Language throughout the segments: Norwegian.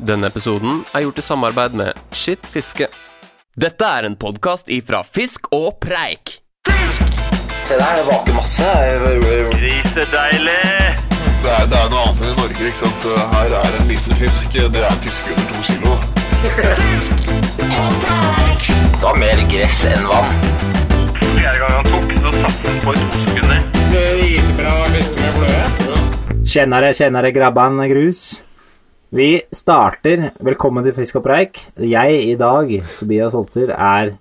Denne episoden er gjort i samarbeid med Skitt fiske. Dette er en podkast ifra Fisk og Preik. Se der, det vaker masse. Grisedeilig! Det er, det er noe annet enn i Norge. ikke sant? Her er en liten fisk. Det er en fisk under to kilo. Det var mer gress enn vann. Fjerde gang han tok, så satt han på i to sekunder. Kjennere, kjennere, grabban grus. Vi starter Velkommen til Fisk og preik. Jeg i dag, Tobias Holter, er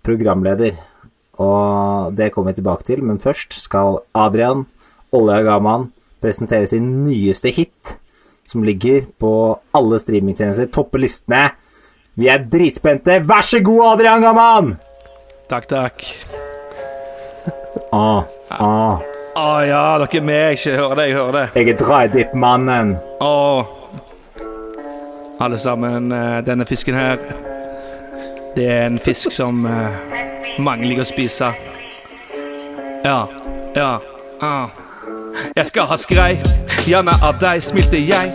programleder. Og det kommer vi tilbake til, men først skal Adrian Olja Gaman presentere sin nyeste hit, som ligger på alle streamingtjenester, topper listene. Vi er dritspente. Vær så god, Adrian Gaman! Takk, takk. Å, å, Å ja, dere er med. Jeg hører det, jeg hører det. jeg er draidipp-mannen. Å. Alle sammen, eh, denne fisken her Det er en fisk som eh, mange liker å spise. Ja, ja, ja. Jeg skal ha skrei, gjerne av deg, smilte jeg.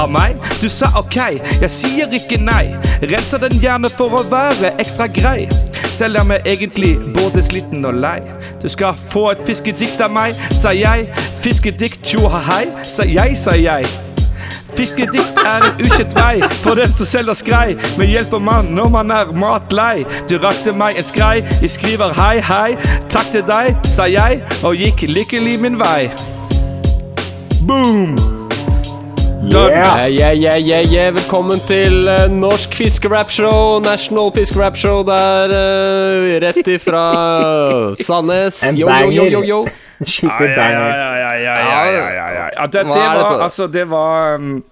Av meg? Du sa ok, jeg sier ikke nei. Renser den gjerne for å være ekstra grei. Selv om jeg egentlig både sliten og lei. Du skal få et fiskedikt av meg, sa jeg. Fiskedikt tjo ha hei, sa jeg, sa jeg. Fiskedikt er en ukjent vei for dem som selger skrei. Men hjelper man når man er matlei? Du rakte meg en skrei, jeg skriver hei, hei. Takk til deg, sa jeg, og gikk lykkelig min vei. Boom! Yeah! Yeah, yeah, yeah, yeah, yeah. Velkommen til uh, Norsk fiskerapshow, National Fiskerapshow der uh, rett ifra Sandnes. Yo, yo, yo, yo, yo. Skikkelig ja, banger. ja, ja, ja, ja, ja, ja, ja. ja det, var? Altså, det var um,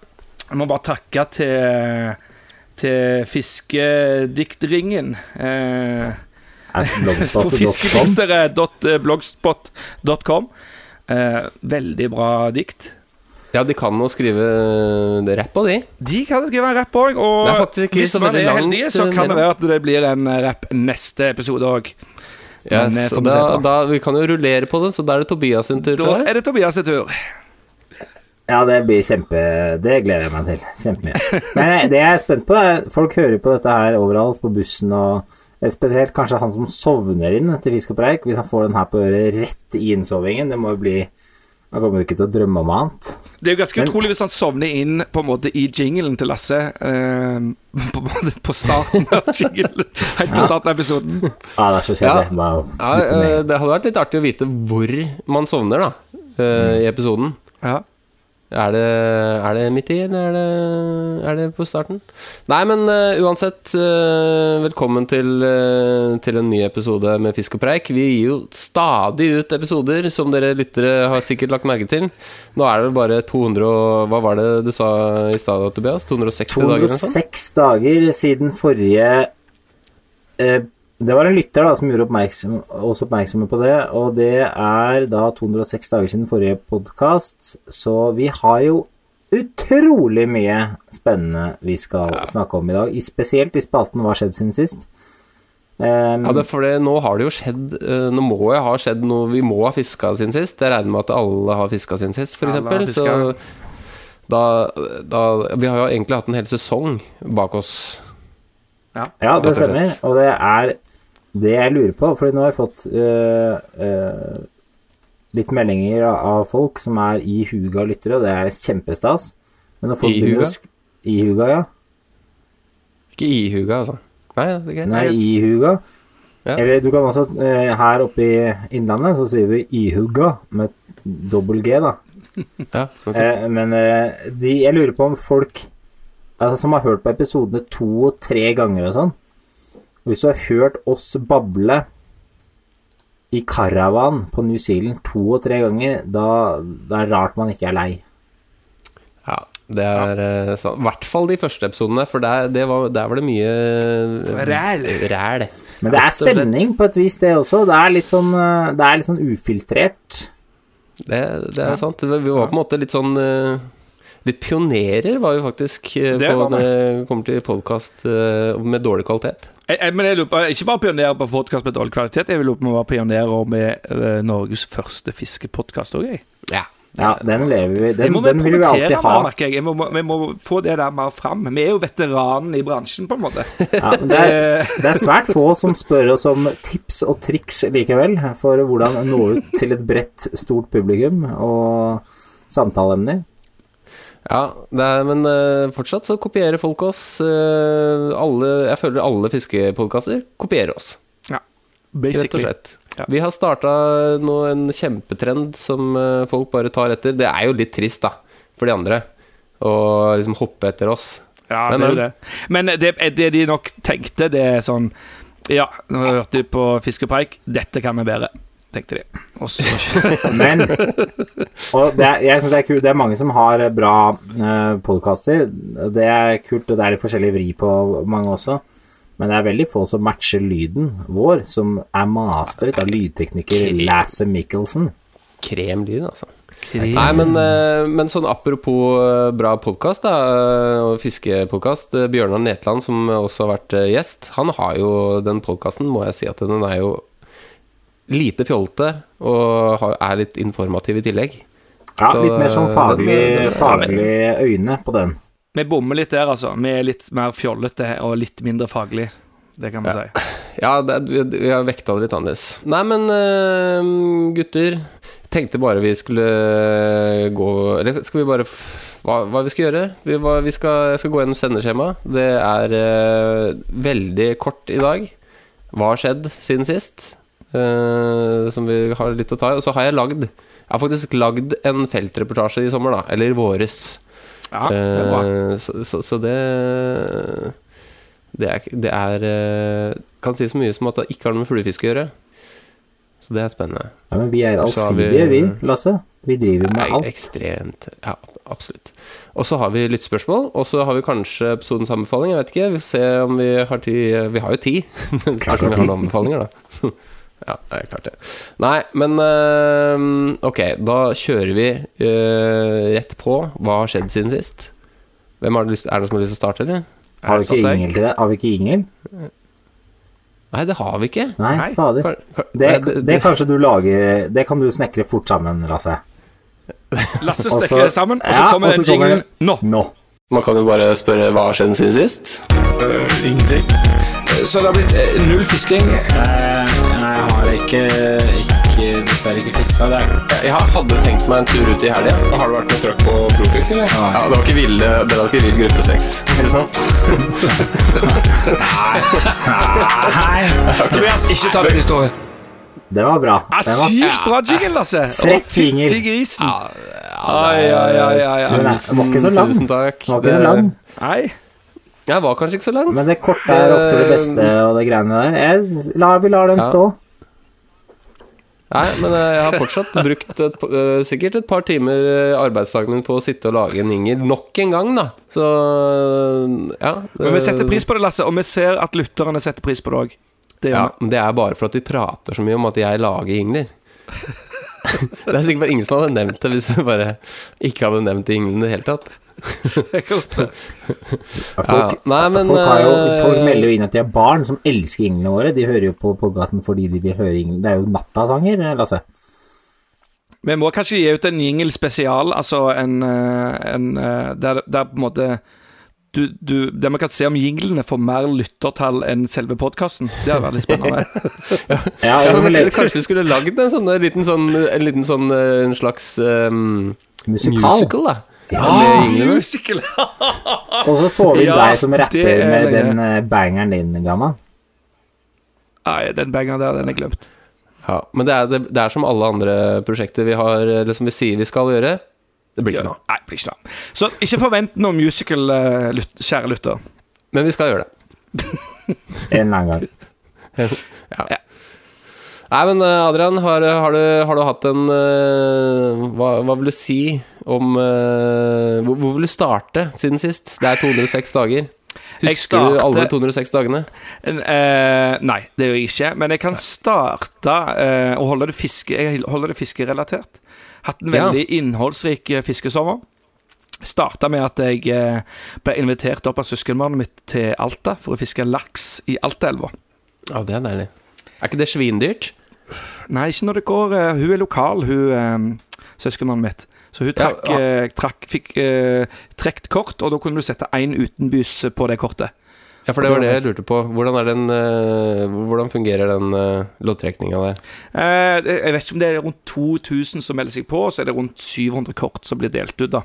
Jeg må bare takke til til Fiskediktringen. Eh, på blogspot.com? fiskediktere.blogspot.com. Eh, veldig bra dikt. Ja, de kan jo skrive eh, rapp av de. De kan skrive en rapp òg, og hvis man er heldig, så eh, kan det være at det blir en eh, rapp neste episode òg. Men, Yes, eh, da, da, vi kan jo rullere på det, så da er det Tobias sin tur. Da tror jeg. er det Tobias' sin tur. Ja, det blir kjempe Det gleder jeg meg til. Kjempemye. Men det jeg er spent på, er Folk hører på dette her overalt, på bussen og eh, Spesielt kanskje han som sovner inn til Fisk og preik. Hvis han får den her på øret rett i innsovingen. Det må jo bli Han kommer ikke til å drømme om annet. Det er jo ganske Men- utrolig hvis han sovner inn på en måte i jinglen til Lasse. Eh, på, på starten av jinglen. Helt på starten av episoden. Ja, det er så kjedelig. Ja, ned. eh, det hadde vært litt artig å vite hvor man sovner, da, eh, i episoden. Ja. Er det, er det midt i, eller er det, er det på starten? Nei, men uh, uansett, uh, velkommen til, uh, til en ny episode med Fisk og preik. Vi gir jo stadig ut episoder, som dere lyttere har sikkert lagt merke til. Nå er det bare 200 og Hva var det du sa i stad, Tobias? 260 dager? eller noe sånt? 206 dager siden forrige Det var en lytter da som gjorde oppmerksom, oss oppmerksomme på det, og det er da 206 dager siden forrige podkast, så vi har jo utrolig mye spennende vi skal snakke om i dag, spesielt i spalten Hva har skjedd siden sist? Um, Ja, det er for nå har det jo skjedd eh, Nå må jeg ha skjedd noe Vi må ha fiska siden sist. Jeg regner med at alle har fiska siden sist, f.eks. Alle Så da, da Vi har jo egentlig hatt en hel sesong bak oss. Ja, det stemmer. Og det er det jeg lurer på, for nå har jeg fått øh, øh, litt meldinger av- folk som er i huga lyttere, og det er kjempestas. Men når folk I huga? I huga, ja. Ikke i huga, altså. Nei, det er greit. Nei, i huga. Ja. Eller du kan også øh, Her oppe i Innlandet så sier vi ihuga med dobbel G, da. Ja, ok. Eh, men eh, de, jeg lurer på om folk altså, som har hørt på episodene to og tre ganger og sånn og Hvis du har hørt oss bable i caravan på New Zealand to og tre ganger, da, da er det rart man ikke er lei. ja, det er ja. sant. I hvert fall de første episodene, for der, det var, der var det mye eh, Ræl. ræl. Men det er stemning på et vis, det også. Det er litt sånn, eh, det er litt sånn ufiltrert. Det, det er sant. Vi var på en måte litt sånn eh, Litt pionerer var vi faktisk eh, Det på når det kommer til podkast med dårlig kvalitet. Jeg, jeg, men jeg lurer på, ikke bare pionerer på podkast med dårlig kvalitet, jeg vil lurer på om vi var pionerer med eh, Norges første fiskepodkast òg, jeg. Ja, Ja, den lever vi Den, må vi den vil vi alltid ha. vi merker jeg. jeg må, vi må få det der mer fram. Vi er jo veteranen i bransjen, på en måte. Ja, det, er, det er svært få som spør oss om tips og triks likevel, for hvordan nå ut til et bredt, stort publikum og samtaleemner. Ja, det er, men uh, fortsatt så kopierer folk oss. Uh, alle, jeg føler alle fiskepodkaster kopierer oss, Ja, rett og basically. slett. Ja. Vi har starta nå en kjempetrend som uh, folk bare tar etter. Det er jo litt trist, da, for de andre, å liksom hoppe etter oss. Ja, Men, det er jo det. Men det, det de nok tenkte, det er sånn Ja, nå hørte du på Fiskepreik. Dette kan vi bedre, tenkte de. Men Og det er, jeg synes det er kult. Det er mange som har bra uh, podkaster. Det er kult, og det er litt forskjellig vri på mange også. Men det er veldig få som matcher lyden vår, som er mastret av lydtekniker Lasse Michelsen. Kremlyd, altså. Nei, men, eh, men sånn apropos eh, bra podkast og fiskepodkast. eh, Bjørnar Netland, som også har vært eh, gjest, han har jo den podkasten, må jeg si at den er jo lite fjolte og er litt informativ i tillegg. Ja, Så, litt mer sånn faglig, den- den- faglige øyne på den. Vi bommer litt der, altså. Vi er litt mer fjollete og litt mindre faglig. Det kan vi si. Ja, det, vi, vi har vekta det litt annerledes. Nei, men eh, gutter Tenkte bare vi skulle gå Eller skal vi bare Hva, hva vi skal gjøre? Vi, hva, vi skal, jeg skal gå gjennom sendeskjema. Det er uh, veldig kort i dag. Hva har skjedd siden sist? Eh, som vi har litt å ta i. Og så har jeg lagd Jeg har faktisk lagd en feltreportasje i sommer, da. Eller i våres. Ja, det er bra. Eh, så, så, så det Det er, det er eh, Kan si så mye som at det ikke har noe med fluefiske å gjøre. Så det er spennende. Ja, men vi er allsidige, vi- vi, Lasse. Vi driver med alt. ekstremt Ja, absolutt. Og så har vi lyttespørsmål, og så har vi kanskje episodens anbefaling. Jeg vet ikke, vi får se om vi har tid Vi har jo tid. Spørs om vi har noen anbefalinger, da. Ja, det er klart det. Nei, men eh, ok, da kjører vi eh, rett på. Hva har skjedd siden sist? Hvem har lyst, er det som har lyst til å starte, eller? Har vi ikke? Ingel til det? Har vi ikke Ingel? Nei, det har vi ikke. Nei, fader. Det, nei, det kanskje du lager Det kan du snekre fort sammen, Lasse. Lasse snekrer det sammen, og så Ja, kommer den jinglen nå. Nå. Man kan jo bare spørre hva har skjedd siden sist. Ingenting. Så det har blitt eh, null fisking. jeg har ikke, ikke dessverre ikke fiska. Jeg hadde tenkt meg en tur ut i helga. Har du vært med trøkk på eller? Ja, det var ikke ville, det var ikke vill gruppe sex, ikke sant? Tobias, ikke ta det historien. historie. Det var bra. Ja, Det var sykt bra jingle, Lasse! Frekk finger. Fytti grisen. Ai, ai, ai, ai, lang. Tusen takk. Den var ikke så lang. Nei. Jeg var kanskje ikke så lang. Men det korte er ofte det beste og det greiene der. Jeg, la, vi lar den Ja. stå. Nei, men eh, jeg har fortsatt brukt et, eh, sikkert et par timer eh, arbeidsdagen min på å sitte og lage en ingel nok en gang, da. Så ja. Men vi setter pris på det, Lasse, og vi ser at lytterne setter pris på det òg. Det Ja, men det er bare for at vi prater så mye om at jeg lager ingler. det er sikkert ingen som hadde nevnt det hvis vi bare ikke hadde nevnt de inglene i det hele tatt. Ja, Ja, Folk, nei, men folk, jo, eh, folk melder jo inn at de er barn som elsker jinglene våre. De hører jo på podkasten fordi de vil høre jinglene. Det er jo nattasanger, Lasse. Vi må kanskje gi ut en jingle spesial, altså en, eh, en eh, der, der på en måte du, du, Der vi kan se om jinglene får mer lyttertall enn selve podkasten. Det hadde vært litt spennende. Ja, Ja, ja, men, kanskje vi skulle lagd en sånn en liten sånn En liten sånn eh, En slags um, musical, da. Ja, Musical! Og så får vi Ja, deg som rapper er med den eh, bangeren din, gamma. Nei, den bangeren der, den er glemt. Ja, men det er, det, det er som alle andre prosjekter vi har Eller som vi sier vi skal gjøre. Det blir ikke noe. Nei, blir ikke noe. Så ikke forvent noe musical, eh, kjære lytter. Men vi skal gjøre det. En eller annen gang. Nei, men eh, Adrian, har, har, du, har du hatt en eh, hva, hva vil du si om uh, hvor, hvor vil du starte siden sist? Det er 206 dager. Husker Husker du alle 206 dagene? Uh, nei, det gjør jeg ikke. Men jeg kan starte uh, å holde det fiske Jeg holder det fiskerelatert. Hatt en Ja. veldig innholdsrik eh, fiskesommer. Starta med at jeg eh, ble invitert opp av søskenbarnet mitt til Alta for å fiske laks i Altaelva. Ja, det er deilig. Er ikke det svindyrt? Nei, ikke når det går eh, Hun er lokal, hun eh, søskenbarnet mitt. Så hun Ja, ja. eh, trakk, fikk eh, trukket kort, og da kunne du sette én utenbys på det kortet. Ja, for det var det jeg lurte på. Hvordan, er den, eh, hvordan fungerer den uh, loddtrekninga der? Eh, jeg vet ikke om det er rundt 2000 som melder seg på, og så er det rundt 700 kort som blir delt ut, da.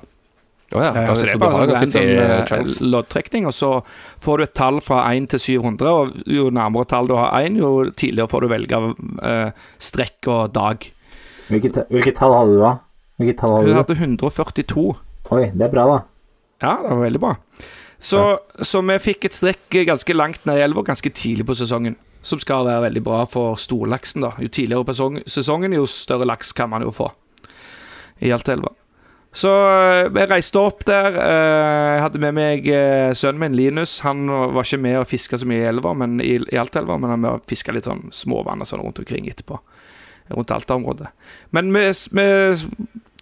Oh, ja, ja, så det så er du har bare en sånn random, loddtrekning, og så får du et tall fra 1 til 700, og jo nærmere tall du har 1, jo tidligere får du velge uh, strekk og dag. Hvilket, hvilket tall hadde du da? Hvilket tall Hun hadde du? hadde 142. Oi, det er bra, da. Ja, det var veldig bra. Så, så vi fikk et strekk ganske langt ned i elva ganske tidlig på sesongen. Som skal være veldig bra for storlaksen. da Jo tidligere på sesongen, jo større laks kan man jo få i Altaelva. Så jeg vi reiste opp der. eh, Jeg hadde med meg eh, sønnen min Linus. Han var ikke med og fiska så mye i elva, men i, i Altaelva, men han fiska litt sånn småvann og sånn rundt omkring etterpå. Rundt Alta-området. Men vi, vi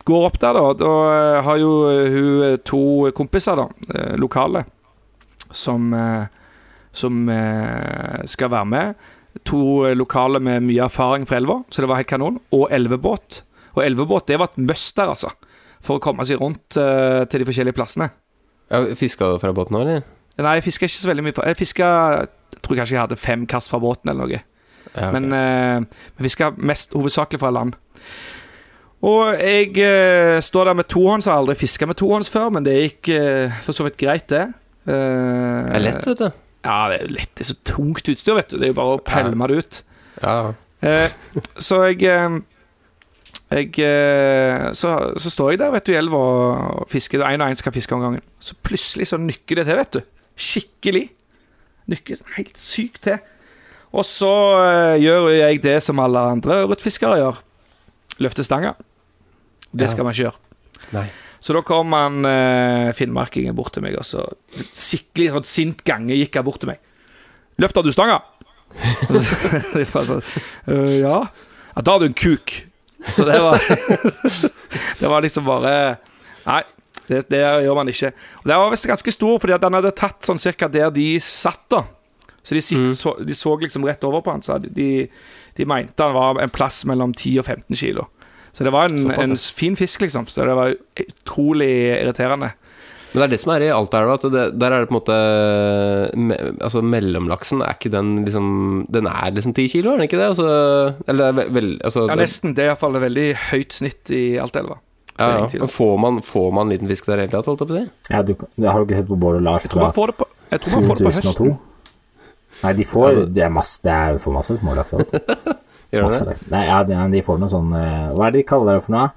går opp der, da. Da eh, har jo eh, hun eh, to kompiser, da, lokale, som, som skal være med. To lokale med mye erfaring fra elva, så det var helt kanon. Og elvebåt. Og elvebåt, det var et must der, altså. For å komme seg rundt til de forskjellige plassene. Ja, Fiska du fra båten nå, eller? Nei, jeg fiska ikke så veldig mye. Jeg fiska Jeg tror kanskje jeg hadde fem kast fra båten eller noe. Ja, ok. Men uh, vi fiska mest hovedsakelig fra land. Og jeg uh, står der med tohånds. Har aldri fiska med tohånds før, men det gikk uh, for så vidt greit, det. Uh, det er lett, vet du. Ja, det er lett. Det er så tungt utstyr, vet du. Det er jo bare å pælme det ut. Ja. Så jeg jeg, så, så står jeg der vet du, i elva og fisker. Én og én skal fiske om gangen. Så plutselig så nykker det til, vet du. Skikkelig. Nykker helt sykt til. Og så eh, gjør jeg det som alle andre ørretfiskere gjør. Løfter stanga. Det skal man ikke gjøre. Nei. Så da kom han eh, finnmarkingen bort til meg, og så skikkelig sånn sint gange gikk han bort til meg. 'Løfter du stanga?' Sånn, «Øh, ja. ja. Da har du en kuk. Så det var Det var liksom bare Nei, det, det gjør man ikke. Og Det var visst ganske stor, fordi at den hadde tatt sånn cirka der de satt, da. Så de, sitt, så, de så liksom rett over på han, så de, de mente han var en plass mellom 10 og 15 kilo. Så det var en, en fin fisk, liksom. Så det var utrolig irriterende. Men det er det som er i Altaelva, at det, der er det på en måte me, Altså mellomlaksen er ikke den liksom Den er liksom ti kilo, er den ikke det? Altså, eller det er ve- vel, altså, Ja, nesten. Det er iallfall et veldig høyt snitt i Altaelva. ja, ja. får man, får man liten fisk der i det hele tatt, holdt jeg på å si? Ja, du, det har du ikke sett på Bård og Lars Jeg tror man fra får det på, jeg tror man får det på 2002? høsten. Nei, de får Det er masse Det er for masse smålaks. Gjør Masse det? Nei, ja, de, de får noe sånn eh, Hva er det de kaller det for noe?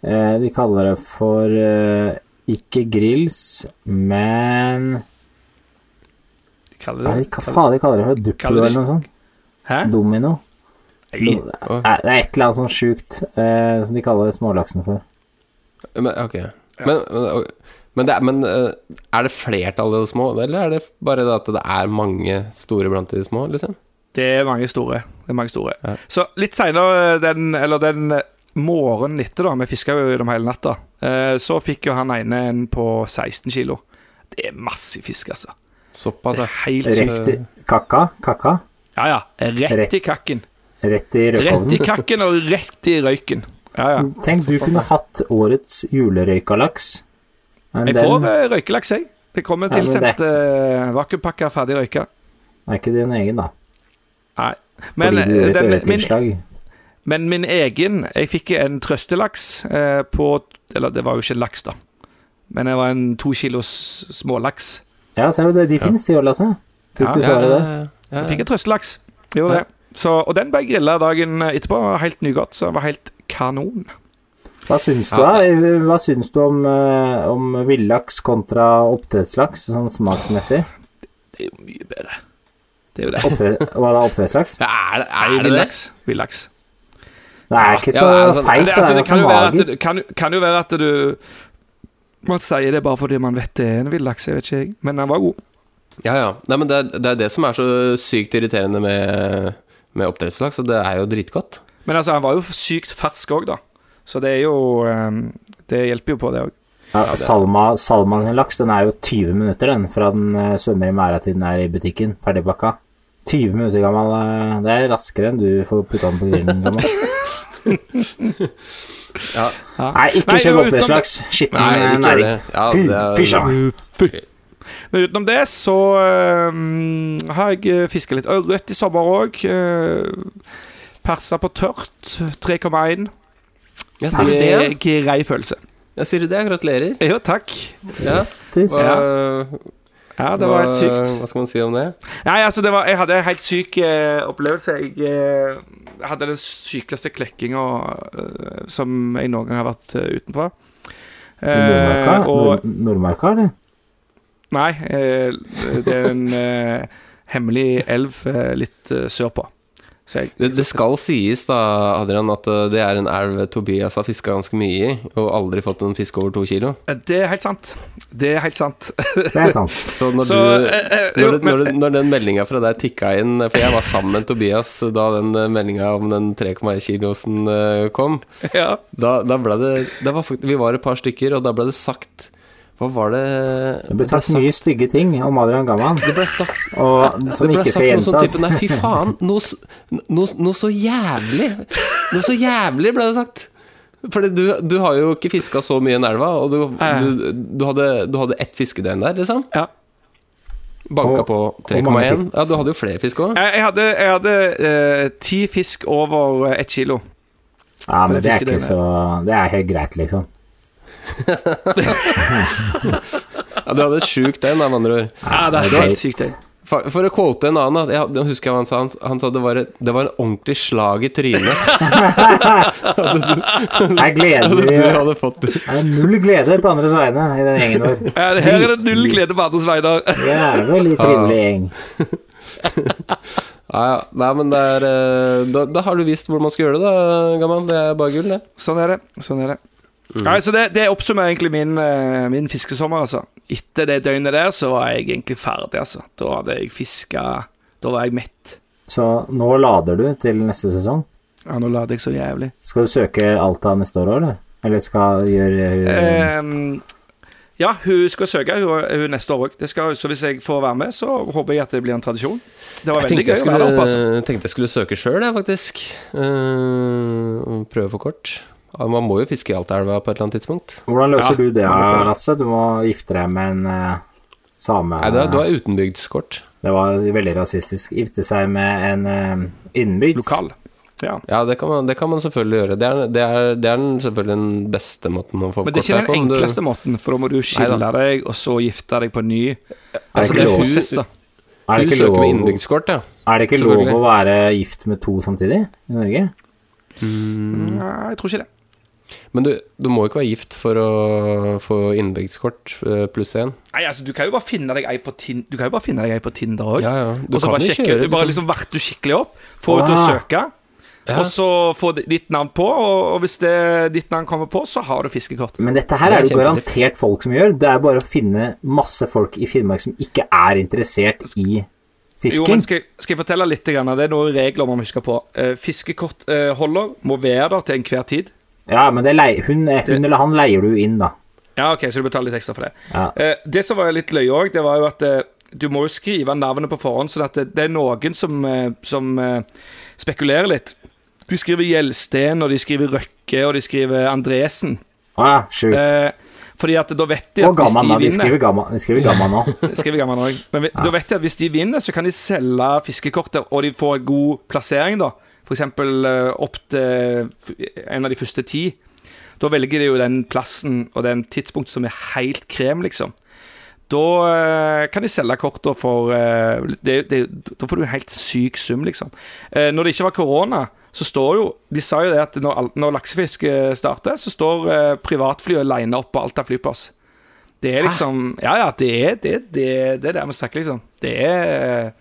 Eh, de kaller det for eh, ikke grills, men Kaller Hva, er det hva faen de kaller det for? Duplo eller noe sånt? Hæ? Domino? Nei. Det er et eller annet sånn sjukt som de kaller smålaksen for. Men, ok. Men, men, ok. Men, det er, men eh, er det flertall av de små, eller er det bare det at det er mange store blant de små, liksom? Det er mange store. Det er mange store. Ja. Så litt seinere den Eller den morgenen etter, da, vi fiska jo dem hele natta, eh, så fikk jo han ene en på 16 kilo. Det er massiv fisk, altså. Såpass, ja. helt sykt. Rett i kakka? Kakka? Ja, ja. Rett Rett- i kakken. Rett i Rett i kakken og rett i røyken. Ja, ja. Tenk, du kunne hatt årets julerøykalaks. Men Jeg den får eh, røykelaks, jeg. Det kommer Ja, tilsendt uh, vakuumpakke ferdig røyka. er ikke din egen, da. Nei. Men, Fordi du eh, et den, min, men min egen Jeg fikk en trøstelaks eh, på Eller det var jo ikke laks, da. Men det var en to kilos smålaks. Ja, ser du det. De finnes, de òg, Lasse. Fikk Ja, du Ja, svare ja, det? ja, ja, Jeg fikk en trøstelaks. Gjorde Ja. det. Så, og den ble grilla dagen etterpå. Helt nygodt, så det var helt kanon. Hva syns du, Ja. da? Hva syns du om, eh, om villaks kontra oppdrettslaks, sånn smaksmessig? Det er jo mye bedre. Det er jo det. Oppdrett, hva da, oppdrettslaks? Ja, er det, er det det? villaks. Villaks. Det er ikke så ja, sånn- feit, Det, altså, det det kan, jo at det kan, kan jo være at du Man sier det bare fordi man vet det er en villaks. Jeg vet ikke, jeg. Men den var god. Ja, ja. Nei, men det er, det er det som er så sykt irriterende med, med oppdrettslaks, og det er jo dritgodt. Men altså, han var jo sykt fersk òg, da. Så det er jo eh, Det hjelper jo på, det òg. Ja, Salma, Salman sin laks den er jo 20 minutter den fra den eh, svømmer i merda til den er i butikken, ferdigpakka. 20 minutter gammel. eh, Det er raskere enn du får putta den på grillen. gammel. Ja. Nei, ikke kjøp oppdrettslaks. Skitten næring. Ja, Fy, det er-. Men utenom det så eh, har jeg fiska litt ørret i sommer òg. persa på tørt. 3,1. Ja, sier du det? ja? Grei følelse. Ja, sier du det? Gratulerer. Jo, takk. Ja. Hva, Ja, det var helt sykt. Hva skal man si om det? Nei, altså, det var, jeg hadde en helt syk eh, opplevelse. Jeg eh, hadde den sykeste klekkinga eh, som jeg noen gang har vært eh, utenfor. Nordmarka? Eh, og Nord Nordmarka, eller? Nei, eh, det er en eh, hemmelig elv eh, litt eh, sørpå. Så jeg Det, det skal sies da, Adrian, at uh, det er en elv Tobias har fiska ganske mye i, og aldri fått en fisk over to kilo. Eh, Det er helt sant. Det er helt sant. Det er sant. Så når, Så, du, eh, eh, jo, når, men- når, den meldinga fra deg tikka inn For jeg var sammen med Tobias da den meldinga om den 3,1 kilosen kom. Ja. Da, da ble det, det var, Vi var et par stykker, og da ble det sagt Hva var det Det ble sagt mye stygge ting om Adrian Gamman, Det ble sagt og som det ble ikke sagt noe sånn type Nei, fy faen, noe, noe, noe så jævlig Noe så jævlig ble det sagt. Fordi du, du har jo ikke fiska så mye i elva, og du, du, du, hadde, du hadde ett fiskedøgn der, liksom. ja. Banka på 3,1. Ja, du hadde jo flere fisk òg. Jeg, hadde, jeg hadde eh, ti fisk over eh, ett kilo. Ja, men det det er ikke så Det er helt greit, liksom. Ja, du hadde et sjukt døgn, med andre ord. Ja, det er helt sykt. det. For, for å quote en annen, jeg, husker jeg hva han sa. Han, han sa det var, et- det var en ordentlig slag i trynet. Jeg gleder du Det hadde fått det. er null glede på andres vegne i den gjengen vår. Ja, her er det null glede på andres vegne. Jævlig trivelig gjeng. Ja, ja. Nei, men det er eh, da, da har du visst hvor man skal gjøre det, da, Gammal. Det er bare gull, det. Sånn er det. Sånn er det. Nei, så det, det oppsummerer egentlig min, eh, min fiskesommer, altså. Etter det døgnet der, så var jeg egentlig ferdig, altså. Da hadde jeg fiska Da var jeg mett. Så nå lader du til neste sesong. Ja, nå lader jeg så jævlig. Skal du søke Alta neste år òg, eller? Eller skal gjøre Ehm, ja, hun skal søke hun, hun neste år òg. Så hvis jeg får være med, så håper jeg at det blir en tradisjon. Det var Jeg veldig gøy jeg skulle, å være der oppe, altså. skulle, tenkte jeg skulle søke sjøl, jeg, faktisk. Uh, prøve for kort. Man må jo fiske i Altaelva på et eller annet tidspunkt. Hvordan løser Ja, du det, på det. Lasse? Du må gifte deg med en uh, same Nei, du, er- du har utenbygdskort. Det var veldig rasistisk. Gifte seg med en uh, innenbygds. Lokal. Ja. Ja, det kan, man, det kan man selvfølgelig gjøre. Det er, det er, det er den, selvfølgelig den beste måten å få Men det er ikke den på. men du- enkleste måten, for da må du skille Neida. deg, og så gifte deg på ny. Er det Altså, ikke det er lov, hus, da. er det Hun søker lov, innbygdskort, ja. er det ikke lov å være gift med to samtidig i Norge? Nei, jeg tror ikke det. Men du, du må ikke være gift for å få innbygdskort eh, pluss én. Nei, altså, du kan jo bare finne deg ei på, tin du kan jo bare finne deg ei på Tinder òg. Ja, ja. Du Og så bare sjekke kjøre Du bare liksom vert du skikkelig opp, få ut og søke, Ja. og så få ditt navn på, og, hvis det, ditt navn kommer på, så har du fiskekort. Men dette her Det er er jo garantert folk som gjør. Det er bare å finne masse folk i Finnmark som ikke er interessert i Jo, men skal, jeg- skal jeg fortelle litt? Det er noen regler man må huske på. Eh, Fiskekortholder må være der til enhver tid. Ja, men det lei, hun, hun eller han leier du inn, da. Ja, ok, så du betaler litt ekstra for det. Ja. Eh, det som var litt løye òg, det var jo at eh, du må jo skrive navnet på forhånd, at det, det er noen som, eh, som eh, spekulerer litt. De skriver Gjelsten, og de skriver Røkke, og de skriver Andresen. Ah, ja. Eh, fordi at da vet de at hvis de vinner De skriver Gamma, de skriver gamma nå. Skriver Gamma nå. Men vi- da vet de at hvis de vinner, så kan de selge fiskekortet, og de får god plassering, da. Eksempel eh, opp til en av de første ti. Da velger de jo den plassen og den tidspunktet som er helt krem, liksom. Da eh, kan de selge kortene for eh, det, det, Da får du en helt syk sum, liksom. Eh, når det ikke var korona, så står jo De sa jo det at når, når laksefiske starter, så står privatflyet line opp på Alta flyplass. Det er liksom Ja, ja, det er det, det, det er der vi snakker, liksom. Det er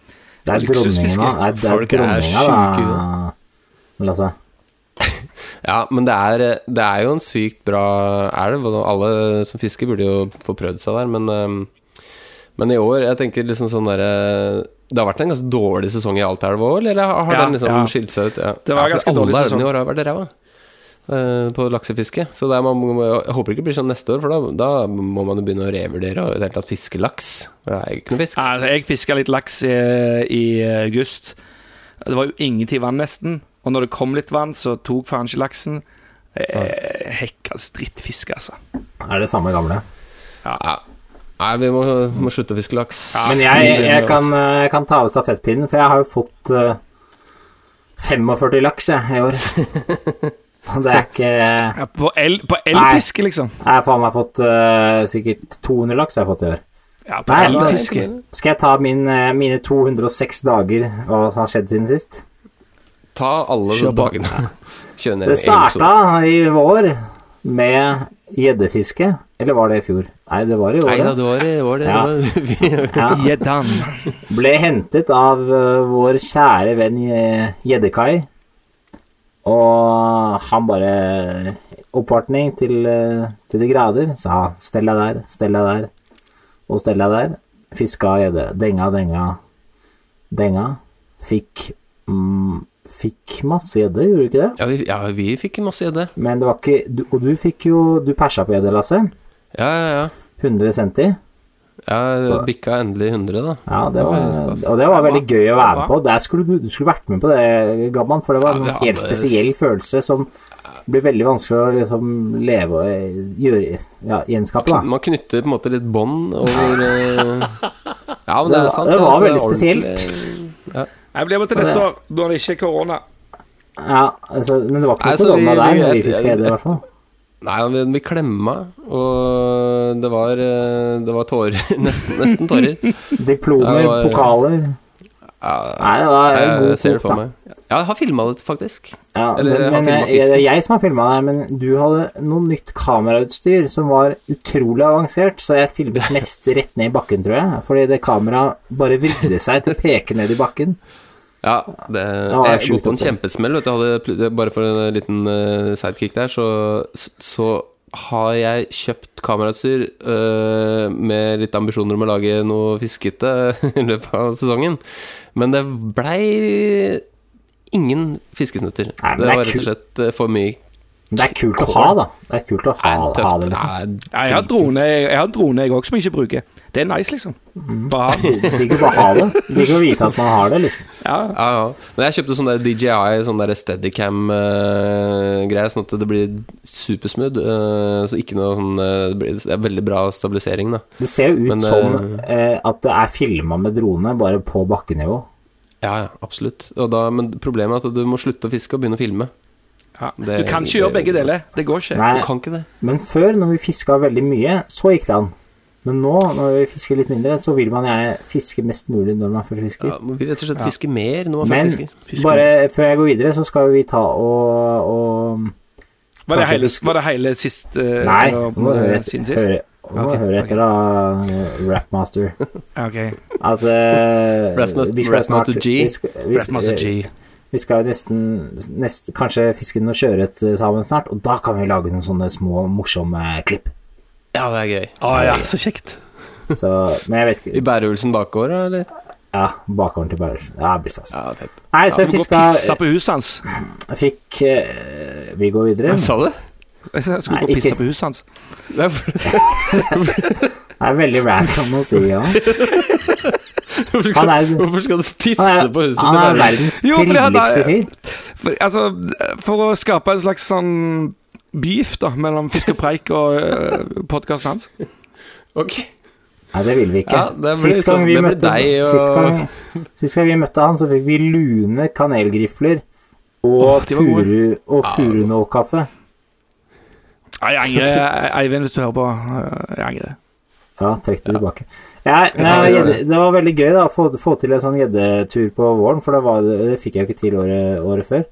Det er luksusfiske. det er Folk er sjuke i da. Lasse. Ja, men det er, det er jo en sykt bra elv, og alle som fisker burde jo få prøvd seg der, men ehm, Men i år, jeg tenker liksom sånn derre Det har vært en ganske dårlig sesong i Altaelva òg, eller har har Ja, den liksom ja. skilt seg ut? Ja. Det var ja, ganske dårlig Alle sesong. elvene i år har vært ræva eh, på laksefiske. Så det er, man, jeg håper ikke det blir sånn neste år, for da, da må man jo begynne å revurdere og i det hele tatt fiske laks. For det er jo ikke noe fisk. Altså, jeg fiska litt laks i, i august. Det var jo ingenting vann, nesten. Og når det kom litt vann, så tok faen ikke laksen. Eh, Hekkas drittfisk, altså. Er det samme gamle? Ja. Nei, vi må, må slutte å fiske laks. Men jeg, jeg, kan, eh, jeg kan ta av stafettpinnen, for jeg har jo fått uh, 45 laks jeg, i år. Det er ikke Ja, på el- på elfiske, liksom. har faen meg fått uh, sikkert 200 laks jeg har fått i år. Ja, på elfiske. Skal jeg ta min, eh, mine 206 dager, hva som har skjedd siden sist? Ta alle dagene. Kjør ned Det en episode. starta i vår med gjeddefiske. Eller var det i fjor? Nei, det var i år. Nei da, ja. det var i år, det, Ja. Ja. Ble hentet av eh, vår kjære venn eh, Gjeddekai. Og han bare Oppvartning til, eh, til de grader. Sa 'stell deg der, stell deg der', og 'stell deg der'. Fiska gjedde. Denga, denga, denga. Fikk mm, Fikk masse gjedde, gjorde du ikke det? ja, vi, ja, vi fikk masse gjedde. Men det var ikke du, Og du fikk jo Du persa på gjedde, Lasse. Ja, ja, ja. 100 centi. Ja, bikka endelig 100, da. Ja, det Det var var, og det var veldig gøy å være med på. Der skulle du, du skulle vært med på det, Gabban, for det var en ja, helt hadde- spesiell følelse som blir veldig vanskelig å liksom leve og eh, gjøre Ja, gjenskape, da. Man knytter på en måte litt bånd over eh, Ja, men det Det er sant. det var altså, veldig spesielt. ordentlig- Jeg blir med til neste år, når det ikke er korona. Ja, altså, men det var ikke Nei, noe så korona vi- der vi- når vi i hvert fall. Nei, vi, vi klemma, og det var, eh, det var tårer. Nesten, nesten tårer. Diplomer, Ja, var- pokaler Ja, Nei, det var en jeg god ser det for da. meg. Ja, jeg har filma det, faktisk. Ja, Eller, jeg har men, jeg, det er jeg som har filma det, men du hadde noe nytt kamerautstyr som var utrolig avansert, så jeg filmet mest rett ned i bakken, tror jeg. Fordi det kameraet bare vridde seg til å peke ned i bakken. Ja, det, var jeg gått på en kjempesmell. Vet du. Hadde, bare for en liten eh, sidekick der, så, så har jeg kjøpt kamerautstyr eh, med litt ambisjoner om å lage noe fiskete i løpet av sesongen. Men det blei ingen fiskesnutter. Nei, det det var rett og slett eh, for mye. Det er kult å ha, da. Det er kult å ha, Nei, ha det, liksom. Ja, jeg har drone, jeg har drone jeg òg, som jeg ikke bruker. Det er nice, liksom. Bare ha. Digg å ha det. Digg å vite at man har det, liksom. Ja. Ja, ja. Men jeg kjøpte sånn der DJI, sånn der Steadicam-greie, sånn at det blir supersmooth. Uh, så ikke noe sånn uh, Det blir det er veldig bra stabilisering, da. Det ser jo ut Men, som eh, at det er filma med drone, bare på bakkenivå. Ja, ja, absolutt. Og da, men problemet er at du må slutte å fiske og begynne å filme. Ja. Det- Du kan ikke det- gjøre begge deler. Det går ikke. Nei, Du kan ikke det. men før, når vi fiska veldig mye, så gikk det an. Men nå, når vi fisker litt mindre, så vil man gjerne fiske mest mulig når man først fisker. Ja, må vi rett og slett fiske mer når man Men først fisker. Fisker. bare før jeg går videre, så skal vi ta og, og Var det hele, var det hele sist Uh, Nei, nå må du høre, siden sist? høre, nå må Ok, høre etter, da, eh, Rapmaster. Ok. At eh, Rapmaster- vi Rapmaster G. Vi skal, vi, Rapmaster G. vi skal jo nesten nest, Kanskje fiske noe sjøørret eh, sammen snart, og da kan vi lage noen sånne små, morsomme klipp. Ja, det er gøy. Å ja, så kjekt. Så, men jeg vet I ikke bærøvelsen bakgård, eller? Ja, bakgården til Bærumsen. Ja, det blir stas. Ja. Nei, så Skal jeg vi gå og fiska pisse på huset hans? Jeg fikk uh, Vi går videre. Hva sa du? Jeg skal Nei, gå og pisse på huset hans. Er Det er veldig random å si, ja. Hvorfor skal, er- hvorfor skal du tisse er, på huset han er verdens Jo, fordi han er- triveligste fyr. For, altså, for å skape en slags sånn beef da mellom Fisk og preik og uh, podkasten hans. Ok. Nei, det vil vi ikke. Ja, Sist gang vi møtte- og- sist, gang, sist gang vi møtte han, så fikk vi lune kanelgrifler og furu og furunålkaffe. Nei, Jeg angrer, Eivind, hvis du hører på. eh, Jeg angrer. Ja, trekk det tilbake. Ja, nei, det. det var veldig gøy da å få, få til en sånn gjeddetur på våren, for det, var, det fikk jeg ikke til året, året før.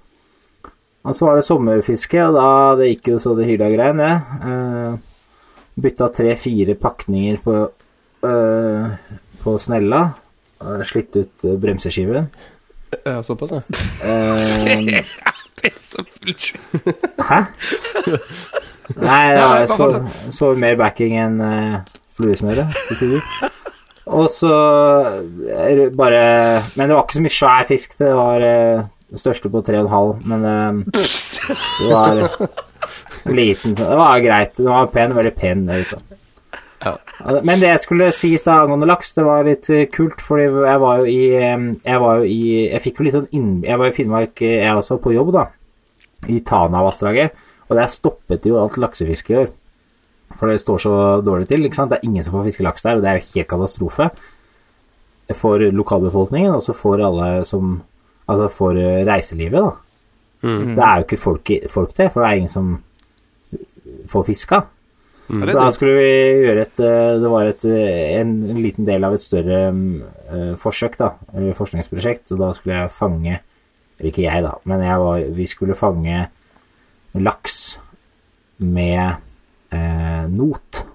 Og så var det sommerfiske, og da det gikk jo så det hyla grein, det. Uh, bytta tre-fire pakninger på, uh, på snella. Uh, Slitt ut eh, bremseskiven. Ja, såpass, ja. Eh, Det er så bullshit. Hæ? Nei, ja, jeg så, så mer backing enn uh, fluesnøre til tider. Og så bare Men det var ikke så mye svær fisk. Det var eh, den største på 3,5, men eh, det var liten så Det var greit. Den var pen, veldig pen. Ja. Men det jeg skulle sies da angående laks, det var litt eh, kult, fordi jeg var jo i Jeg var jo i Jeg fikk jo litt sånn inn... Jeg var i Finnmark, jeg også, på jobb, da. i Tanavassdraget. Og der stoppet jo alt laksefiske i år. For det står så dårlig til. ikke sant? Det er ingen som får fiske laks der, og det er jo helt katastrofe for lokalbefolkningen, og så for alle som Altså for eh, reiselivet, da. Det er jo ikke folk, folk til, for det er ingen som får fiska. Mm. Så da skulle vi gjøre et eh, Det var et, eh, en, en liten del av et større mm, forsøk, da. Eller forskningsprosjekt. Og da skulle jeg fange Eller ikke jeg, da, men jeg var, vi skulle fange laks med not.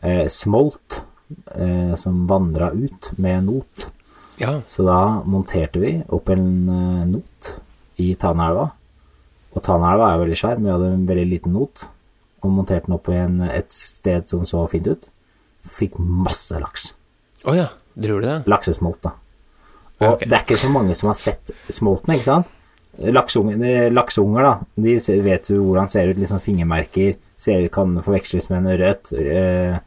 Eh, smolt eh, som vandra ut med not. Ja. Så da monterte vi opp en eh, not i Tanaelva. Og Tanaelva er veldig svær, men vi hadde en veldig liten not. Og monterte den opp i en, et sted som så fint ut. Fikk masse laks. Å ja. Tror du det? Laksesmolt, da. Og okay. det er ikke så mange som har sett smolten, ikke sant? Lakseunger, de- lakseunger, da, de vet jo hvordan ser ut, liksom fingermerker, ser, kan forveksles med en rødt, øh,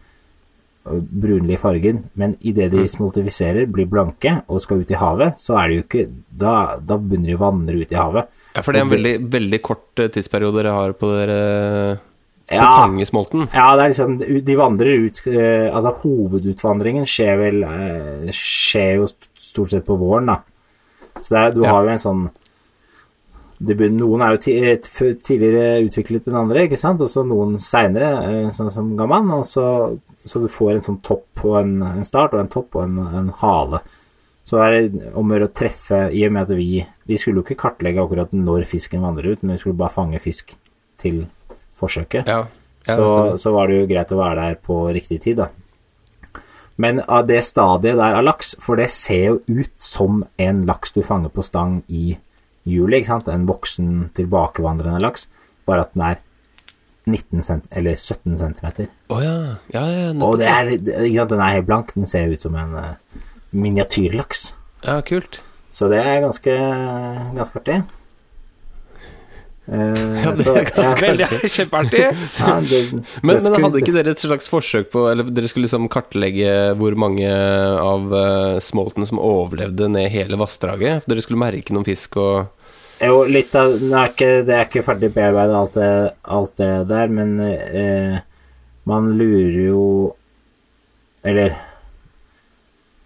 brunlig fargen, men idet Mm. de smoltifiserer, blir blanke og skal ut i havet, så er det jo ikke Da, da begynner de å vandre ut i havet. Ja, for det er en veldig, veldig kort eh, tidsperiode dere har på dere Ja, ja, det er liksom De vandrer ut eh, Altså, hovedutvandringen skjer vel eh, Skjer jo stort sett på våren, da. Så er, du Ja. har jo en sånn det, begyn- Noen er jo f- tidligere utviklet enn andre, ikke sant? Og så noen seinere, sånn som Gaman. Og så, så du får en sånn topp og en, en start, og en topp og en, en hale. Så er det om å gjøre å treffe I og med at vi Vi skulle jo ikke kartlegge akkurat når fisken vandrer ut, men vi skulle bare fange fisk til forsøket Ja. ja så, så var det jo greit å være der på riktig tid, da. Men av det stadiet der av laks, for det ser jo ut som en laks du fanger på stang i juli, ikke sant? En voksen, tilbakevandrende laks, bare at den er 19 cent eller 17 cm. Oh, ja. Ja, ja, Og det er, ikke sant? den er helt blank, den ser ut som en uh, miniatyrlaks. Ja, kult. Så det er ganske, ganske artig. Eh, Ja, det er ganske ja. kjempeartig. ja, det- Men, det men hadde ikke dere et slags forsøk på Eller dere skulle liksom kartlegge hvor mange av uh, smolten som overlevde ned hele vassdraget? Dere skulle merke noen fisk og Jo, litt av Det er ikke, det er ikke ferdig bearbeidet, alt det, alt det der, men eh, man lurer jo Eller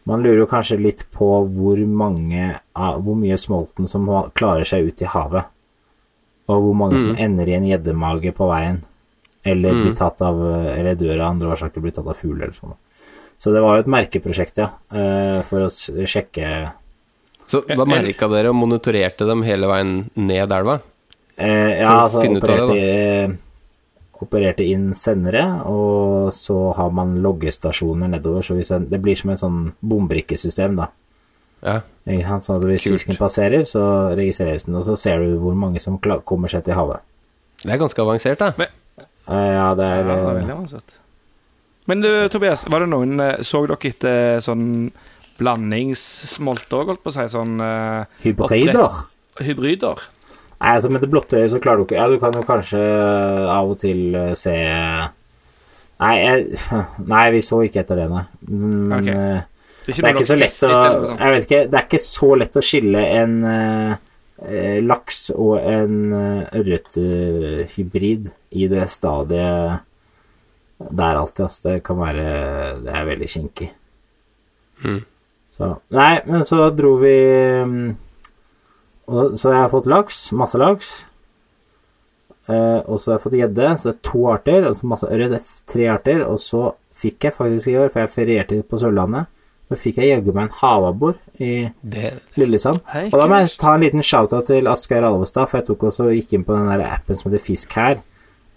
Man lurer jo kanskje litt på hvor mange av- Hvor mye smolten som klarer seg ut i havet. Og hvor mange som ender i en gjeddemage på veien. Eller blir tatt av Eller dør av andre årsaker, blir tatt av fugl eller sånn. Så det var jo et merkeprosjekt, ja, eh, for å sjekke Så da merka dere og monitorerte dem hele veien ned elva? Eh, ja, så altså finne det, opererte, eh, opererte inn sendere, og så har man loggestasjoner nedover, så hvis en, det blir som et sånn bombrikkesystem, da. Ja. Sånn at hvis Kult. fisken passerer, så registreres den, og så ser du hvor mange som kommer seg til havet. Det er ganske avansert, da. Men, ja, det er Ja, det er eh, veldig avansert. Men du, Tobias, var det noen eh, Så dere etter sånn blandingssmolt òg, holdt på å si? Sånn eh, hybrider. hybrider? Nei, altså med det blotte øyet så klarer du ikke Ja, du kan jo kanskje av og til eh, se Nei, jeg, nei, vi så ikke etter det, nei. Men Ok. Eh, Det Det er ikke så lett å testet eller noe sånt? Jeg vet ikke, det er ikke så lett å skille en eh, eh, laks og en uh, ørrethybrid i det stadiet der alltid, Altså. Det kan være Det er veldig kinkig. Mm. Så Nei, men så dro vi mm, og, Så jeg har fått laks. Masse laks. Eh, og så har jeg fått gjedde, så det er to arter. Og så masse ørret, tre arter. Og så fikk jeg faktisk i år, for jeg ferierte på Sørlandet, så fikk jeg jaggu meg en havabbor i Det, Lillesand. Hei, Og da må jeg ta en liten shout-out til Asgeir Alvestad, for jeg tok også gikk inn på den der appen som heter Fisk her.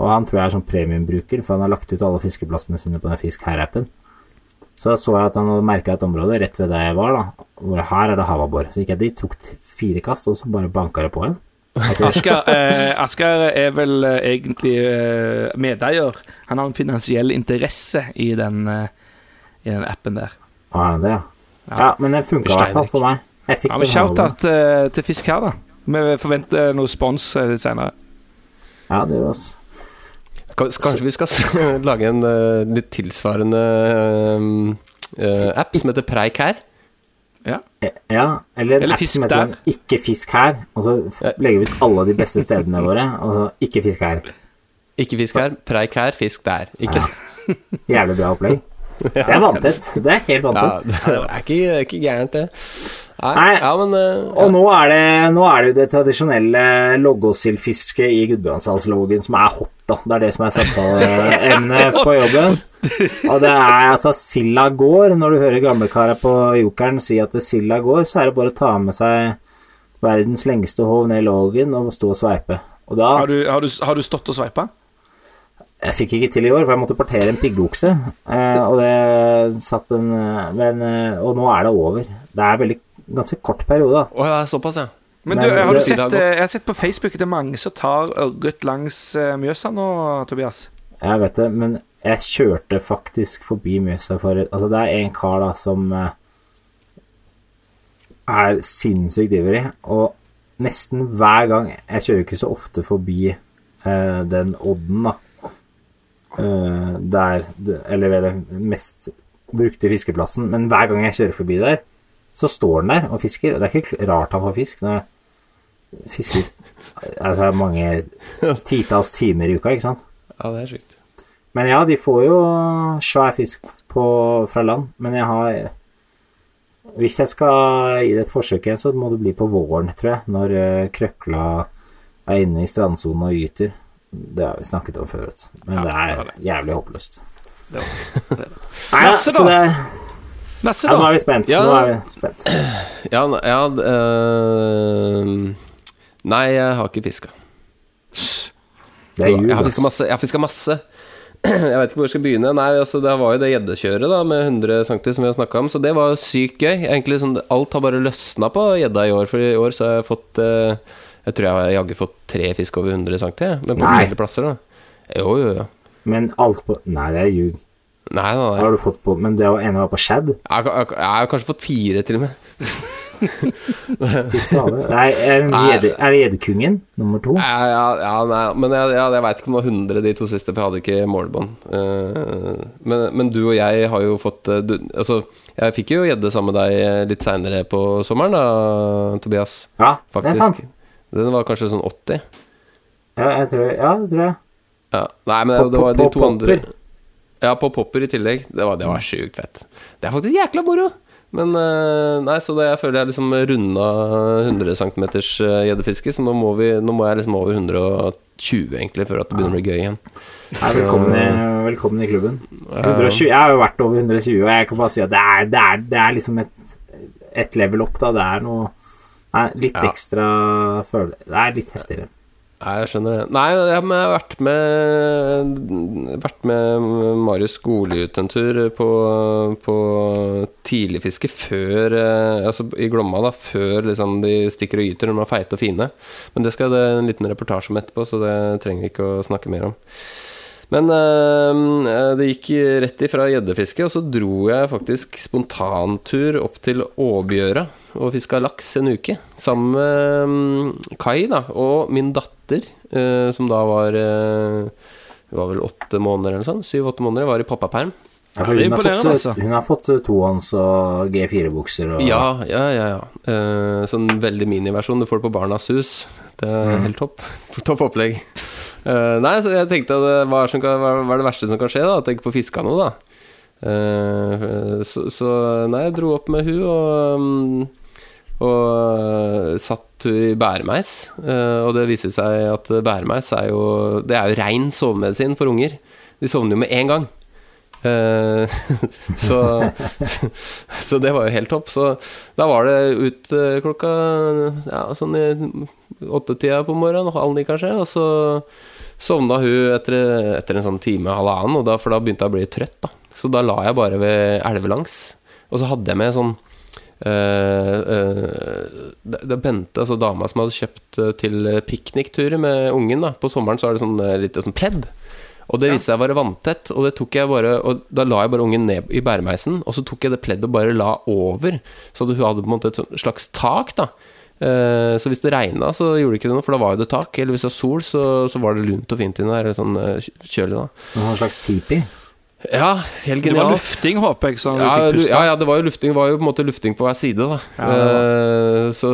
Og han tror jeg er sånn premiumbruker, for han har lagt ut alle fiskeplassene sine på den Fisk her-appen. Så da så jeg at han hadde merka et område rett ved der jeg var, da, hvor her er det havabbor. Så gikk jeg dit, tok fire kast, og så bare banka det på en. Asker, eh, er vel eh, egentlig eh, medeier. Han har en finansiell interesse i den, eh, i den appen der. Er det ja? Ja, men det funka i hvert fall for meg. Jeg fikk Ja, men. Shout-out uh, til Fisk her, da. Vi forventer noe spons eh, litt senere. Ja, det gjør vi. Kanskje vi skal lage en uh, litt tilsvarende eh, eh, app som heter Preik her? Ja. Eh, Ja, eller en Eller app som heter Ikke fisk her, og så legger vi ut alle de beste stedene våre, og så Ikke fisk her. Ikke fisk her, preik her, fisk der. Ikke Jævlig bra opplegg. Det er vanntett. Det er helt Ja, det er ikke, ikke gærent, det. Nei, Nei. ja, men eh, Og nå er, det, nå er det jo det tradisjonelle loggosildfisket i Gudbrandsdalslågen som er hot, da. Det er det som er samtaleemnet på jobben. Og det er altså silda går. Når du hører gamlekara på Jokeren si at silda går, så er det bare å ta med seg verdens lengste håv ned i lågen og stå og sveipe. Og da Har, du, har, du, har du stått og sveipa? Jeg fikk ikke til i år, for jeg måtte partere en piggokse. Eh, og det satt en eh, Men eh, Og nå er det over. Det er veldig ganske kort periode. Å ja, såpass, ja. Men Men du, har du det- sett, det har jeg har sett på Facebook det er mange som tar ørret langs Mjøsa nå, Tobias. Jeg vet det, men jeg kjørte faktisk forbi Mjøsa for Altså, det er en kar da som er sinnssykt ivrig, og nesten hver gang Jeg kjører ikke så ofte forbi eh, den odden, da. Eh, der Eller ved den mest brukte fiskeplassen. Men hver gang jeg kjører forbi der, så står den der og fisker. Og det er ikke rart han får fisk. Når fisker altså, mange titalls timer i uka, ikke sant? Ja, det er sjukt. Men ja, de får jo svær fisk på, fra land. Men jeg har Hvis jeg skal gi det et forsøk igjen, så må det bli på våren, tror jeg. Når eh, krøkla er inne i strandsonen og gyter. Det har vi snakket om før. Men Ja, det det er det. jævlig håpløst. Det var- det var- Nei, Lasse, da? det, da. ja, nå er vi spent. Ja. Nå er vi spent. Ja, ja uh, Nei, jeg har ikke fiska. Det. Jeg har fiska masse. Jeg har fisket masse. Jeg vet ikke hvor jeg skal begynne. Nei, altså Det var jo det gjeddekjøret med 100 cm som vi har snakka om, så det var sykt gøy. Egentlig sånn, Alt har bare løsna på gjedda i år, for i år så har jeg fått eh, Jeg tror jeg har jaggu fått tre fisk over 100 cm, jeg, men på Nei. forskjellige plasser. da Jo, jo, jo. Men alt på Nei, det er ljug. Nei, nei, nei. Har du fått på Men det ene var på shad? Jeg jeg, jeg har kanskje fått fire, til og med. Nei, er det Gjeddekungen nummer to? Ja, ja, ja, nei, men jeg, ja, jeg veit ikke om det var 100 de to siste, for jeg hadde ikke målbånd. Eh, men, men du og jeg har jo fått eh, du, Altså, jeg fikk jo gjedde sammen med deg eh, litt seinere på sommeren, da, Tobias. Ja, det er sant. Den var kanskje sånn 80. Ja, jeg tror, ja, det tror jeg. Ja. Nei, men På- det var på- de to andre. Ja, på popper i tillegg. Det var, det var sjukt fett. Det er faktisk jækla moro. Men eh, nei, så det, jeg føler jeg liksom runda 100 cm gjeddefiske, så nå må, vi, nå må jeg liksom over 120 egentlig før at det begynner å bli gøy igjen. Nei, velkommen, i, velkommen i klubben. 120, jeg har jo vært over 120, og jeg kan bare si at det er, det er, det er liksom et, et level opp, da. Det er noe nei, litt Ja. ekstra følelse Det er litt heftigere. Nei, jeg skjønner det. Nei, jeg, har vært med Vært med Marius Skoli ut en tur på, på tidligfiske før eh, Altså i Glomma, da, før liksom de stikker og gyter når de er feite og fine. Men det skal det en liten reportasje om etterpå, så det trenger vi ikke å snakke mer om. Men eh, det gikk rett ifra gjeddefiske, og så dro jeg faktisk spontantur opp til Åbjøra og fiska laks en uke. Sammen med mm, Kai da, og min datter, eh, som da var eh, var vel åtte måneder eller sånn. Syv-åtte måneder. Var i pappaperm. Ja, hun, har fått, altså. hun har fått tohånds og G4-bukser og Ja, ja, ja. ja. Eh, sånn veldig miniversjon. Du får det på Barnas hus. Det er helt topp. Topp opplegg. Eh, nei, så jeg tenkte at hva er, kan, hva er det verste som kan skje? da Tenk på fiska nå, da. Uh, så, så nei, jeg dro opp med hun og mm, og eh, satt hun i bæremeis. Eh, og det viser seg at bæremeis er jo Det er jo rein sovemedisin for unger. De sovner jo med en gang. Eh, så, så det var jo helt topp. Så da var det ut eh, klokka ja, sånn i åttetida på morgenen, halv ni kanskje, og så sovna hun etter, etter en sånn time, halvannen, og da, for da begynte jeg å bli trøtt, da. Så da la jeg bare ved elvelangs, og så hadde jeg med sånn Uh, uh, Bente, altså dama som hadde kjøpt eh, til pikniktur med ungen da. På sommeren så er det sånn uh, lite sånn pledd. Og det viste seg å være vanntett, og det tok jeg bare Og da la jeg bare ungen ned i bæremeisen, og så tok jeg det pleddet og bare la over, så hun hadde på en måte et slags tak, da. Eh, Så hvis det regna, så gjorde det ikke noe, for da var jo det tak. Eller hvis det var sol, så, så var det lunt og fint inne der, eller sånn eh, kjølig, da. noen slags tipi. Ja, helt Det var lufting, håper jeg. Sånn Ja, ja, ja, det var jo lufting Det var jo på en måte lufting på hver side, da. Eh, så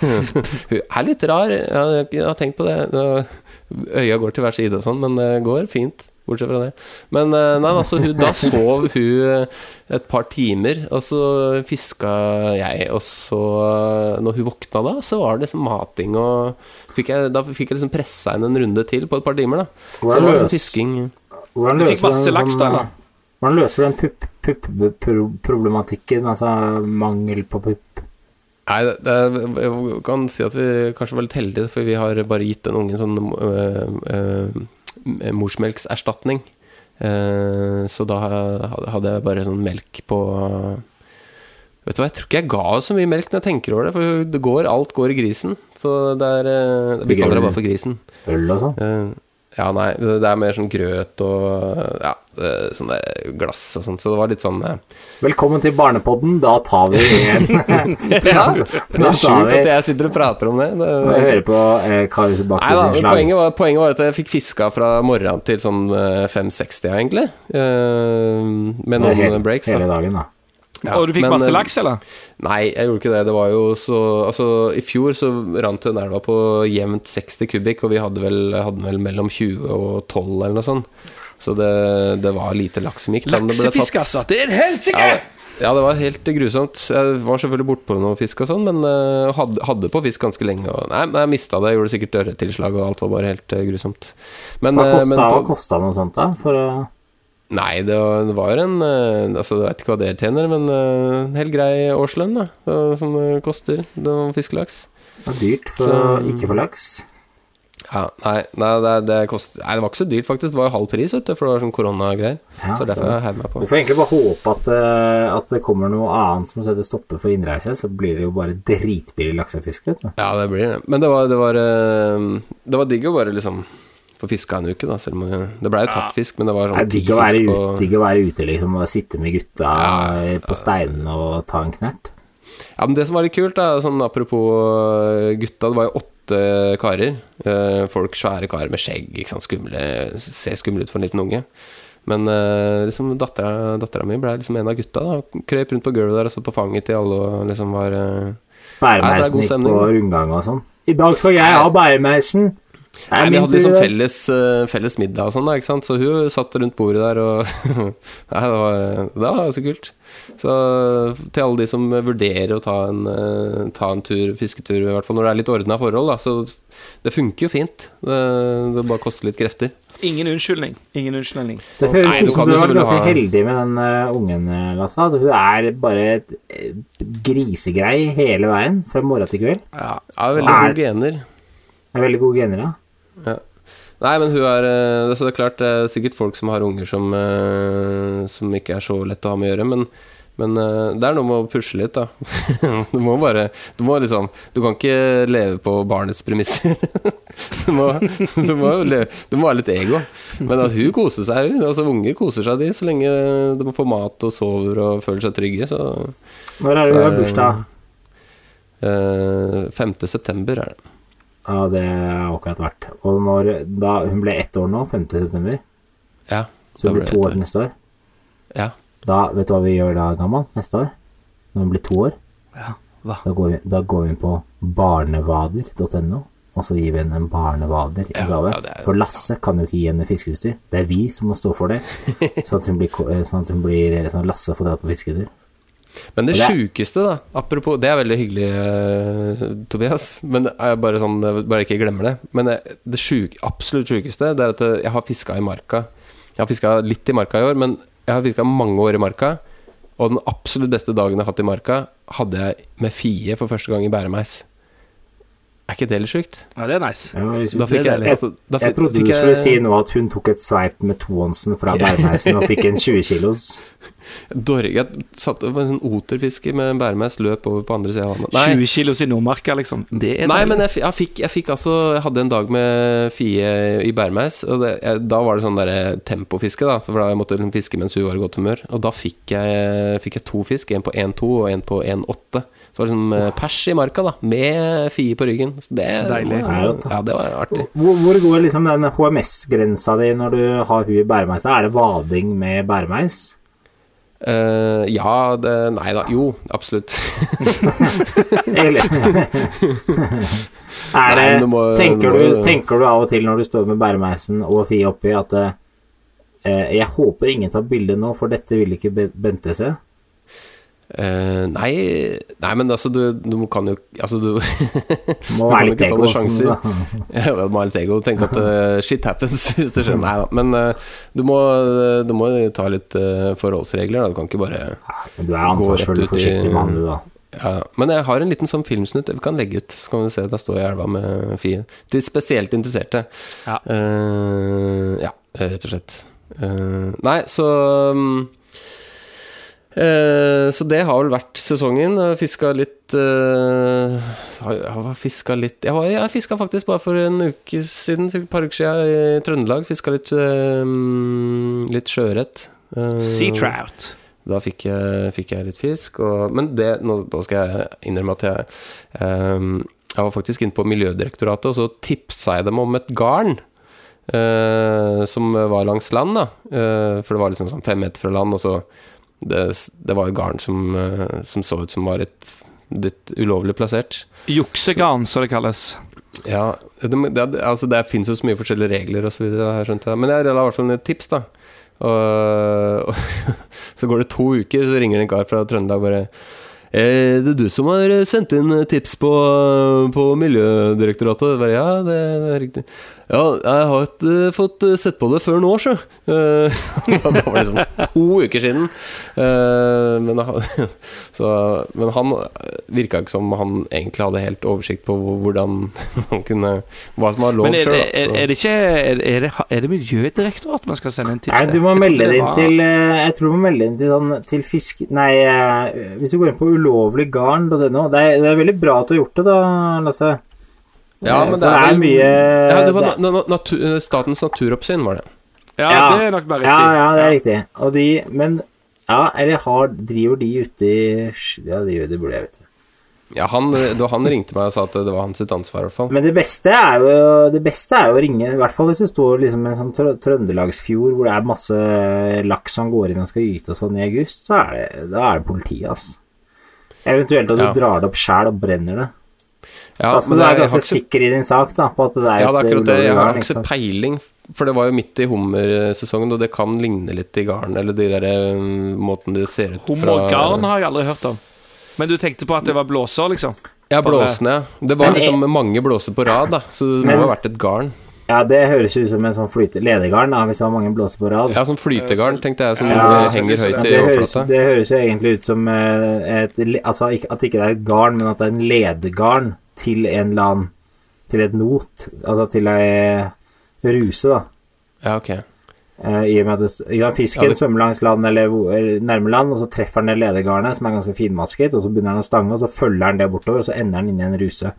hun er litt rar. Jeg, har- jeg har tenkt på det. Øya går til hver side og sånn, men det går fint. Bortsett fra det. Men eh, nei, altså, hun, da sov hun eh, et par timer, og så fiska jeg, og så Når hun våkna da, så var det liksom mating og fikk jeg, Da fikk jeg liksom pressa henne en runde til på et par timer, da. Så det var liksom fisking. Hvordan Du fikk masse laks, sånn, da, eller? Hvordan løser du den pupp-problematikken, altså mangel på pupp? Nei, det, det, jeg kan si at vi kanskje var litt heldige, for vi har bare gitt den ungen sånn øh, øh, morsmelkserstatning. Eh, så da hadde jeg bare sånn melk på Vet du hva, jeg tror ikke jeg ga så mye melk når jeg tenker over det, for det går, alt går i grisen. Så det er Vi kaller det bare for grisen. Øl og sånn? Eh, ja, nei, det er mer sånn grøt og ja, eh, sånn der glass og sånt, så det var litt sånn eh, Velkommen til Barnepodden, da tar vi en Ja, det er skjult sjukt at jeg sitter og prater om det. det jeg hører på eh, Karius da, sin slag. poenget var, poenget var at jeg fikk fiska fra morgenen til sånn eh, 5.60, egentlig. Eh, med noen hele, breaks. hele dagen, da. Ja, Og du fikk men, masse eh, laks, eller? Nei, jeg gjorde ikke det. Det var jo så Altså, i fjor så rant hun elva på jevnt 60 kubikk, og vi hadde vel, hadde vel mellom 20 og 12 eller noe sånt. Så det, det var lite laks som gikk. Laksefisk, altså! Det er helsike! Ja, ja, det var helt grusomt. Jeg var selvfølgelig bortpå noe fisk og sånn, men eh, hadde, hadde på fisk ganske lenge. Og, nei, jeg mista det. Jeg gjorde sikkert ørrettilslag, og alt var bare helt eh, grusomt. Men, Hva kosta, men hva kosta noe sånt, da? For å Nei, det var, det var en eh, Altså, jeg vet ikke hva det tjener, men eh, en helt grei årslønn, da. eh, Som det koster det fiskelaks. Det er dyrt for Så- ikke få laks. Ja, nei, nei, det, det kost, nei, det var ikke så dyrt, faktisk. Det var jo halv pris, vet du, for det var sånn koronagreier. Ja, så derfor jeg heiv meg på. Du får egentlig bare håpe at, eh, at det kommer noe annet som setter stopper for innreise, så blir det jo bare dritbillig laksefisk. Ja, det blir det. Men det var, det var, eh, det var digg å bare liksom få fiska en uke, da. Selv om det- det blei jo tatt fisk, men det var sånn digg å være, fisk ut, på å være ute, liksom, og sitte med gutta Ja, på steinene og ta en knert. Ja, men det som var litt kult, da, sånn apropos eh, gutta, det var jo åtte karer. Eh, folk svære karer med skjegg, ikke sant, skumle, ser skumle ut for en liten unge. Men eh, liksom dattera, mi ble liksom en av gutta. da Krøp rundt på gulvet der og satt på fanget til alle og liksom var Bæremeisen gikk på rundgang og sånn. I dag skal jeg ha bæremeisen! Nei, Vi hadde liksom felles, eh, felles middag og sånn, da, ikke sant? så hun satt rundt bordet der og Nei, det var, det var så kult. Så til alle de som vurderer å ta en, eh, ta en tur, fisketur, i hvert fall når det er litt ordna forhold, da, så det funker jo fint. Det, det bare koster litt krefter. Ingen unnskyldning. Ingen unnskyldning. Det høres du ut som du selvfølgelig ganske ha- heldig med den uh, ungen, Lasse. At Hun er bare et grisegrei hele veien, fra morgen til kveld. Ja. er veldig Er- gode gener. Er veldig gode gener, ja. Nei, men hun er eh, det er klart det er sikkert folk som har unger som, eh, som ikke er så lett å ha med å gjøre, men, men eh, det er noe med å pushe litt, da. Du må bare Du må liksom Du kan ikke leve på barnets premisser. Du må, du må, leve, du må ha litt ego. Men at hun koser seg, hun. Altså, unger koser seg, de, så lenge de får mat og sover og føler seg trygge. Så Når er det hun har bursdag? eh, 5. september er det. Ja, det har akkurat vært. Og når da Hun ble ett år nå, 5. september. Ja. Så hun blir to år neste år. Ja. Da, vet du hva vi gjør da, gammal? Neste år? Når hun blir to år? Ja, hva? Da går vi, da går vi inn på barnevader.no, og så gir vi henne en barnevader i gave. ja, det er- For Lasse kan jo ikke gi henne fiskeutstyr. Det er vi som må stå for det. Sånn at hun blir, eh, sånn at hun blir sånn at Lasse får dra på fisketur. Men det det er- sjukeste, da Apropos Det er veldig hyggelig, uh, Tobias. Men det er bare sånn Bare ikke glemmer det. Men eh, det syk, absolutt sjukeste Det er at eh, jeg har fiska i marka. Jeg har fiska litt i marka i år, men jeg har fiska mange år i marka. Og den absolutt beste dagen jeg har hatt i marka, hadde jeg med Fie for første gang i bæremeis. Er ikke det litt sjukt? Ja, det er nice. Det liksom- Da fikk jeg, jeg, altså, da jeg fikk, trodde fikk du skulle jeg, si nå at hun tok et sveip med toånsen fra bæremeisen og fikk en 20 kilos. Dorg, jeg satt på en sånn oterfiske med en bæremeis løp over på andre sida av vannet. Nei, 20 kilos i Nordmarka, liksom. Det er Nei, men jeg, jeg, fikk, jeg fikk altså Jeg hadde en dag med Fie i bærmeis, og det, jeg, da var det sånn der tempofiske, da. For da jeg måtte jeg fiske mens hun var i godt humør. Og da fikk jeg, fikk jeg to fisk. En på 1,2 og en på 1,8. Så var det liksom wow. pers i marka, da. Med Fie på ryggen. Så det, Deilig. Ja, det var artig. Hvor, hvor går liksom den HMS-grensa di når du har hun i bæremeisa? Er det vading med bæremeis? Eh, ja, det Nei da. Jo, absolutt. Er det nei, du må- tenker, du må- tenker du av og til når du står med bæremeisen og Fie oppi, at uh, Jeg håper ingen tar bilde nå, for dette vil ikke Bente se. Eh, nei, nei, men altså, du, du kan jo Altså, du Må Du være kan litt ikke ta ego. noen sjanser. Ja, du må være litt ego. Tenke at uh, shit happens hvis du skjønner. Nei da. Men uh, du, må, du må ta litt forholdsregler. Da. Du kan ikke bare Men du er Gå ansvarsfull rett og ut i- forsiktig mann, du, da. ja. Men jeg har en liten sånn filmsnutt vi kan legge ut. Så kan vi se, Der står jeg i elva med Fie. Til spesielt interesserte. Ja. Eh, ja, rett og slett. Eh, nei, så um, Så det har vel vært sesongen. Fiska litt uh, Jeg har fiska litt Jeg, har jeg fiska faktisk bare for en uke siden, til et par uker siden, i Trøndelag. Fiska litt, eh, litt sjøørret. Eh, Sea trout. da fikk jeg, fikk jeg litt fisk. Og, men det, nå, da skal jeg innrømme at jeg Jeg var faktisk inne på Miljødirektoratet, og så tipsa jeg dem om et garn. eh, som var langs land, da. Eh, for det var liksom sånn fem meter fra land, og så Det, det var et garn som, eh, som så ut som var et, litt ulovlig plassert. Juksegarn, så det kalles. Ja, det, det, altså det finnes jo så mye forskjellige regler det. Men jeg la i hvert fall et tips, da. Og, og så går det to uker, så ringer det en kar fra Trøndelag bare Er det du som har sendt inn tips på, på Miljødirektoratet? Bare, ja, det, det er riktig. Ja, jeg har ikke fått sett på det før nå, sjø. Uh, det var liksom to uker siden. Uh, men, han- så, men han virka ikke som han egentlig hadde helt oversikt på hvordan han kunne Hva som var lov Men er, er, er, det ikke Er, er, det, er det Miljødirektoratet man skal sende en tips Nei, til? du må melde det inn til eh, Jeg tror du må melde inn til sånn Til fisk... Nei, eh, hvis du går inn på ulovliggarn.no det, det er veldig bra at du har gjort det, da, Lasse. Ja, Eh, men det er mye Ja, det var det- na na natur, Statens naturoppsyn, var det. Ja, Ja. det er nok bare riktig. ja, det er riktig. Og de Men Ja, eller har Driver de ute i Ja, de gjør det, burde jeg vite. Ja, han, da han ringte meg og sa at det var hans sitt ansvar, i hvert fall. Men det beste er jo Det beste er jo å ringe, i hvert fall hvis du står liksom i en sånn trø trøndelagsfjord hvor det er masse laks som går inn og skal gyte og sånn i august, så er det, da er det politiet, altså. Eventuelt at du Ja. drar det opp sjæl og brenner det. Ja, altså, men du er ganske ikke sikker i din sak, da, på at det er ja, det er akkurat det. Jeg har ulovlig ikke så peiling, for det var jo midt i hummersesongen, og det kan ligne litt i garn, eller de der um, måten det ser ut fra Hummergarn har jeg aldri hørt om. Men du tenkte på at det var blåser, liksom? Ja, blåsene, ja. Det var Men liksom mange blåser på rad, da, så det Men- må ha vært et garn. Ja, det høres ut som en sånn flyte ledegarn, da, hvis det var mange blåser på rad. Ja, sånn flytegarn, tenkte jeg, som Ja, eh, henger høyt i overflata. det høres jo egentlig ut som eh, et Altså at ikke det er et garn, men at det er en ledegarn til en eller annen Til et not. Altså til ei ruse, da. Ja, ok. Eh, I og med at det, fisken Ja, det- svømmer langs land eller eller nærme land, og så treffer den det ledegarnet, som er ganske finmasket, og så begynner den å stange, og så følger den det bortover, og så ender den i en ruse.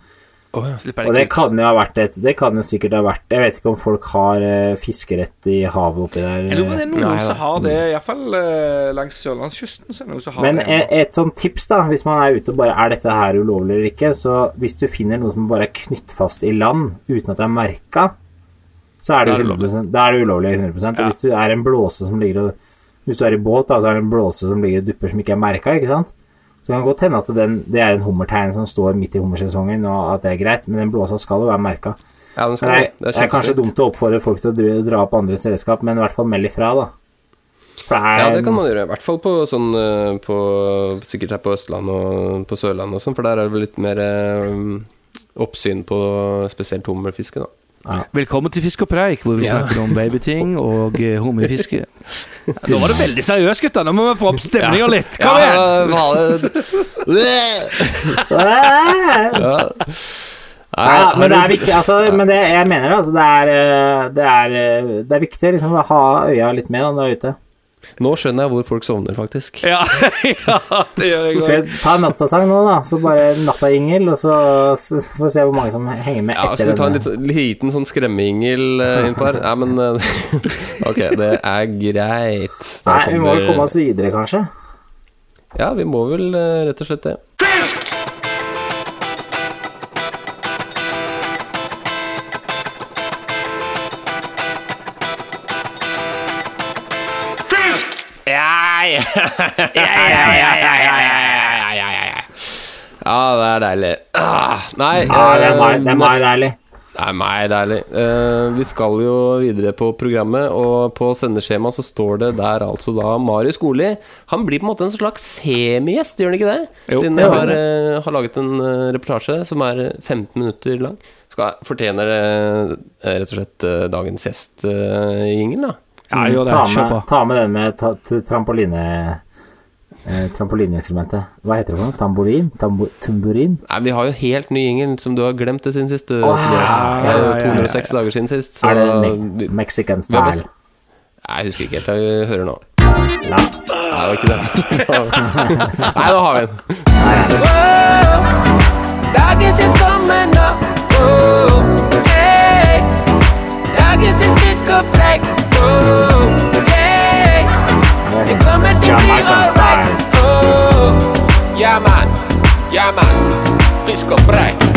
Slipper Og det kan jo ha vært et Det kan jo sikkert ha vært Jeg vet ikke om folk har uh, fiskerett i havet oppi der. Jeg lurer på om det er noen Nei, som har det, iallfall uh, langs sørlandskysten. Så er noen som har Men det. et, et sånt tips, da, hvis man er ute og bare Er dette her ulovlig eller ikke? Så hvis du finner noe som bare er knytt fast i land uten at det er merka, så er det, er 100%, da er det ulovlig 100 Og Ja. hvis du er en blåse som ligger og Hvis du er i båt, da, så er det en blåse som ligger og dupper som ikke er merka, ikke sant? Så kan det godt hende at den, det er en hummertegn som står midt i hummersesongen, og at det er greit, men den blåsa skal jo være merka. Ja, den skal, Det er, det er er kanskje dumt å oppfordre folk til å dra, opp andres redskap, men i hvert fall meld ifra, da. Er, Ja, det kan man gjøre. I hvert fall på sånn eh, på, Sikkert her på Østlandet og på Sørlandet og sånn, for der er det vel litt mer eh, oppsyn på spesielt hummerfiske, da. Velkommen til Fisk og preik, hvor vi Ja. snakker om babyting og uh, hummerfiske. Ja, nå var det veldig seriøst, gutta. Nå må vi få opp stemninga litt. Kom igjen! Ja. Ja, men det er viktig, altså, men det, jeg mener det, altså, det er, eh, det er, eh, det er viktig liksom, å ha øya litt med når du er ute. Nå skjønner jeg hvor folk sovner, faktisk. Ja, ja det gjør jeg Så òg. jeg tar nattasang nå, da. Så bare nattaingel, og så, så får vi se hvor mange som henger med Ja, etter Skal vi ta en litt, sånn- liten sånn skremmeingel uh, innpå her? Nei, men eh, Ok, det er greit. Da Nei, vi må vel komme oss videre, kanskje. Ja, vi må vel eh, rett og slett det. Ja, det er deilig. Ah, nei Ja, det er eh, meg, det er meg deilig. det er meg deilig. Eh, vi skal jo videre på programmet, og på sendeskjemaet så står det der altså da Marius Goli. Han blir på en måte en slags semigjest, gjør han ikke det? Jo. Siden jeg har, eh, har laget en eh, reportasje som er eh, 15 minutter lang. Skal, fortjener det rett og slett eh, dagens gjest-jingel, da? Ja, jo, det. Ta med, på. ta med den med ta, t- trampoline... Eh, trampolineinstrumentet. Hva heter det for noe? Tamburin? Tambu, tamburin? Nei, Vi har jo helt ny jingel som du har glemt det siden sist. ja Det er jo ja, ja, ja, 206 dager siden sist. Så er det me Mexican style? Nei, jeg husker ikke helt. Jeg hører nå. La. Nei, det var ikke den. Nei, nå har vi den. Style. Ja, man. Ja, man. Fisk og preik.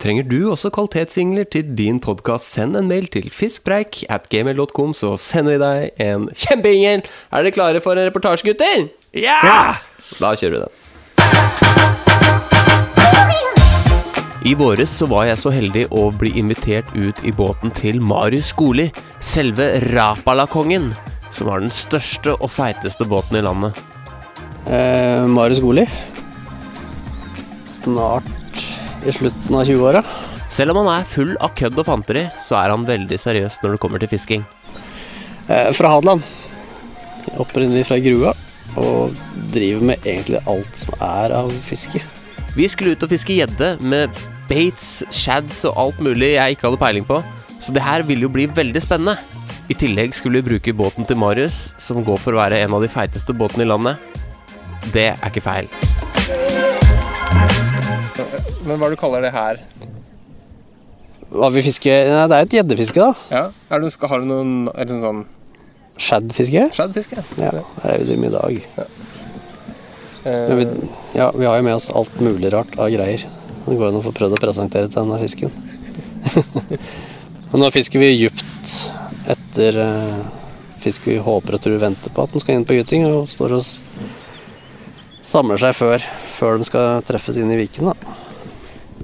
Trenger du også kvalitetssingler til din podkast, send en mail til fiskpreik at gmail.com, så sender vi deg en kjempeingel. Er dere klare for en reportasje, gutter? Ja! Da kjører vi den. I våres så var jeg så heldig å bli invitert ut i båten til Marius Skoli, selve Rapala-kongen, som har den største og feiteste båten i landet. Eh, Marius Goli. Snart i slutten av 20-åra. Selv om han er full av kødd og fanteri, så er han veldig seriøs når det kommer til fisking. Eh, fra Hadeland. Opprinnelig fra Grua. Og driver med egentlig alt som er av fiske. Vi skulle ut og fiske gjedde med baits, shads og alt mulig jeg ikke hadde peiling på, så det her ville jo bli veldig spennende. I tillegg skulle vi bruke båten til Marius, som går for å være en av de feiteste båtene i landet. Det er ikke feil. Men hva er det du kaller det her? Hva vi fisker Nei, det er et gjeddefiske, da. Ja, er det, Har du noen er det sånn Shad-fiske. shaddfiske? Ja, Det er det vi driver med i dag. Eh, Men vi, ja, vi har jo med oss alt mulig rart av greier. Det går an å få prøvd å presentere til denne fisken. Men nå fisker vi djupt etter eh, fisk vi håper og tror venter på at den skal inn på gyting, og står og samler seg før, før de skal treffes inn i viken. da.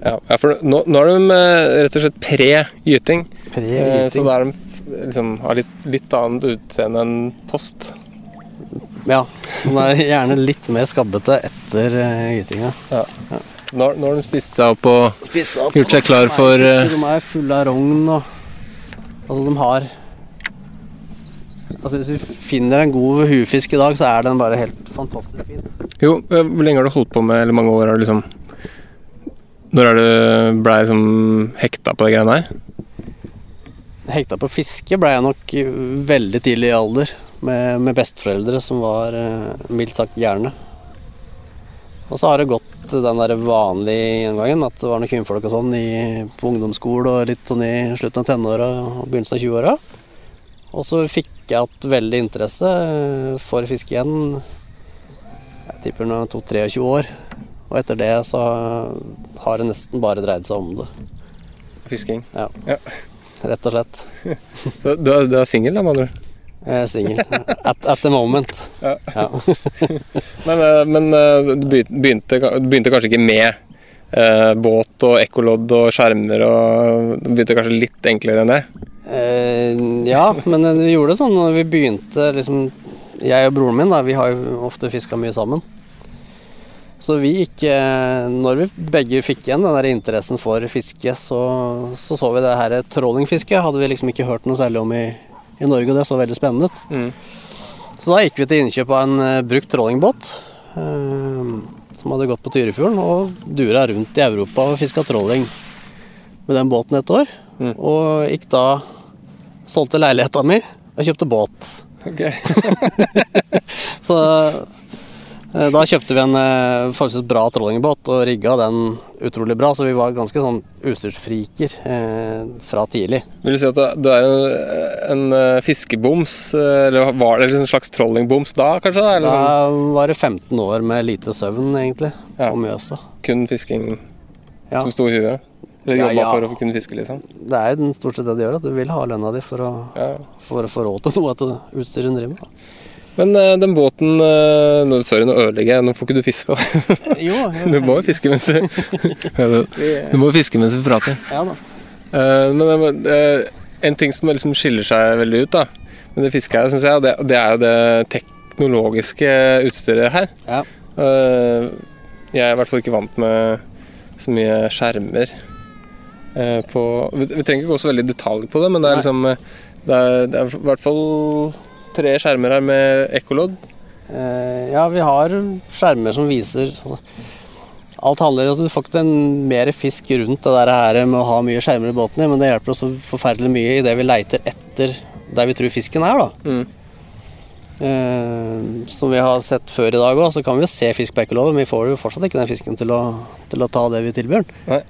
ja, ja, for nå, nå er de eh, rett og slett pre-gyting, eh, så da er de liksom har litt, litt annet utseende enn post. Ja, den er gjerne litt mer skabbete etter gytinga. Ja. Nå, nå har de spist seg opp og opp. Gjort seg klar for, eh, De er fulle av rogn og Altså, de har Altså, hvis vi finner en god hufisk i dag, så er den bare helt fantastisk fin. Jo, eh, hvor lenge har du holdt på med, eller mange år har du liksom Når er du blei liksom hekta på de greiene her? Hekta på fiske ble jeg nok veldig tidlig i alder, med, med besteforeldre som var eh, mildt sagt gærne. Og så har det gått den der vanlige gjengangen, at det var noen kvinnfolk og sånn i, på ungdomsskole og litt sånn i slutten av tenåra og begynnelsen av 20-åra. Og så fikk jeg hatt veldig interesse eh, for fiske igjen. Jeg tipper nå 22-23 år. Og etter det så har det nesten bare dreid seg om det, Fisking. ja, rett og slett. Så du er, du er singel, da, med andre? Jeg er singel. At, at the moment. Ja. Ja. Men, eh, men eh, du begynte, begynte kanskje ikke med eh, båt og ekkolodd og skjermer og Du begynte kanskje litt enklere enn det? Eh, ja, men vi gjorde det sånn når vi begynte liksom Jeg og broren min, da, vi har jo ofte fiska mye sammen. Så vi gikk eh, Når vi begge fikk igjen den der interessen for fiske, så så, så vi det her trålingfisket. Hadde vi liksom ikke hørt noe særlig om i, i Norge, og det så veldig spennende ut. Mm. Så da gikk vi til innkjøp av en uh, brukt trollingbåt. eh, som hadde gått på Tyrifjorden og dura rundt i Europa og fiska trolling med den båten et år. Mm. Og gikk da Solgte leiligheta mi og kjøpte båt. Okay. Så da kjøpte vi en eh, forholdsvis bra trollingbåt og rigga den utrolig bra, så vi var ganske sånn utstyrsfriker eh, fra tidlig. Vil du si at du- er en, en eh, fiskeboms, eh, eller var det en slags trollingboms da, kanskje? Eller Da sånn, var det 15 år med lite søvn, egentlig, Ja. på Mjøsa. kun fisking Ja. som sto i huet? Eller Ja, jobba ja. for å kunne fiske, liksom? Det er jo stort sett det det gjør, at du vil ha lønna di for å, Ja. for å få råd til noe av utstyret du driver med. Men eh, den båten eh, nå, Sorry, nå ødelegger jeg. Nå får ikke du fiske. Jo, Du må jo fiske mens du Du må jo fiske mens vi prater. Ja da. Eh, men en ting som liksom skiller seg veldig ut, da med det fisket her, syns jeg, det, det er jo det teknologiske utstyret her. Ja. Jeg er i hvert fall ikke vant med så mye skjermer på vi, trenger ikke gå så veldig i detalj på det, men det er liksom det er, det er i hvert fall tre skjermer her med ekkolodd. Eh, ja, vi har skjermer som viser altså, Alt handler altså, Du får ikke mer fisk rundt det der her med å ha mye skjermer i båten, men det hjelper oss forferdelig mye i det vi leiter etter der vi tror fisken er. da. Mm. Uh, som vi har sett før i dag òg, så kan vi jo se fisk på ekkolodd, men vi får jo fortsatt ikke den fisken til å, til å ta det vi tilbyr den.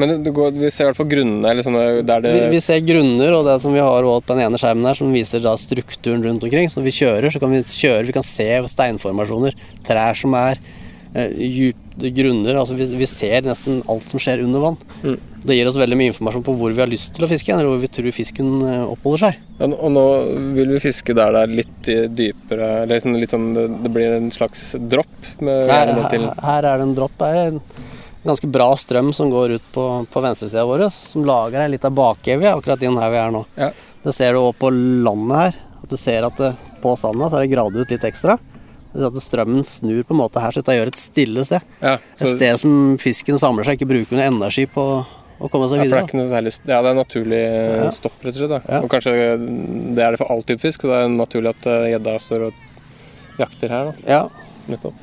Men det, går, vi ser i hvert fall grunnene eller sånne, der det Vi, vi ser grunner, og det som vi har på den ene skjermen her, som viser da strukturen rundt omkring. Så når vi kjører, så kan vi kjøre, vi kan se steinformasjoner, trær som er eh, dype grunner. Altså vi, vi ser nesten alt som skjer under vann. Mm. Det gir oss veldig mye informasjon på hvor vi har lyst til å fiske, eller hvor vi tror fisken eh, oppholder seg. Ja, og nå vil vi fiske der det er litt dypere eller sånn, litt sånn, det, det blir en slags dropp Her, her, her er det en dropp. Er en ganske bra strøm som går ut på, på venstresida vår, som lager ei lita bakevje akkurat inn her vi er nå. Ja. Det ser du òg på landet her. At du ser at det, på sanda så er det gravd ut litt ekstra. At strømmen snur på en måte her, så dette gjør et stille sted. Ja, Et sted som fisken samler seg, ikke bruker noe energi på å komme seg seg Ja, det er videre. særlig Ja, det er naturlig eh, Ja. stopp, rett og slett. Og kanskje det er det for all type fisk, så det er naturlig at eh, gjedda står og jakter her. Da. Ja, Nettopp.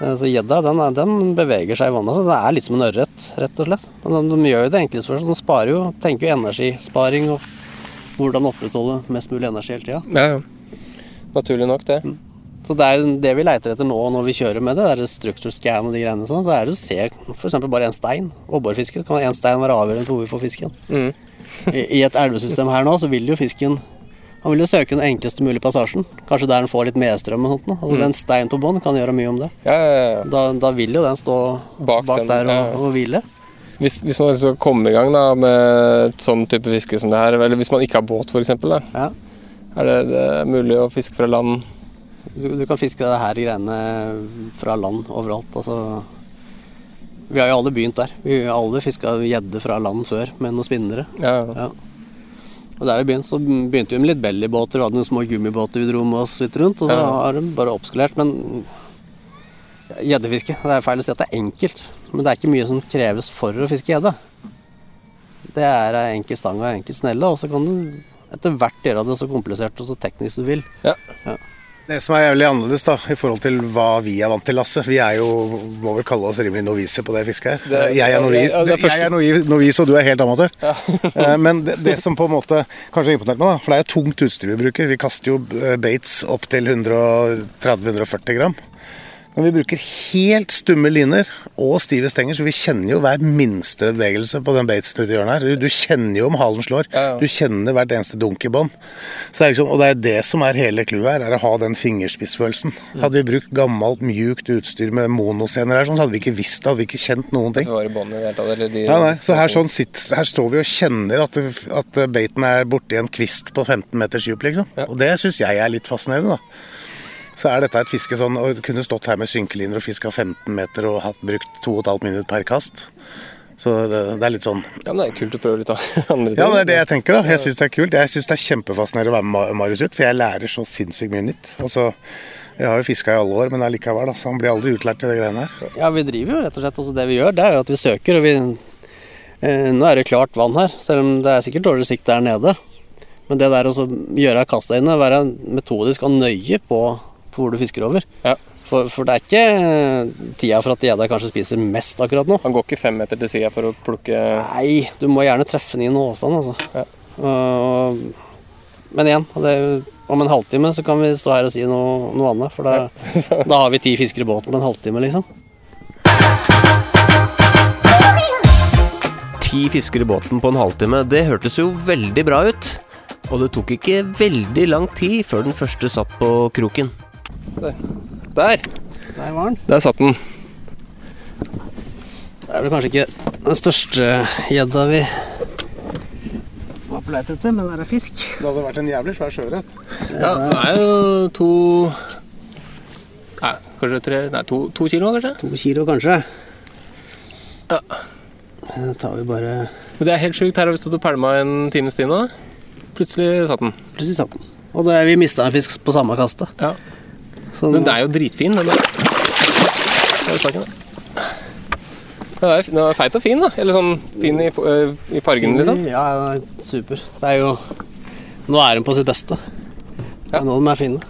Eh, så gjedda den, den beveger seg i vannet, så det er litt som en ørret, rett og slett. Men de, de gjør jo det enkleste for oss. De sparer jo, tenker jo energisparing og hvordan opprettholde mest mulig energi hele tida. Ja, ja. Naturlig nok, det. Så det er jo det vi leiter etter nå når vi kjører med det, det er structure scan og de greiene sånn, så er det å se f.eks. bare en stein. Åborfiske kan en stein være avgjørende på hvor vi får fisken. Mm. I, I et elvesystem her nå så vil jo fisken Han vil jo søke den enkleste mulige passasjen. Kanskje der den får litt medstrøm og sånt. Altså En stein på bånn kan gjøre mye om det. Ja, ja, ja. Da, da vil jo den stå Bak bak, den, der og, og hvile. Hvis, hvis man skal komme i gang da, med et sånn type fiske som det her, eller hvis man ikke har båt f.eks., Ja. er det, det er mulig å fiske fra land? Du, du kan fiske det her greiene fra land overalt. Altså Vi har jo alle begynt der. Vi har alle fiska gjedde fra land før med noen spinnere. Ja, ja. Ja. Og der vi begynte, så begynte vi med litt bellybåter. Vi hadde noen små gummibåter vi dro med oss litt rundt. Og så har de bare oppskalert. Men gjeddefiske Det er feil å si at det er enkelt, men det er ikke mye som kreves for å fiske gjedde. Det er ei enkel stang og ei enkel snelle, og så kan du etter hvert gjøre det så komplisert og så teknisk du vil. Det som er jævlig annerledes da, i forhold til hva vi er vant til, Lasse Vi er jo, må vel kalle oss rimelig noviser på det fisket her. Det- jeg, er novis, det er jeg er novi- novis, og du er helt amatør. Ja. Men det, det som på en måte kanskje imponerte meg, da, for det er jo tungt utstyr vi bruker. Vi kaster jo eh, baits opp til 130-140 gram. Men vi bruker helt stumme liner og stive stenger, så vi kjenner jo hver minste bevegelse på den baitsen ute i hjørnet her. Du, kjenner jo om halen slår. Ja, ja. Du kjenner hvert eneste dunk i bånn. Det er liksom, og det er det som er hele clouet her, er å ha den fingerspissfølelsen. Mm. Hadde vi brukt gammelt, mjukt utstyr med monoscener her, sånn, så hadde vi ikke visst det, hadde vi ikke kjent noen ting. Hvis var i det hele tatt, eller de, Ja, nei, så her, sånn sitt, her står vi og kjenner at, at baiten er borti en kvist på 15 meters dyp, liksom. Og det syns jeg er litt fascinerende, da. Så er dette et fiske sånn og kunne stått her med synkeliner og fiska 15 meter og hatt brukt 2,5 minutter per kast. Så det, det er litt sånn Ja, men det er kult å prøve litt andre ting. Ja, det er det jeg tenker, da. Jeg syns det er kult. Jeg syns det er kjempefascinerende å være med Marius ut, for jeg lærer så sinnssykt mye nytt. Altså, jeg har jo fiska i alle år, men allikevel, Altså, så han blir aldri utlært i de greiene her. Ja, vi driver jo rett og slett også det vi gjør, det er jo at vi søker, og vi eh, Nå er det klart vann her, selv om det er sikkert dårligere sikt der nede. Men det der å gjøre gjøre inne, være metodisk og nøye på, på hvor du fisker over. Ja. For, for det er ikke tida for at gjedda kanskje spiser mest akkurat nå. Han går ikke fem meter til sida for å plukke Nei, du må gjerne treffe den i nåsene, altså. Ja. Uh, Men igjen, det om en halvtime så kan vi stå her og si noe, noe annet. For da, da har vi ti fiskere i båten på en halvtime, liksom. Ti fiskere i båten på en halvtime, det hørtes jo veldig bra ut. Og det tok ikke veldig lang tid før den første satt på kroken. Der. Der, Der var den. Der satt den. Det er vel kanskje ikke den største gjedda vi var på leit etter, men det er fisk. Det hadde vært en jævlig svær sjøørret. Ja, det er jo to Nei, kanskje tre Nei, to, to kilo, kanskje? To kilo, kanskje. Ja. Da tar vi bare Men det er helt sjukt. Her har vi stått og pælma en times tid nå. Plutselig satt den. Plutselig satt den. Og det, vi mista en fisk på samme kastet. Ja. Så Den er jo dritfin, den der. Det er saken, da. Den er, feit og fin, da. Eller sånn fin i, øh, i fargen, liksom. Ja, ja, super. Det er jo Nå er den på sitt beste. Det er nå de er fine.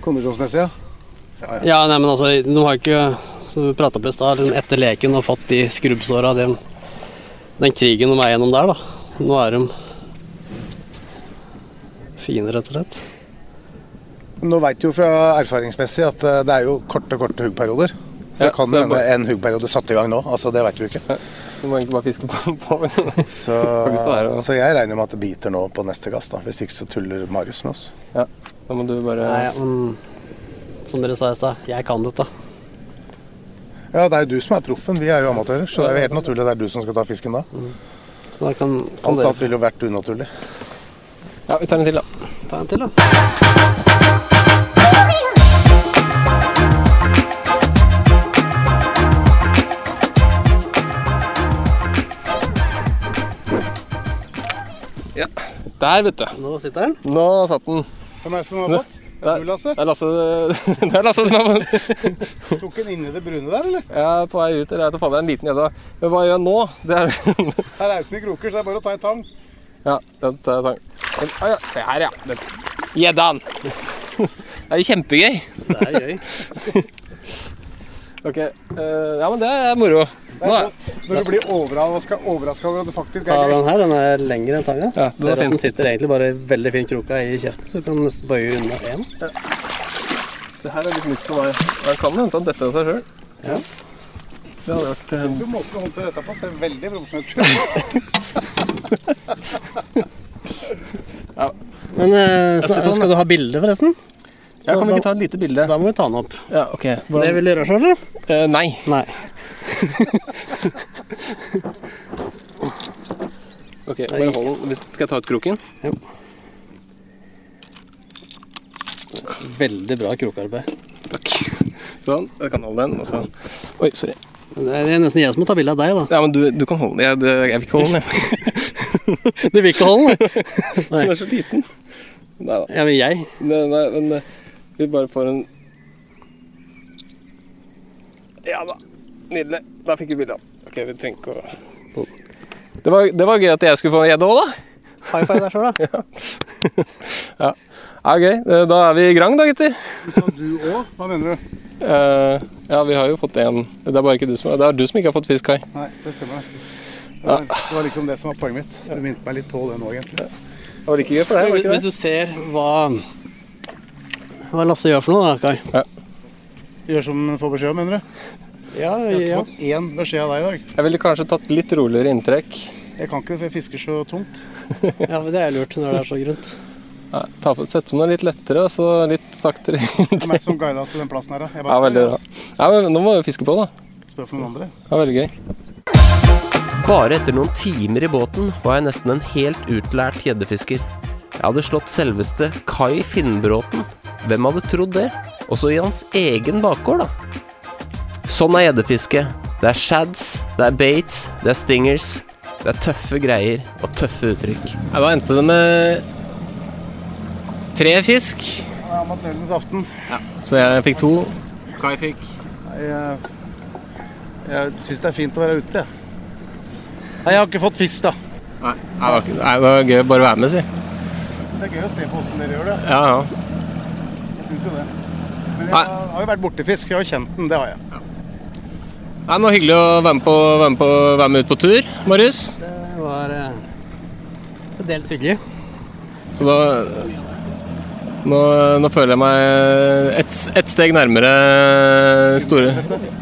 Kondisjonsmessig, ja. Ja, nei, men altså, de har ikke Som vi prata på i stad, liksom etter leken og fått de skrubbsåra, den, den krigen de er gjennom der, da. Nå er de fine, rett og slett. Nå veit du jo fra erfaringsmessig at eh, det er jo korte, korte huggperioder. Så det Ja, kan hende bare- en huggperiode satte i gang nå. Altså, det veit vi jo ikke. Du må egentlig bare fiske på. på. Så, her så jeg regner med at det biter nå på neste kast. da. Hvis ikke så tuller Marius med oss. Ja, Da må du bare Nei, men som dere sa i stad, jeg kan dette. Ja, det er jo du som er proffen. Vi er jo amatører. Så det er jo helt naturlig det er du som skal ta fisken da. Så da kan, kan Alt annet ville jo vært unaturlig. Ja, vi tar en til, da. ta en til, da. Der, vet du. Nå sitter den. Nå satt den. Hvem er det som har fått? Det Du, Lasse? det er Lasse, det er Lasse som har Tok den inni det brune der, eller? Er på vei ut. eller Jeg vet faen, det er en liten gjedde. Men hva gjør jeg nå? Det er Her er det så mye kroker, så det er bare å ta en tang. Ja, den tar jeg tang. Å ja, se her, ja. Den- Gjeddan. Det er jo kjempegøy. Det er gøy. Ok, Uh, Ja, men det er moro. Det Nå er er- godt. Når du blir overraska over at det faktisk er gøy. den her, den er lengre enn tanga. Ja, Ser at den sitter egentlig bare veldig fint kroka i kjeften, så du kan nesten bøye unna én. Det her er litt nytt for meg. Jeg kan hende han dette av seg sjøl. Ja. Det hadde vært um... Du måten du håndterer dette på, ser veldig profesjonelt ut. Men eh, skal du ha bilde, forresten? Ja, Så kan vi da- ikke ta et lite bilde? Da må vi ta den opp. Ja, ok. Det vil du gjøre sjøl, eller? Eh, nei. Nei. Ok, bare hold den. Skal jeg ta ut kroken? Veldig bra krokarbeid. Takk. Sånn. Jeg kan holde den. Og så Oi, sorry. Det er nesten jeg som må ta bilde av deg, da. Ja, men du, du kan holde den. Jeg, jeg vil ikke holde den, jeg. Du vil ikke holde den? Nei. Den er så liten. Nei da. Ja, men jeg. Nei, nei, men eh, vi bare får en Ja da. Nydelig. Da fikk vi bilde av den. Ok, vi trenger ikke å det var, det var gøy at jeg skulle få gjedde òg, da. High five der sjøl, da. Ja, ja. ja, gøy. Eh, Da er vi i Grang, da, gutter. Du òg? Hva mener du? Eh, ja, vi har jo fått én. Det er bare ikke du som Det er du som ikke har fått fisk, Kai. Nei, det stemmer. Det var, det var liksom det som var poenget mitt. Du minte meg litt på det nå, egentlig. Det var like gøy for deg, var det ikke Hvis du ser hva Hva Lasse gjør for noe, da, Kai. Gjør som du får beskjed om, mener du? Ja, Jeg har fått én beskjed av deg i dag. Jeg ville kanskje tatt litt roligere inntrekk. Jeg kan ikke det, for jeg fisker så tungt. ja, men det er lurt når det er så grunt. Ja, ta på, Sett på noe litt lettere, og så litt saktere. Hvem er det som guida oss til den plassen her, da? Jeg Ja, veldig bra. Ja, men Nå må vi fiske på, da. altså. spør for noen andre. Ja, veldig gøy. Bare etter noen timer i båten var jeg nesten en helt utlært gjeddefisker. Jeg hadde slått selveste Kai Finnbråten. Hvem hadde trodd det? Også i hans egen bakgård, da. Sånn er gjeddefiske. Det er shads, det er baits, det er stingers. Det er tøffe greier og tøffe uttrykk. Ja, da endte det med tre fisk. Amatørenes aften. Så jeg fikk to. Kai fikk Jeg, jeg syns det er fint å være ute, jeg. Nei, jeg har ikke fått fisk, da. Nei, det var, ikke, nei, det var gøy å bare være med, si. Det er gøy å se på åssen dere gjør det. Ja, ja. Jeg syns jo det. Men jeg Nei. har jo vært borti fisk. Jeg har kjent den, det har jeg. Nei, det var hyggelig å være med, på, være med, på, være med ut på tur, Marius. Det var eh, til dels hyggelig. Så da Nå, nå føler jeg meg et, et steg nærmere store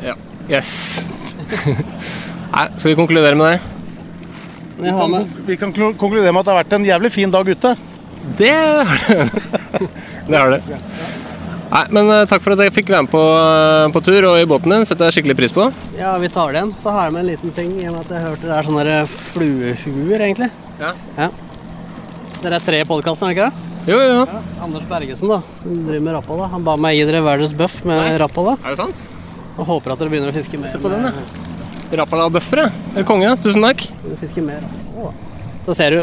ja. Yes. Nei, skal vi konkludere med det? Vi kan, vi kan konkludere med at det har vært en jævlig fin dag ute. Det har det. det har det. Nei, men eh, takk for at jeg fikk være med på, eh, på tur og i båten din. Setter jeg skikkelig pris på. Ja, vi tar det igjen. Så har jeg med en liten ting i og med at jeg hørte det er sånne fluehuer, egentlig. Ja. Dere er tre i podkasten, er det ikke det? Jo, jo, jo. Anders Bergesen, da, som driver med Rapala, han ba meg gi dere verdens bøff med Rapala. Er det sant? Og håper at dere begynner å fiske mer. Se på den, ja. Rapala bøffer, ja. Konge. Tusen takk. Fiske mer. Å. Da ser du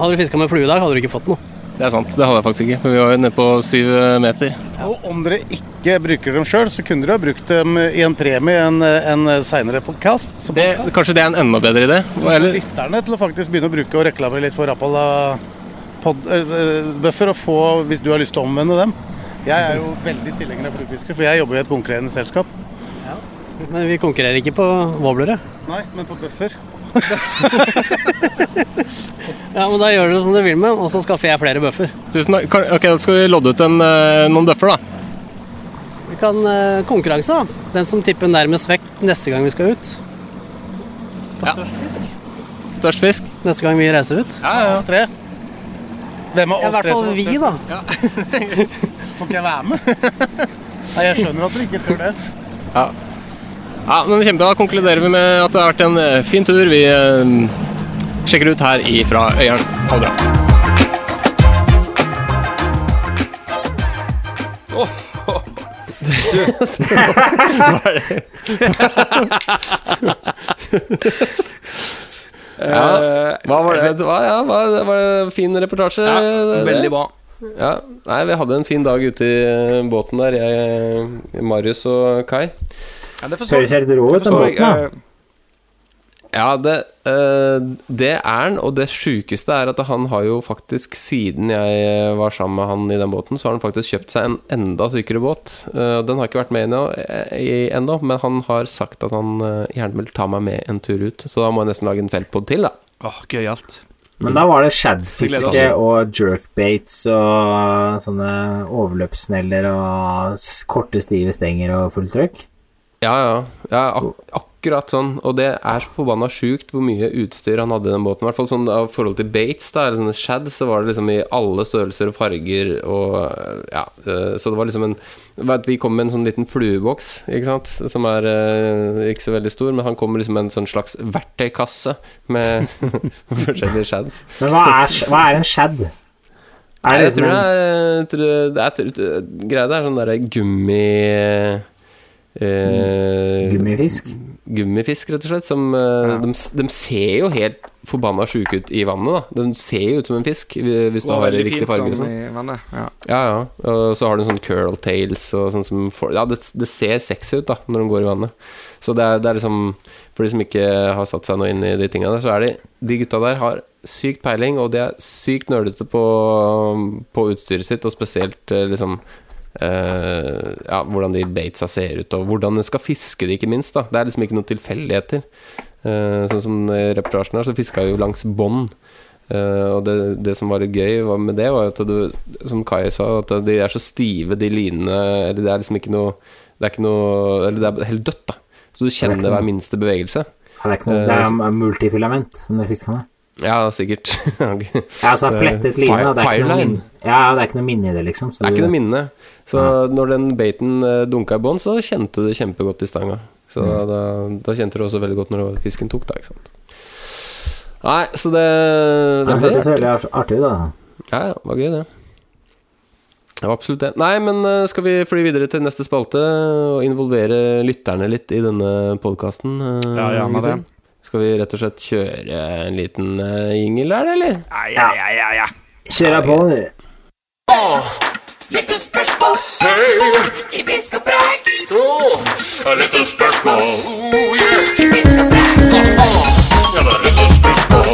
Hadde du fiska med flue i dag, hadde du ikke fått noe. Det er sant. Det hadde jeg faktisk ikke. For vi var jo nede på syv meter. Og om dere ikke bruker dem sjøl, så kunne dere ha brukt dem i en premie en, en seinere podkast. Kanskje det er en enda bedre idé? Eller, lytterne til å faktisk begynne å bruke og reklamere litt for Rapala pod, eh, buffer og få, hvis du har lyst til å omvende dem. Jeg er jo veldig tilhenger av produktfiskere, for jeg jobber jo i et konkurrerende selskap. Men vi konkurrerer ikke på wobblere. Nei, men på buffer. Ja, men da gjør du som du vil med, og så skaffer jeg flere bøffer. tusen takk. Ok, da skal vi lodde ut en, eh, noen bøffer, da. Vi kan eh, konkurranse, da. Den som tipper nærmest vekt neste gang vi skal ut. På Ja. størst fisk. Størst fisk. Neste gang vi reiser ut. Ja, ja. Tre. Hvem av Ja, I hvert fall vi, da. Får ikke jeg være med? Nei, jeg skjønner at dere ikke tør det. Ja, men Kjempebra. Da konkluderer vi med at det har vært en eh, fin tur. Vi eh, sjekker ut her ifra Øyeren. Ha det bra. Ja, hva var det? Hva, ja, hva, var det fin reportasje? Ja, veldig bra. Ja, nei, vi hadde en fin dag ute i eh, båten der, jeg, Marius og Kai. Ja, det Høres helt rå ut, den forstår jeg. Eh, Ja, det, eh, det er han, og det sjukeste er at han har jo faktisk, siden jeg var sammen med han i den båten, så har han faktisk kjøpt seg en enda sykere båt. Eh, Den har ikke vært med i eh, ennå, men han har sagt at han eh, gjerne vil ta meg med en tur ut. Så da må jeg nesten lage en feltpod til, da. Åh, Gøyalt. Men da var det shadfiske og jerkbaits og sånne overløpssneller og korte, stive stenger og fullt trøkk. Ja, ja. ja ak akkurat sånn. Og det er så forbanna sjukt hvor mye utstyr han hadde i den båten. I hvert fall sånn av forhold til baits, da, eller sånne shad, så var det liksom i alle størrelser og farger og Ja. eh, Så det var liksom en Vi kom med en sånn liten flueboks, ikke sant, som er eh, ikke så veldig stor, men han kom med liksom en sånn slags verktøykasse med forskjellige shads. Men hva er, hva er en shad? Nei, det jeg liksom tror det er, tror det er Greia det er sånn derre gummi eh, Gummifisk? Gummifisk, rett og slett. Som, ja. de, de ser jo helt forbanna sjuke ut i vannet. da De ser jo ut som en fisk hvis du har riktig farge. sånn sånn. vannet. Ja. Ja, ja. Og så har du sånn curl tails og sånn som Ja, det, det ser sexy ut da når de går i vannet. Så det er, det er liksom For de som ikke har satt seg noe inn i de tinga der, så er de De gutta der har sykt peiling, og de er sykt nerdete på, på utstyret sitt, og spesielt eh, liksom eh, ja, hvordan de baita ser ut, og hvordan du skal fiske det, ikke minst. da Det er liksom ikke noen tilfeldigheter. Uh, sånn som i reportasjen her, så fiska jeg jo langs bånd. Uh, og det, det som var litt gøy var med det, var at du, som Kai sa, at de er så stive, de linene Eller det er liksom ikke noe Det er ikke noe Eller det er helt dødt, da. Så du kjenner hver minste bevegelse. Det er ikke noe, det er multifilament som de fisker med. Ja, sikkert. det Ja, altså flettet line. Det er ikke noe ja, det er ikke noe minne i det, liksom. Så er ikke noe minne. Så når den baiten eh, dunka i bånn, så kjente du det kjempegodt i stanga. Så Mm. da, da kjente du også veldig godt når fisken tok, da. Ikke sant. Nei, så det Det det hørtes veldig artig ut, da. Ja, ja, var gøy det. Det var absolutt det. Nei, men eh, skal vi fly videre til neste spalte og involvere lytterne litt i denne podkasten? Ja, gjerne det. Skal vi rett og slett kjøre en liten uh, jingle her, eller? Ja, ja, ja, ja. Kjør på, du. Lite spørsmål, oh yeah. Ja, det er lite spørsmål,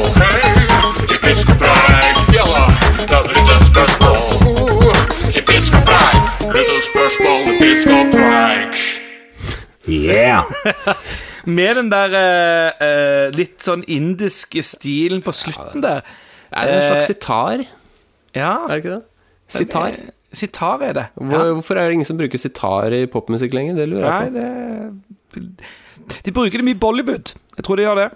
i fiskepreik. Ja da, det er litt spørsmål, oh, i fiskepreik. Lite spørsmål, i fiskepreik. Yeah! Med den der eh, eh, litt sånn indiske stilen på slutten der. Er det en slags Eh, sitar? Ja. Er det ikke det? Sitar. Eh, Sitar er det. Hvor, Hvorfor er det ingen som bruker sitar i popmusikk lenger? Det lurer jeg på. Nei, det De bruker det mye i Bollywood. Jeg tror de gjør det.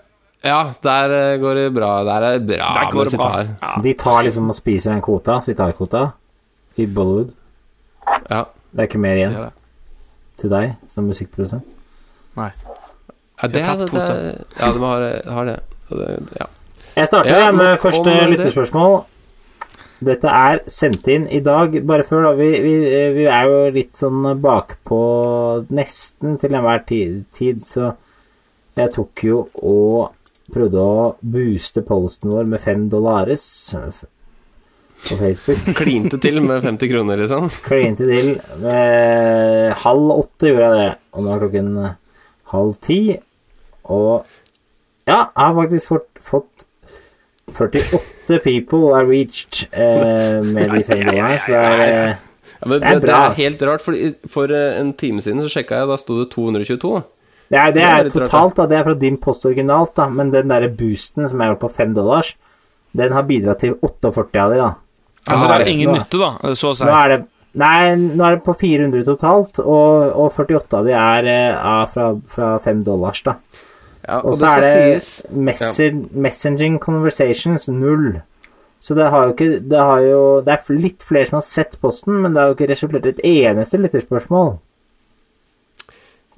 Ja, der går det bra. Der er det bra Der går med det bra. sitar. Ja. De tar liksom og spiser en kvota, sitarkvota, i Bollywood. Ja. Det er ikke mer igjen til deg som musikkprodusent. Nei. Ja, det, Det det, ja, de har, har det. Ja. Jeg starter Ja, med første lyttespørsmål lytterspørsmål. Dette er sendt inn i dag, bare før, da. Vi, vi, vi er jo litt sånn bakpå nesten til enhver tid, tid, så jeg tok jo og prøvde å booste posten vår med fem dollares på Facebook. Klinte til med 50 kroner, liksom. Klinte til. Med halv åtte gjorde jeg det, og nå er klokken halv ti. Og ja, jeg har faktisk fått, fått 48 people are reached eh, med de fem dollarene, så det er eh, Ja, men Det er bra, det er helt rart, for, for eh, en time siden så sjekka jeg, da sto det 222. Det er, det Det er rart, totalt, da. Det er fra din post originalt, da. Men den derre boosten som er gjort på fem dollars, den har bidratt til 48 av de, da. Altså, det er ingen nå- nytte, da, så å si. Nå er det Nei, nå er det på 400 totalt, og, og 48 av de er er fra, fra 5 dollars, da. Ja, Og og så er det sies messer, messaging conversations null. Så det har jo ikke Det har jo Det er litt flere som har sett posten, men det har jo ikke resultert i et eneste lytterspørsmål.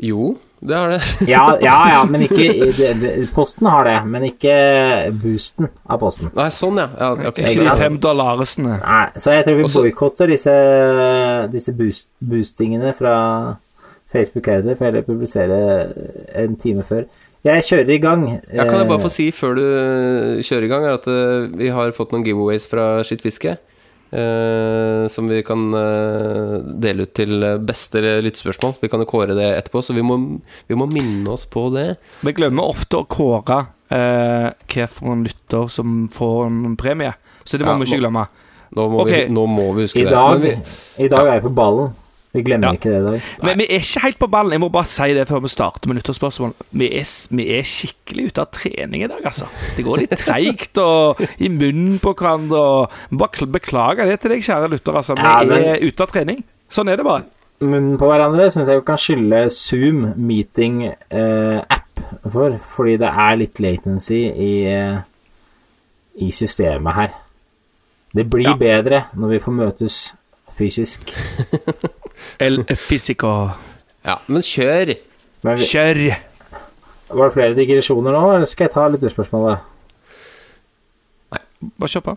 Jo, det har det. Ja, ja, ja, men ikke det, det, Posten har det, men ikke boosten av posten. Nei, sånn, ja. ja ok. Ikke de fem dollaresene. Nei, så jeg tror vi boikotter disse, disse boost, boostingene fra Facebook heretter, for jeg publiserer en time før. Jeg kjører i gang. Ja, kan jeg bare Eh, få si før du kjører i gang, er at eh, vi har fått noen giveaways fra Skittfiske. eh, som vi kan eh, dele ut til eh, beste lyttespørsmål. Vi kan jo kåre det etterpå, så vi må, vi må minne oss på det. Vi glemmer ofte å kåre eh, hvilken lytter som får en premie. Så det må Ja, vi ikke glemme. Nå må, okay. vi, nå må vi huske I det. dag, Men vi, I dag er jeg på ballen. Vi glemmer Ja. ikke det i dag. Men vi er ikke helt på ballen. Jeg må bare si det før vi starter med nyttårsspørsmål. Vi er, vi er skikkelig ute av trening i dag, altså. Det går litt treigt og i munnen på hverandre. Og bare beklager det til deg, kjære lytter. Altså. Vi Ja, men- er ute av trening. Sånn er det bare. Munnen på hverandre syns jeg vi kan skylde Zoom meeting-app for, fordi det er litt latency i, eh, i systemet her. Det blir Ja. bedre når vi får møtes fysisk. El Fisico. ja, men kjør! Men vi, Kjør! var det flere digresjoner nå, eller skal jeg ta lytterspørsmålet? Bare kjør på.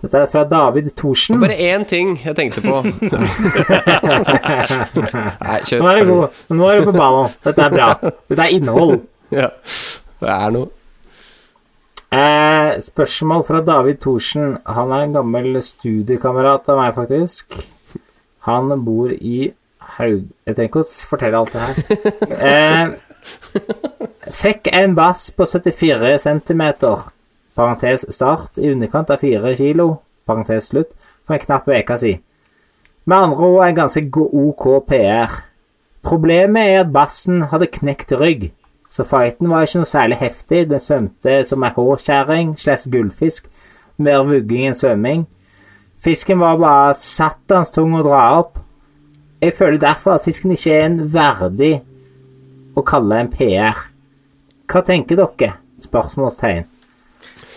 Dette er fra David Thorsen. Bare én ting jeg tenkte på. Nei, kjør. Nå er du god. Nå er du på ballen. Dette er bra. Dette er innhold. Ja, det er noe. Eh, spørsmål fra David Thorsen. Han er en gammel studiekamerat av meg, faktisk. Han bor i Haug... Jeg trenger ikke å fortelle alt det her. Eh, fikk en bass på 74 cm, parentes start, i underkant av 4 kg, parentes slutt, for en knapp uke siden. Med andre ord en ganske ok PR. Problemet er at bassen hadde knekt rygg. Så fighten var ikke noe særlig heftig. Den svømte som ei hårkjerring slags gullfisk. Mer vugging enn svømming. Fisken var bare satans tung å dra opp. Jeg føler derfor at fisken ikke er en verdig å kalle en PR. Hva tenker dere? Spørsmålstegn.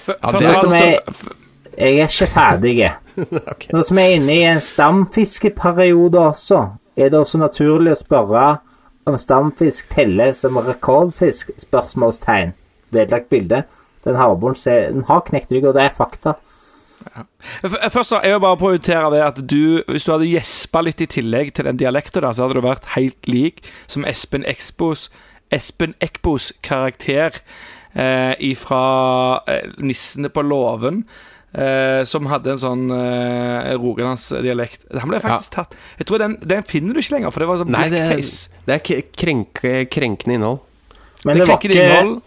F- Ja, det er av alt som så- er- Jeg er ikke ferdig. Nå som jeg er inne i en stamfiskeperiode også, er det også naturlig å spørre om stamfisk teller som rekordfisk? Spørsmålstegn. Vedlagt bilde. Den havbunnen Den har knekt rygg, og det er fakta. F- Først så, jeg vil bare poengtere det at du, hvis du hadde gjespa litt i tillegg til den dialekten, der, så hadde du vært helt lik som Espen Ekbos Espen Eckbos karakter eh, ifra eh, 'Nissene på låven'. Eh, som hadde en sånn eh, rogalandsdialekt. Han ble faktisk tatt Jeg tror den, den finner du ikke lenger, for det var sånn Nei, det er, det er k- krenke, krenkende innhold. Men Det det, var ikke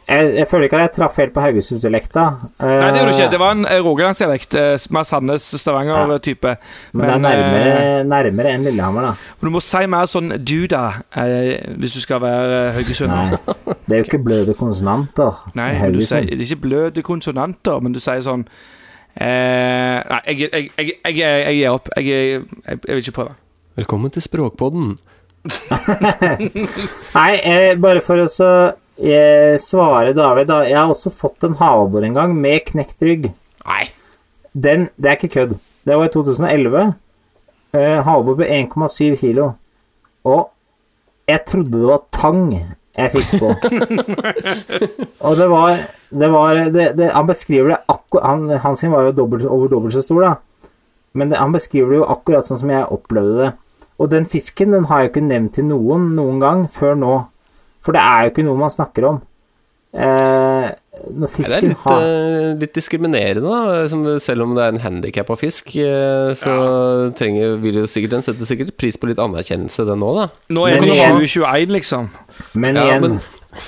jeg, jeg føler ikke at jeg traff helt på Haugesundsdialekta. Nei, det gjorde du ikke. Det var en eh, rogalandsdialekt. eh, Mer Sandnes-Stavanger-type. Men det er nærmere, nærmere enn Lillehammer, da. du må si mer sånn du, da, eh, hvis du skal være eh, Haugesund. Nei. Det er jo ikke bløde konsonanter. Nei, men du sier, det er ikke bløde konsonanter, men du sier sånn Eh, nei, jeg, jeg, jeg, jeg, jeg, jeg gir opp. Jeg, jeg, jeg, jeg vil ikke prøve. Velkommen til Språkpodden. Nei, eh, bare for å så eh, svare David, da. Jeg har også fått en havabbor en gang med knekt rygg. Nei. Den, det er ikke kødd. Det var i 2011. Eh, havabbor på 1,7 kilo. Og jeg trodde det var tang jeg fikk på. og det var, det var det, det, Han beskriver det akkurat han, han sin var jo dobbelt, over dobbelt så stor, da. Men han beskriver det jo akkurat sånn som jeg opplevde det. Og den fisken den har jeg ikke nevnt til noen noen gang før nå. For det er jo ikke noe man snakker om. Eh, når har Det er litt, har eh, litt diskriminerende, da. Som, selv om det er en handikappa fisk, eh, så trenger, vil jo sikkert den sette sikkert pris på litt anerkjennelse, den òg, da. Nå er det 2021, liksom. Men Ja, igjen men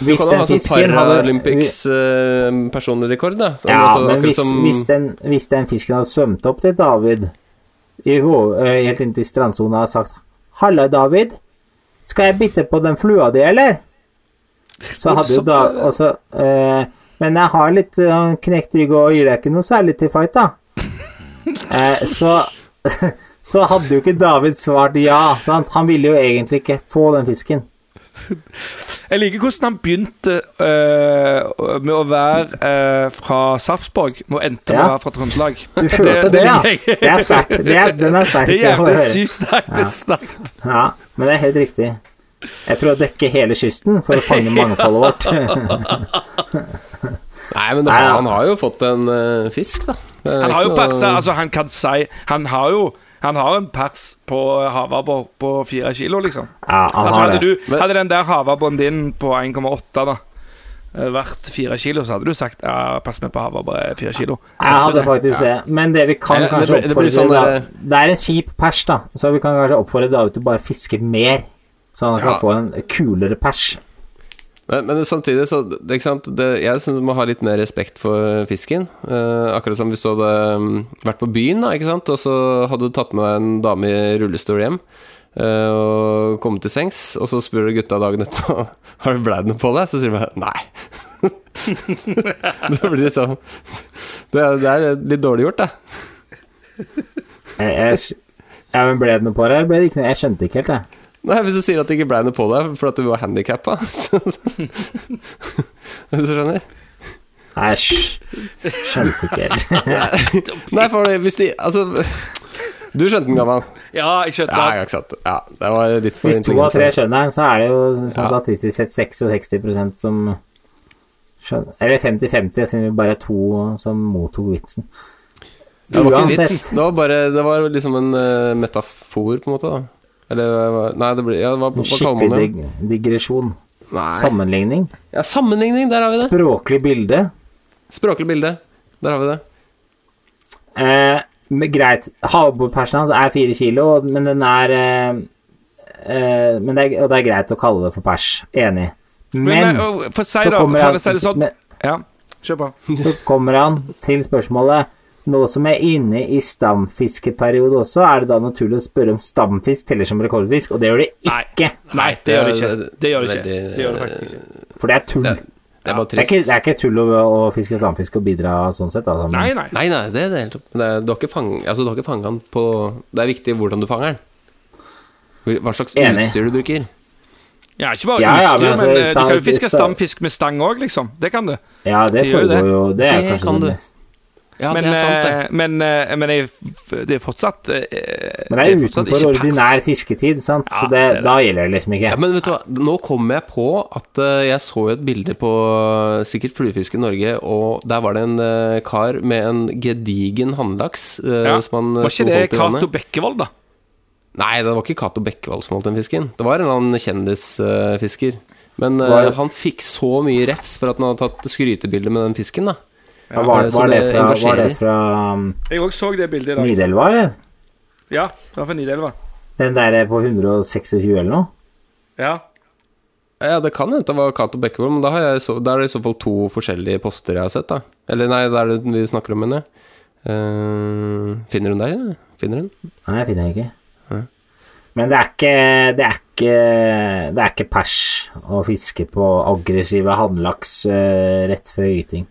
Du kan jo ha sånn fisken hadde- Paralympics eh, personrekord, da. Ja, altså, men hvis, som- hvis, den, hvis den fisken hadde svømt opp til David i, eh, helt inntil strandsona og sagt 'Halla, David. Skal jeg bitte på den flua di, eller?' Så hadde jo da også eh, Men jeg har litt eh, knekt rygg og gir deg ikke noe særlig til fight, da. Eh, så så hadde jo ikke David svart ja. Sant? Han ville jo egentlig ikke få den fisken. Jeg liker hvordan han begynte øh, med å være øh, fra Sarpsborg og endte med Ja. å være fra Trøndelag. Du hørte det, det, det ja. Det er sterkt. Er- Den er sterk. Det er jævlig sykt sterkt. Er. Ja, men det er helt riktig. Jeg prøver å dekke hele kysten for å fange mangfoldet vårt. Nei, men det, han har jo fått en uh, fisk, da. Han har jo persa, altså han kan si Han har jo han har en pers på havabbor på fire kilo, liksom. Ja, han Altså, har hadde, det. du, hadde den der havabboren din på 1,8 da eh, vært fire kilo, så hadde du sagt ja, pass meg på havabbor er fire kilo. Jeg hadde faktisk det. Men det vi kan kanskje oppfordre det blir sånn Det er en kjip pers, da. Så vi kan kanskje oppfordre David til å bare fiske mer. Så han kan Ja. få en kulere pers. Men, men samtidig så det? Det, Jeg syns du må ha litt mer respekt for fisken. Eh, akkurat som hvis du hadde mm, vært på byen, da, ikke sant? og så hadde du tatt med deg en dame i rullestol hjem. eh, og kommet til sengs, og så spør du gutta dagen etterpå Har du bleid noe på deg. Så sier de bare nei. det blir liksom det, er- det er litt dårlig gjort, det. Jeg, jeg, men ble det noe på deg, eller ble det ikke noe? Jeg skjønte ikke helt, jeg. Nei, Hvis du sier at det ikke ble noe på deg fordi du var handikappa Hvis du skjønner? Nei, skjønte ikke helt. Nei, for det- hvis de Altså Du skjønte den, Gammal? Ja, jeg skjønte Ja, det. ikke sant. Ja, det var litt for Hvis to av tre skjønner den, så er det jo sånn Ja. statistisk sett 66% som skjønner Eller 50-50, siden vi bare er to som mottok vitsen. Det var ikke en vits. Det var bare Det var liksom en uh, metafor, på en måte. da Eller Nei, det blir Ja, hva, hva kaller man Skikkelig det? dig digresjon. Nei. Sammenligning. Ja, sammenligning, der har vi det. Språklig bilde. Språklig bilde. Der har vi det. Eh, men greit, havbordpersen hans er fire kilo, men den er eh, eh, men det er, Og det er greit å kalle det for pers. Enig. Men, Men, men å, få si så, da, kommer for han, si det sånn men, Ja, kjør på. så kommer han til spørsmålet Nå som jeg er inne i stamfiskeperiode også, er det da naturlig å spørre om stamfisk teller som rekordfisk, og det gjør det ikke, Nei, det gjør det ikke. Det gjør det ikke. Det gjør det faktisk ikke. for det er tull. Det, Det det er bare er ikke, det er ikke tull å, å fiske stamfisk og bidra sånn sett. Altså, Nei, nei. Nei, nei, det er det helt opp. Det er, du har ikke fang, altså, du har den på Det er viktig hvordan du fanger den. Hva slags Enig. utstyr du bruker. Ja, ikke bare Ja, ja, utstyr, men men, altså, eh, du kan jo fiske stamfisk med stang òg, liksom. Det kan du. Ja, det De foregår jo Det er Det kan du. mest Ja, men, det er sant, det. eh, men, eh, men jeg, det er fortsatt eh, Men det er jo utenfor ordinær fisketid, sant? Ja, så det, det da gjelder det liksom ikke. Ja, men vet du hva, nå kom jeg på at jeg så et bilde på sikkert Fluefiske i Norge, og der var det en kar med en gedigen hannlaks Ja. som han Var ikke det. Cato Bekkevold, da? Nei, det var ikke Cato Bekkevold som holdt den fisken. Det var en eller annen kjendisfisker. Men han fikk så mye refs for at han hadde tatt skrytebilde med den fisken, da. Ja, var, var, det det fra, var det fra um, Jeg òg så det bildet i dag. Nidelva, eller? Ja, det var fra Nidelva. Den der er på 126 eller noe? Ja. Ja, det kan hende det var Cato Bekkevold, men da, har jeg så, da er det i så fall to forskjellige poster jeg har sett, da. Eller nei, det er det vi snakker om, mener jeg. Eh, finner hun deg, eller? Finner hun? Nei, jeg finner ikke. Nei. Men det er ikke Det er ikke Det er ikke pers å fiske på aggressive hannlaks uh, rett før gyting.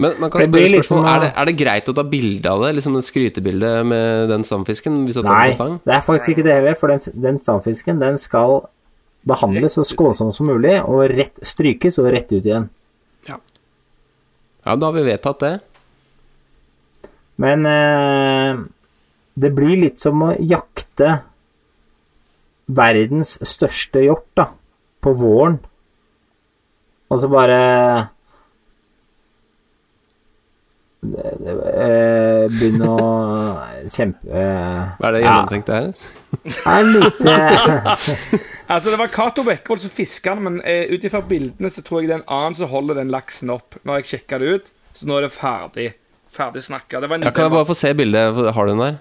Men man kan Det spørre spørsmål liksom, er, det, er det greit å ta bilde av det? Liksom et skrytebilde med den stamfisken? Hvis du tar Nei, stang? det er faktisk ikke det heller, for den, den stamfisken den skal behandles så skånsomt som mulig, og rett strykes og rett ut igjen. Ja, da har vi vedtatt det. Men eh, det blir litt som å jakte verdens største hjort, da, på våren. Og så bare Begynne å kjempe eh, Hva er det gjennomtenkt det her? er litt eh, Altså, det var Cato Bekkevold som fiska den, men eh, ut ifra bildene så tror jeg det er en annen som holder den laksen opp. Når jeg sjekka det ut, så nå er det ferdig. Ferdig snakka. Det var en Ja, kan jeg bare få se bildet? Har du den der?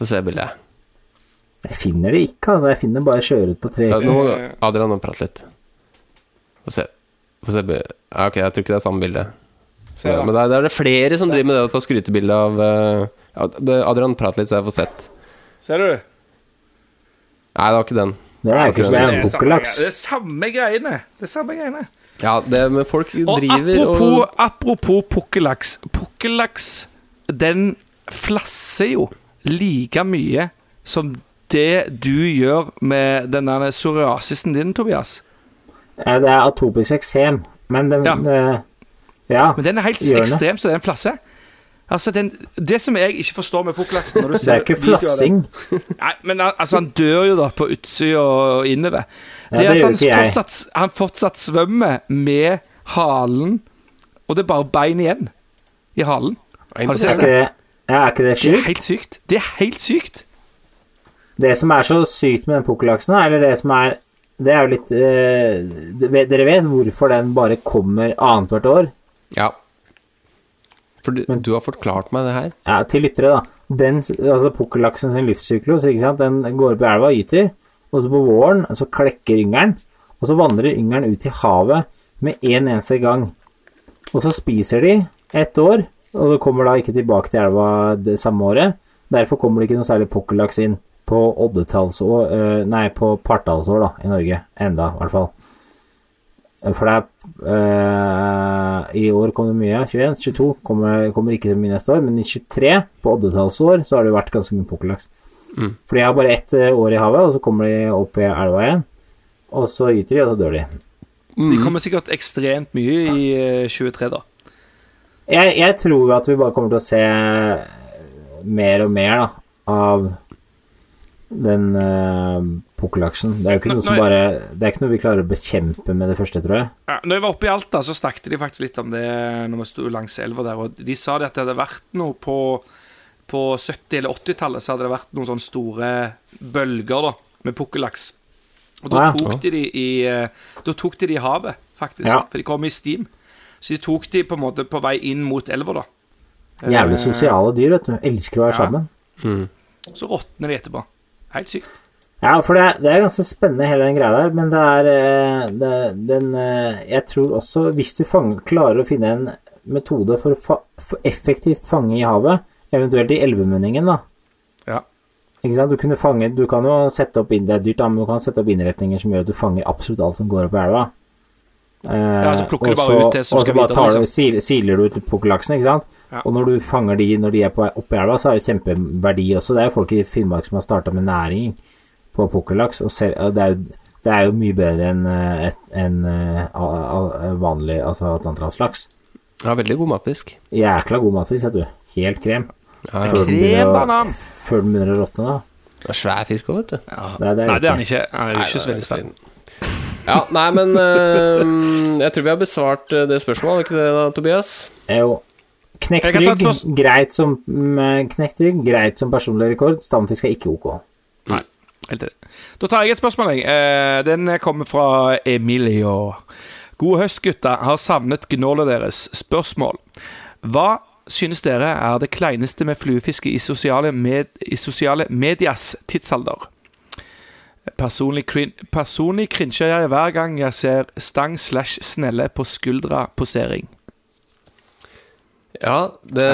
Få se bildet. Jeg finner det ikke, altså. Jeg finner bare sjøørret på tre. Ja, nå må Adrian prate litt. Få se. Få se bildet. ja, Ok, jeg tror ikke det er samme bilde. Så, ja. men det er, det er flere som driver med det å ta skrytebilde av eh, Adrian, prat litt, så jeg får sett. Ser du? Nei, det var ikke den. er ikke det er Det en er samme pukkellaks. greie- Det er samme greiene. Det er samme greiene. Ja, det med folk Og driver apropos, og apropos pukkellaks. Pukkellaks, den flasser jo like mye som det du gjør med den der psoriasisen din, Tobias. Ja, det er atopisk eksem, men den Ja. Ja. Men den er helt ekstrem så den flasser. Altså, den, Det som jeg ikke forstår med pukkellaksen Det er ikke flassing. Nei, men al- altså, han dør jo da på utsida og innover. Ja, Det det at han fortsatt, han fortsatt svømmer med halen, og det er bare bein igjen i halen. Har du sett det? det, ja, er ikke det Det er helt sykt. Det er helt sykt. Det som er så sykt med den pukkellaksen, eller det som er Det er jo litt eh, Dere vet hvorfor den bare kommer annethvert år? Ja. For du, du har forklart meg det her. Ja, til lyttere, da. Den, altså Pukkellaksen sin livssyklus, ikke sant? den går opp i elva og gyter, og så på våren så klekker yngelen, og så vandrer yngelen ut i havet med en eneste gang. Og så spiser de ett år, og så kommer da ikke tilbake til elva det samme året. Derfor kommer det ikke noe særlig pukkellaks inn på oddetallsår eh, Nei, på partallsår, da, i Norge. Enda, i hvert fall. For det er eh, I år kom det mye. 21, 22 kommer, kommer ikke til mye neste år, men i 23, på oddetallsår, så har det vært ganske mye pukkellaks. Mm. For de har bare ett eh, år i havet, og så kommer de opp i elva igjen. Og så gyter de, og så dør de. De kommer sikkert ekstremt mye i eh, 23, da. Jeg, jeg tror jo at vi bare kommer til å se mer og mer da, av den uh, pukkellaksen. Det er jo ikke Nå- noe som bare Det er ikke noe vi klarer å bekjempe med det første, tror jeg. Ja, når jeg var oppe i Alta, så snakket de faktisk litt om det når vi sto langs elva der. Og de sa det at det hadde vært noe på, på 70- eller 80-tallet, så hadde det vært noen sånne store bølger da, med pukkellaks. Og da Ah, ja. tok de de i eh, Da tok de de i havet, faktisk. Ja. For de kom i stim. Så de tok de på en måte på vei inn mot elva, da. Jævlig Eh, sosiale dyr, vet du. Elsker å være Ja. sammen. Så råtner de etterpå. Helt sykt. Ja, for det, det er ganske spennende hele den greia der, men det er eh, det, den eh, Jeg tror også, hvis du fanger, klarer å finne en metode for å fa, for effektivt fange i havet, eventuelt i elvemunningen, da Ja. Ikke sant? Du, kunne fange, du kan jo sette opp inn, Det er dyrt, da, men du kan sette opp innretninger som gjør at du fanger absolutt alt som går opp i elva. Eh, så plukker du bare ut det som skal videre, Og så liksom. siler du ut pukkellaksen, ikke sant? Ja. Og når du fanger de når de er på opp i elva, så er det kjempeverdi også. Det er jo folk i Finnmark som har starta med næring på pukkellaks, og ser, og det, er jo, det er jo mye bedre enn en, en eh, a- a- vanlig altså atlanterhavslaks. Ja, veldig god matfisk. Jækla god matfisk, vet du. Helt krem. Ja, ja. Før den begynner! Før den begynner å råtne, da. Det er svær fisk òg, vet du. Nei, det er Nei, det er han ikke. Han er jo ikke så veldig sterk. Ja, nei, men uh, Jeg tror vi har besvart eh, det spørsmålet, ikke det da, Tobias? Jo. Knekt rygg, greit som knekt rygg, greit som personlig rekord. Stamfisk er ikke ok. Da tar jeg et spørsmål. jeg. Eh, Den kommer fra Emilio. God høst, gutta. Har savnet gnålet deres. Spørsmål. Hva synes dere er det kleineste med fluefiske i sosiale, med, i sosiale medias tidsalder? Personlig, crin personlig krinsjer jeg hver gang jeg ser stang slash snelle på skuldra-posering. Ja, det,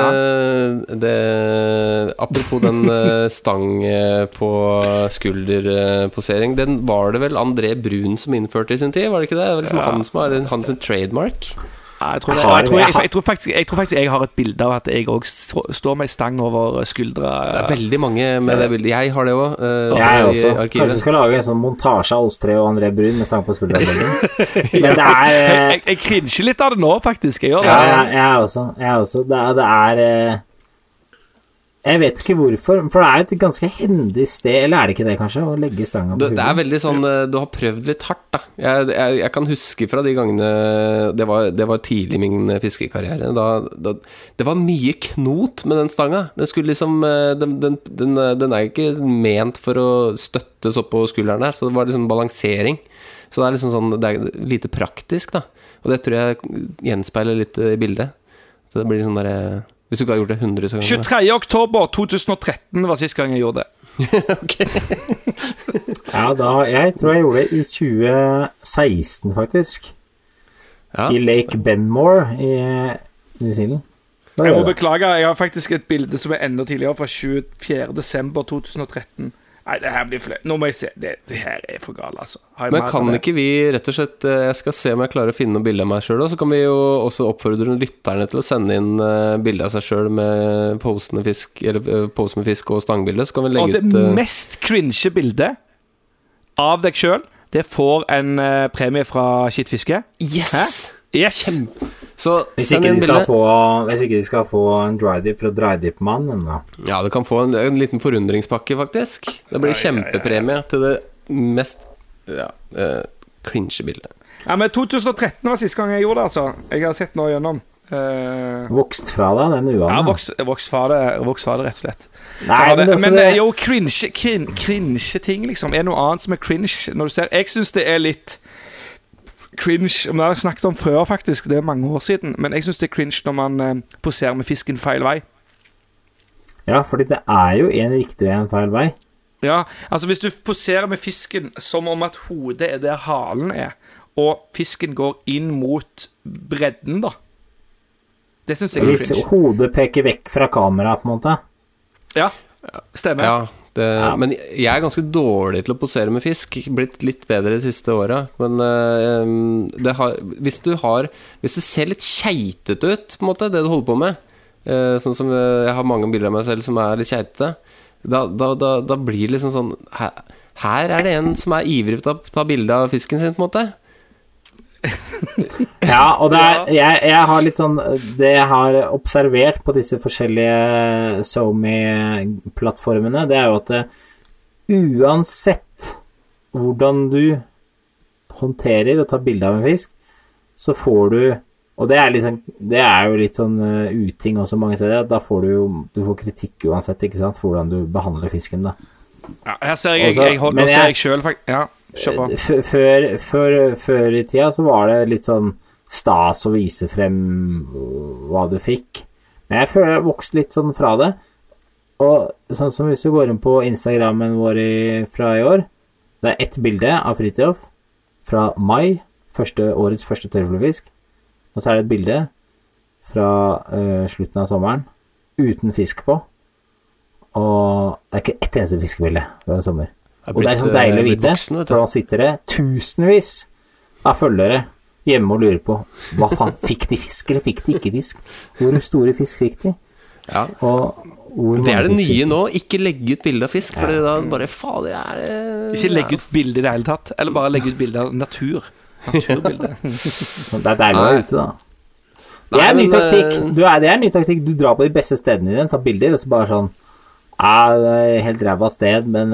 det Apropos den eh, stang eh, på skulderposering, den var det vel André Brun som innførte i sin tid, var det ikke det? Det var liksom han som har hans trademark. Ja, jeg, tror det, Jeg tror, jeg, jeg tror faktisk, jeg tror faktisk jeg har et bilde av at jeg òg står med ei stang over skuldra. Det er veldig mange med det bildet. Jeg har det òg. Jeg i også. Kanskje du vi skal lage en sånn montasje av oss tre og André Brun med stang på skuldra. Men det er eh, Jeg, jeg litt av det nå, faktisk. Jeg gjør det. Ja, jeg, jeg også. Jeg også. Det, er- det er eh, Jeg vet ikke hvorfor, for det er et ganske hendig sted, eller er det ikke det, kanskje, å legge stanga på Det, det er veldig sånn eh, Du har prøvd litt hardt, da. Jeg, jeg, jeg kan huske fra de gangene Det var, det var tidlig i min fiskekarriere. Da, da, det var mye knot med den stanga. Den skulle liksom eh, Den, den, den, eh, den er jo ikke ment for å støttes opp på skulderen der, så det var liksom balansering. Så det er liksom sånn Det er lite praktisk, da. Og det tror jeg gjenspeiler litt i bildet. Så det blir sånn derre Hvis du ikke har gjort det 100 ganger. 23. oktober 2013 var sist gang jeg gjorde det. Ja, da, jeg tror jeg gjorde det i 2016, faktisk. Ja. I Lake Benmore i New Zealand. Jeg må beklage, jeg har faktisk et bilde som er enda tidligere, fra 24. desember 2013. Nei, det her blir flaut. Nå må jeg se. Det, det her er for galt, altså. Men kan ikke vi rett og slett eh, Jeg skal se om jeg klarer å finne noen bilder av meg sjøl, og så kan vi jo også oppfordre lytterne til å sende inn uh, bilde av seg sjøl med pose med fisk Eller eh, pose med fisk og stangbilde, så kan vi Og det ut eh, mest cringe bildet av deg sjøl, det får en eh, premie fra Skittfiske. Yes! Hæ? Yes! Så Hvis ikke, de få, hvis ikke de skal få en drydip fra Drydip-mannen, da. Ja, det kan få en, en liten forundringspakke, faktisk. Det blir kjempepremie til det mest ja, uh, cringe bildet. Ja, men 2013 var siste gang jeg gjorde det, altså. Jeg har sett nå gjennom. Uh, Vokst fra deg, den ja, uvanen. vokst, voks fra det, vokst fra det, rett og slett. Nei, men, det, men altså, men det, eh, jo, cringe, cringe, cringe ting, liksom. Er det noe annet som er cringe? Når du ser Jeg syns det er litt cringe Det har snakket om før, faktisk. Det er mange år siden. Men jeg syns det er cringe når man eh, poserer med fisken feil vei. Ja, fordi det er jo en riktig vei og en feil vei. Ja, altså Hvis du poserer med fisken som om at hodet er der halen er, og fisken går inn mot bredden, da Det syns jeg er Hvis cringe. hodet peker vekk fra kameraet, på en måte. Ja, stemmer. Ja, det, Men jeg er ganske dårlig til å posere med fisk. Blitt litt bedre de siste åra. Men uh, det har, hvis du har Hvis du ser litt keitete ut, på en måte, det du holder på med uh, Sånn som eh, jeg har mange bilder av meg selv som er litt keitete. Da, da, da, da blir det liksom sånn her, her er det en som er ivrig til å ta, ta bilde av fisken sin, på en måte. Ja, og det er, jeg, jeg har litt sånn Det jeg har observert på disse forskjellige SoMe-plattformene, det er jo at det, uansett hvordan du håndterer og tar bilde av en fisk, så får du Og det er, liksom, det er jo litt sånn uh, uting også mange steder. Da får du jo du får kritikk uansett, ikke sant, for hvordan du behandler fisken, da. Ja, her ser jeg, jeg, jeg, ser jeg- jeg sjøl, faktisk. Ja, på. Før, før, før i tida så var det litt sånn stas å vise frem hva du fikk. Men jeg føler jeg har vokst litt sånn fra det. Og sånn som hvis du går inn på Instagrammen vår i, fra i år Det er ett bilde av Fridtjof fra mai, første, årets første tørrfluefisk. Og så er det et bilde fra uh, slutten av sommeren uten fisk på. Og det er ikke ett eneste fiskebilde fra sommer. Og det er sånn deilig å eh, vite, voksen, for nå sitter det tusenvis av følgere hjemme og lurer på hva faen, fikk de fisk, eller fikk de ikke fisk? Hvor store fisk fikk de? Ja. Og Det er det nye nå. Ikke legge ut bilde av fisk, for da bare Fader, er det Ikke legge ut bilde i det hele tatt. Eller bare legge ut bilde av natur. Naturbilde. Det er deilig å være ute, da. Det er ny men, taktikk. eh, Du er, det er ny taktikk. Du drar på de beste stedene dine, tar bilder, og så bare sånn det er helt ræva sted, men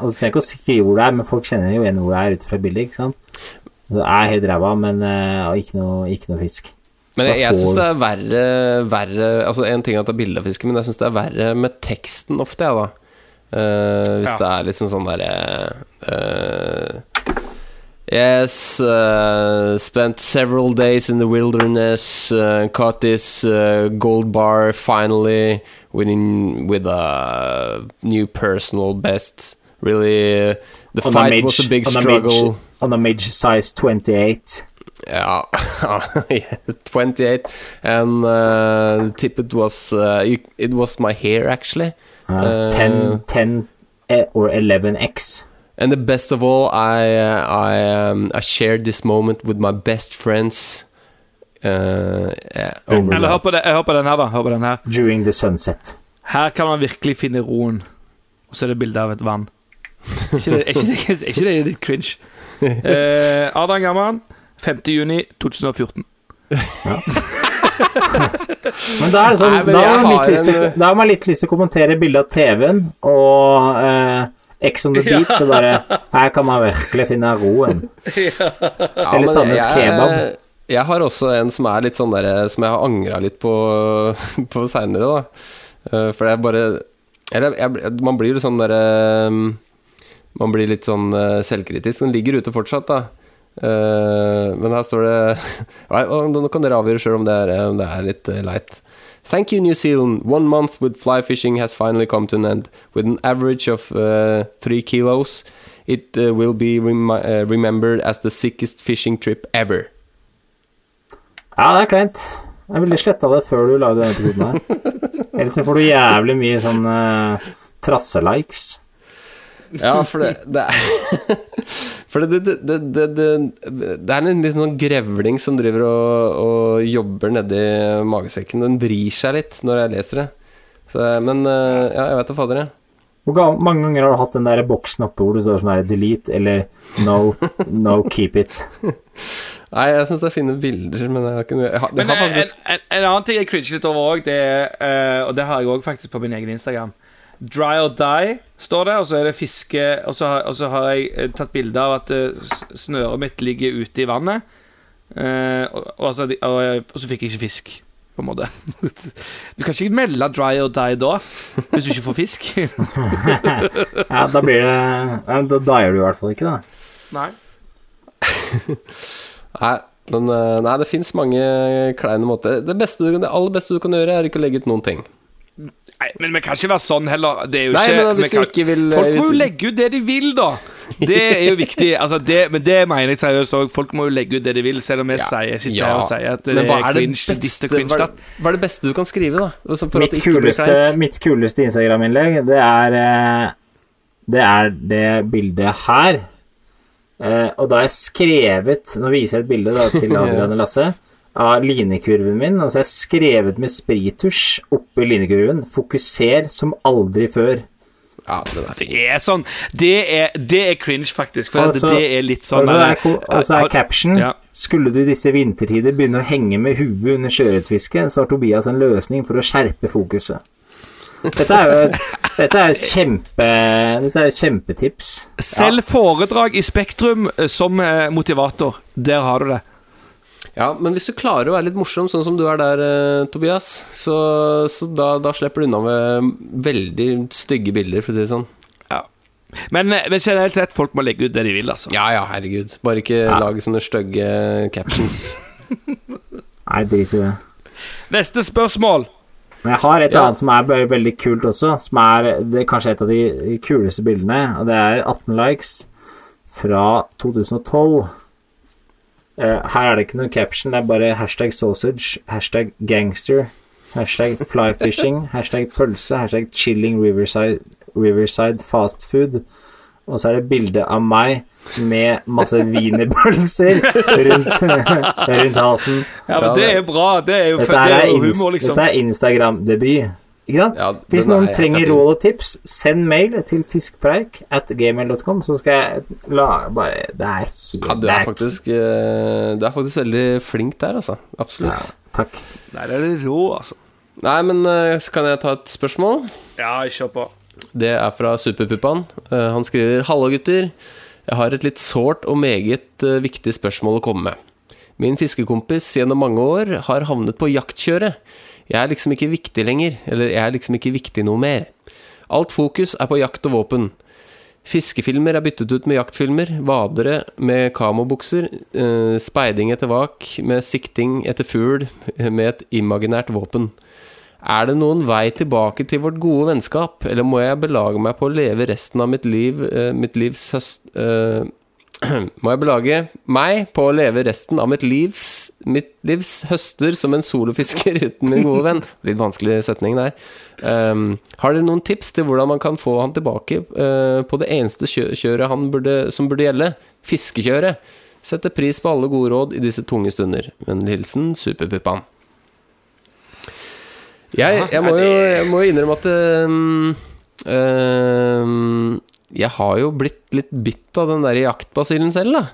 Og du trenger ikke å skrive hvor det er, men folk kjenner jo igjen hvor det er ut fra bildet, ikke sant. Så det er helt ræva, men eh, og ikke noe, ikke noe fisk. Men jeg, jeg syns det er verre, verre Altså En ting er å ta bilde av fisken, men jeg syns det er verre med teksten ofte, jeg, da. Uh, hvis Ja. det er litt sånn derre eh, Yes, uh, spent several days in the wilderness, uh, caught this uh, gold bar finally winning with a new personal best. Really, uh, the On a fight mage- was a big on struggle. mage- on a mage size 28. Yeah, yeah, 28 and uh, the tippet was uh, it was my hair actually Uh, Uh, 10, 10 eh, or 11x. And the best of all I uh, I um, I shared this moment with my best friends Uh, yeah, Eller hør på, det, hør på den her, da. Hør på den her. During the sunset. Her kan man virkelig finne roen. Og så er det bilde av et vann. Er ikke det, er ikke det, er ikke det litt cringe? Uh, Adrian Gamman, 5. juni 2014. Men da er det sånn, da, har man litt lyst til, å kommentere bildet av TV-en og eh, Ex on the Beach, og bare Her kan man virkelig finne roen. Ja, Eller men Sandnes jeg- kebab. Jeg har også en som er litt sånn der Som jeg har angra litt på, på seinere, da. Eh, For det er bare Eller jeg, man blir litt sånn derre Man blir litt sånn eh, selvkritisk. Den ligger ute fortsatt, da. Eh, men her står det Nå kan dere avgjøre sjøl om, det om det er litt eh, leit. Thank you, New Zealand. One month with fly fishing has finally come to an end. With an average of uh, three kilos, it uh, will be rem uh, remembered as the sickest fishing trip ever. Ja, det er kleint. Jeg ville sletta det før du lagde denne episoden her. Ellers får du jævlig mye sånn uh, trasselikes. Ja, for det, det er For det, det, det, det, det, det er en liten sånn grevling som driver og, og jobber nedi magesekken. Den vrir seg litt når jeg leser det. Så, men eh, ja, jeg vet da fader, jeg. Hvor mange ganger har du hatt den der boksen oppe hvor det står sånn her delete eller no, no keep it? Nei, jeg syns det er fine bilder, men jeg har ikke jeg har, Men har eh, faktisk en, en, en annen ting jeg cringer litt over òg, og det har jeg òg faktisk på min egen Instagram. Dry or die, står det, og så er det fiske Og så har, og så har jeg eh, tatt bilde av at eh, snøret mitt ligger ute i vannet. Eh, og, og, altså, de- og, og så fikk jeg ikke fisk, på en måte. Du kan ikke melde dry or die da, hvis du ikke får fisk. Ja, da blir det ja, Da dier du i hvert fall ikke, da. Nei. Nei, men, eh, nei det fins mange kleine måter. Det, beste du, det aller beste du kan gjøre, er ikke å legge ut noen ting. Nei, men vi kan ikke være sånn heller. Det er jo Nei, ikke men hvis vi kan- ikke vil, eh, Folk må jo legge ut det de vil, da. Det er jo viktig. Altså, det, men det mener jeg seriøst òg. Folk må jo legge ut det de vil, selv om jeg sier, sitter her og sier at det er det cringe beste, cringe hva, hva er det beste du kan skrive, da? Altså, Mitt det ikke kuleste, mitt kuleste Instagram-innlegg, det er eh, Det er det bildet her. Eh, og da har jeg skrevet Nå viser jeg et bilde da, til Adrian og Lasse av linekurven min. Og så har jeg skrevet med sprittusj oppi linekurven 'Fokuser som aldri før'. Ja. Det er sånn Det er, det er cringe, faktisk. For Altså- det er litt sånn Og så der- er, er caption Ja. Skulle du i disse vintertider begynne å henge med huet under sjøørretfisket, så har Tobias en løsning for å skjerpe fokuset. Dette er jo et, dette er et kjempe Dette er et kjempetips. Selv foredrag i Spektrum eh, som eh, motivator. Der har du det. Ja, men hvis du klarer å være litt morsom, sånn som du er der, eh, Tobias, så, så da, da slipper du unna med veldig stygge bilder, for å si det sånn. Ja. Men, eh, men generelt sett, folk må legge ut det de vil, altså. Ja ja, herregud. Bare ikke lag sånne stygge captions. Nei, drit i det. Neste spørsmål. Men jeg har et Ja. annet som er veldig kult også, som er det er kanskje et av de kuleste bildene, og det er 18 likes fra 2012. Eh, her er det ikke noen caption, det er bare hashtag sausage, hashtag gangster, hashtag flyfishing, hashtag pølse, hashtag chilling riverside, riverside fast food. Og så er det bilde av meg med masse wienerpølser rundt, rundt halsen. Ja, men det er bra. Det er jo, Dette det er, er humor, liksom. dette er Instagram-debut. Ikke sant? Ja, Hvis noen trenger råd og tips, send mail til fiskpreik at gmail.com, så skal jeg la bare Det er helt Ja, du er faktisk eh, Du er faktisk veldig flink der, altså. Absolutt. Takk. Der er det rå, altså. Nei, men eh, så kan jeg ta et spørsmål? Ja, kjør på. Det er fra Superpuppan. Eh, han skriver Hallo, gutter. Jeg har et litt sårt og meget viktig spørsmål å komme med. Min fiskekompis gjennom mange år har havnet på jaktkjøret. Jeg er liksom ikke viktig lenger, eller jeg er liksom ikke viktig noe mer. Alt fokus er på jakt og våpen. Fiskefilmer er byttet ut med jaktfilmer, vadere med kamobukser, eh, speiding etter vak med sikting etter fugl med et imaginært våpen. Er det noen vei tilbake til vårt gode vennskap, eller må jeg belage meg på å leve resten av mitt liv eh, Mitt livs høst... må jeg belage meg på å leve resten av mitt livs Mitt livs høster som en solofisker uten min gode venn? Litt vanskelig setning der. Um, har dere noen tips til hvordan man kan få han tilbake uh, på det eneste kjø kjøret han burde, som burde gjelde? Fiskekjøret. Setter pris på alle gode råd i disse tunge stunder. Vennlig hilsen Superpuppan. Jeg, jeg, må jo, jeg må innrømme at um, Jeg har jo blitt litt bitt av den der jaktbasillen selv, da.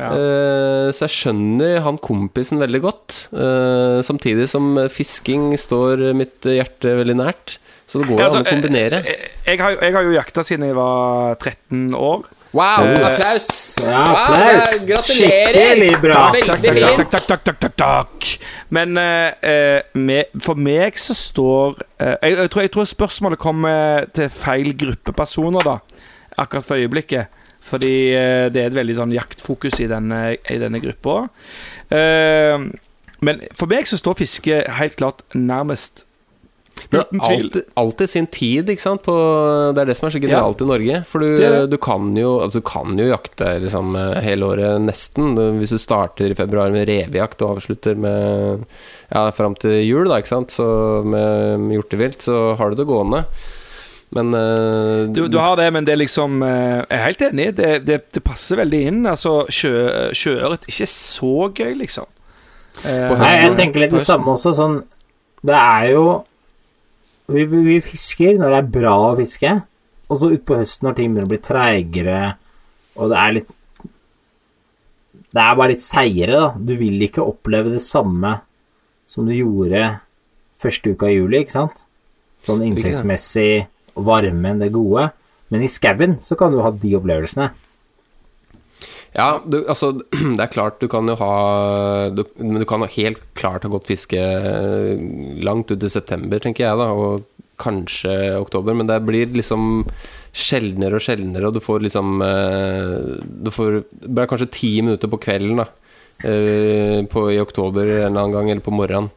Ja. Eh, så jeg skjønner han kompisen veldig godt. eh, samtidig som fisking står mitt hjerte veldig nært. Så det går jo Ja, altså, an å kombinere. Jeg, jeg, har, jeg har jo jakta siden jeg var 13 år. Wow! eh, Applaus! Ja, Wow, applaus! gratulerer! Skikkelig bra. Veldig fint! takk, takk, takk, takk, takk. Men eh, eh, med, for meg så står uh, jeg, jeg, tror, jeg tror spørsmålet kommer til feil gruppe personer, da. Akkurat for øyeblikket. Fordi uh, det er et veldig sånn jaktfokus i denne, i denne gruppa. Eh, men for meg så står fiske helt klart nærmest Uten tvil. alt i sin tid, ikke sant? På, det er det som er så genialt i Norge. For du, det. du, kan jo, altså, du kan jo jakte liksom, hele året, nesten. Hvis du starter i februar med revejakt og avslutter med Ja, fram til jul, da, ikke sant? Så med, med hjortevilt, så har du det gående. Men uh, Du, du har det, men det er liksom eh, Jeg er helt enig. Det, det, det passer veldig inn. Altså, sjø, sjøørret ikke så gøy, liksom. Eh, På Nei, jeg tenker litt det samme også. Sånn Det er jo vi, vi, vi fisker når det er bra å fiske, og så utpå høsten når ting begynner å bli treigere, og det er litt Det er bare litt seigere, da. Du vil ikke oppleve det samme som du gjorde første uka i juli, ikke sant? Sånn inntektsmessig, varmen, det gode. Men i skauen så kan du ha de opplevelsene. Ja, du, altså Det er klart du kan jo ha du, Men du kan helt klart ha gått fiske langt ut i september, tenker jeg, da, og kanskje oktober, men det blir liksom sjeldnere og sjeldnere, og du får liksom eh, Du får Det kanskje ti minutter på kvelden, da, eh, på, i oktober en annen gang, eller på morgenen.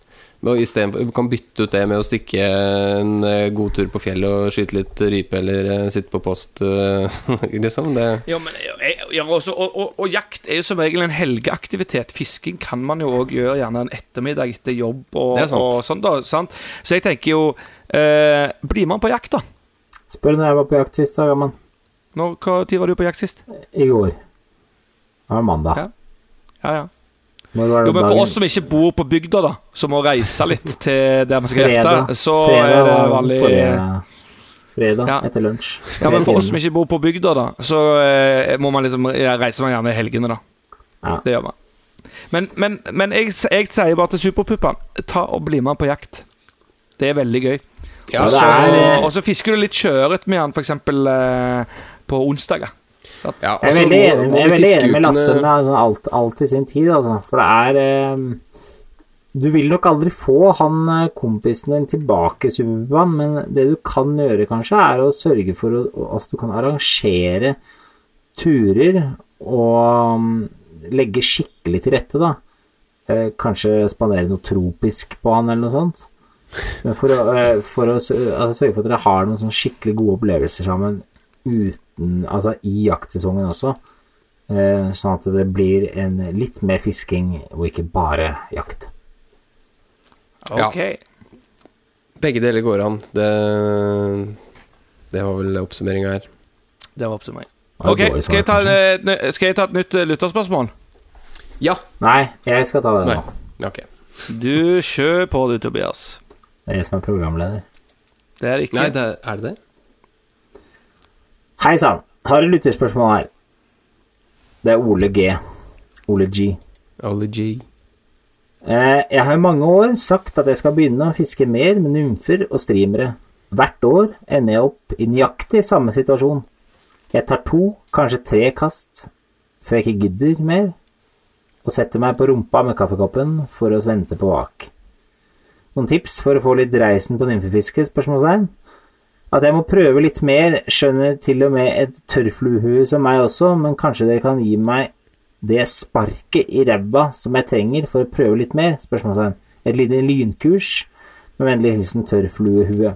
Du kan bytte ut det med å stikke en eh, god tur på fjellet og skyte litt rype, eller eh, sitte på post, eh, liksom. Det Ja, men, ja, også, og, og, og jakt er jo som regel en helgeaktivitet. Fisking kan man jo òg gjøre gjerne en ettermiddag etter jobb. Og, og sånn da, sant? Så jeg tenker jo eh, Blir man på jakt, da? Spør når jeg var på jakt sist, da, Gamman. Når, hva tid var du på jakt sist? I går. Det var mandag. Ja. Ja, ja. Jo, men For oss som ikke bor på bygda, da, som må reise litt til der vi skal Fredag. så fredag er det vanlig forrige fredag Ja. etter lunsj. Ja, men For oss som ikke bor på bygda, da, så eh, må man liksom ja, reiser man gjerne i helgene, da. Ja. Det gjør man. Men, men, men jeg, jeg sier bare til Superpuppene ta og bli med på jakt. Det er veldig gøy. Ja, og så fisker du litt sjøørret med han, f.eks. Eh, på onsdager. Ja, Jeg er altså, veldig enig, må jeg er veldig enig med Lasse med altså, alt, alt i sin tid, altså. For det er eh, Du vil nok aldri få han eh, kompisen din tilbake, Superban, men det du kan gjøre, kanskje, er å sørge for at at du kan arrangere turer og mm, legge skikkelig til rette, da. Eh, kanskje spandere noe tropisk på han, eller noe sånt. Men for å, eh, for å altså, sørge for at dere har noen sånn skikkelig gode opplevelser sammen uten Altså i jaktsesongen også. Eh, sånn at det blir en litt mer fisking og ikke bare jakt. Ja. Ok. Begge deler går an. Det, det var vel oppsummeringa her. Det var oppsummering. Ok, skal jeg, ta, eh, skal jeg ta et nytt eh, lytterspørsmål? Ja. Nei, jeg skal ta det nå. Okay. Du kjører på du, Tobias. Det er jeg som er programleder. Det er ikke. Nei, det, er det det? Hei sann, har et lytterspørsmål her. Det er Ole G. Ole G. Ole G. Eh, jeg har i mange år sagt at jeg skal begynne å fiske mer med nymfer og streamere. Hvert år ender jeg opp i nøyaktig samme situasjon. Jeg tar to, kanskje tre kast før jeg ikke gidder mer, og setter meg på rumpa med kaffekoppen for å vente på vak. Noen tips for å få litt reisen på nymfefiske? spørsmålstegn? At jeg må prøve litt mer, skjønner til og med et tørrfluehue som meg også, men kanskje dere kan gi meg det sparket i ræva som jeg trenger for å prøve litt mer? Spørsmålstegn. Et lite lynkurs. Med vennlig hilsen tørrfluehue.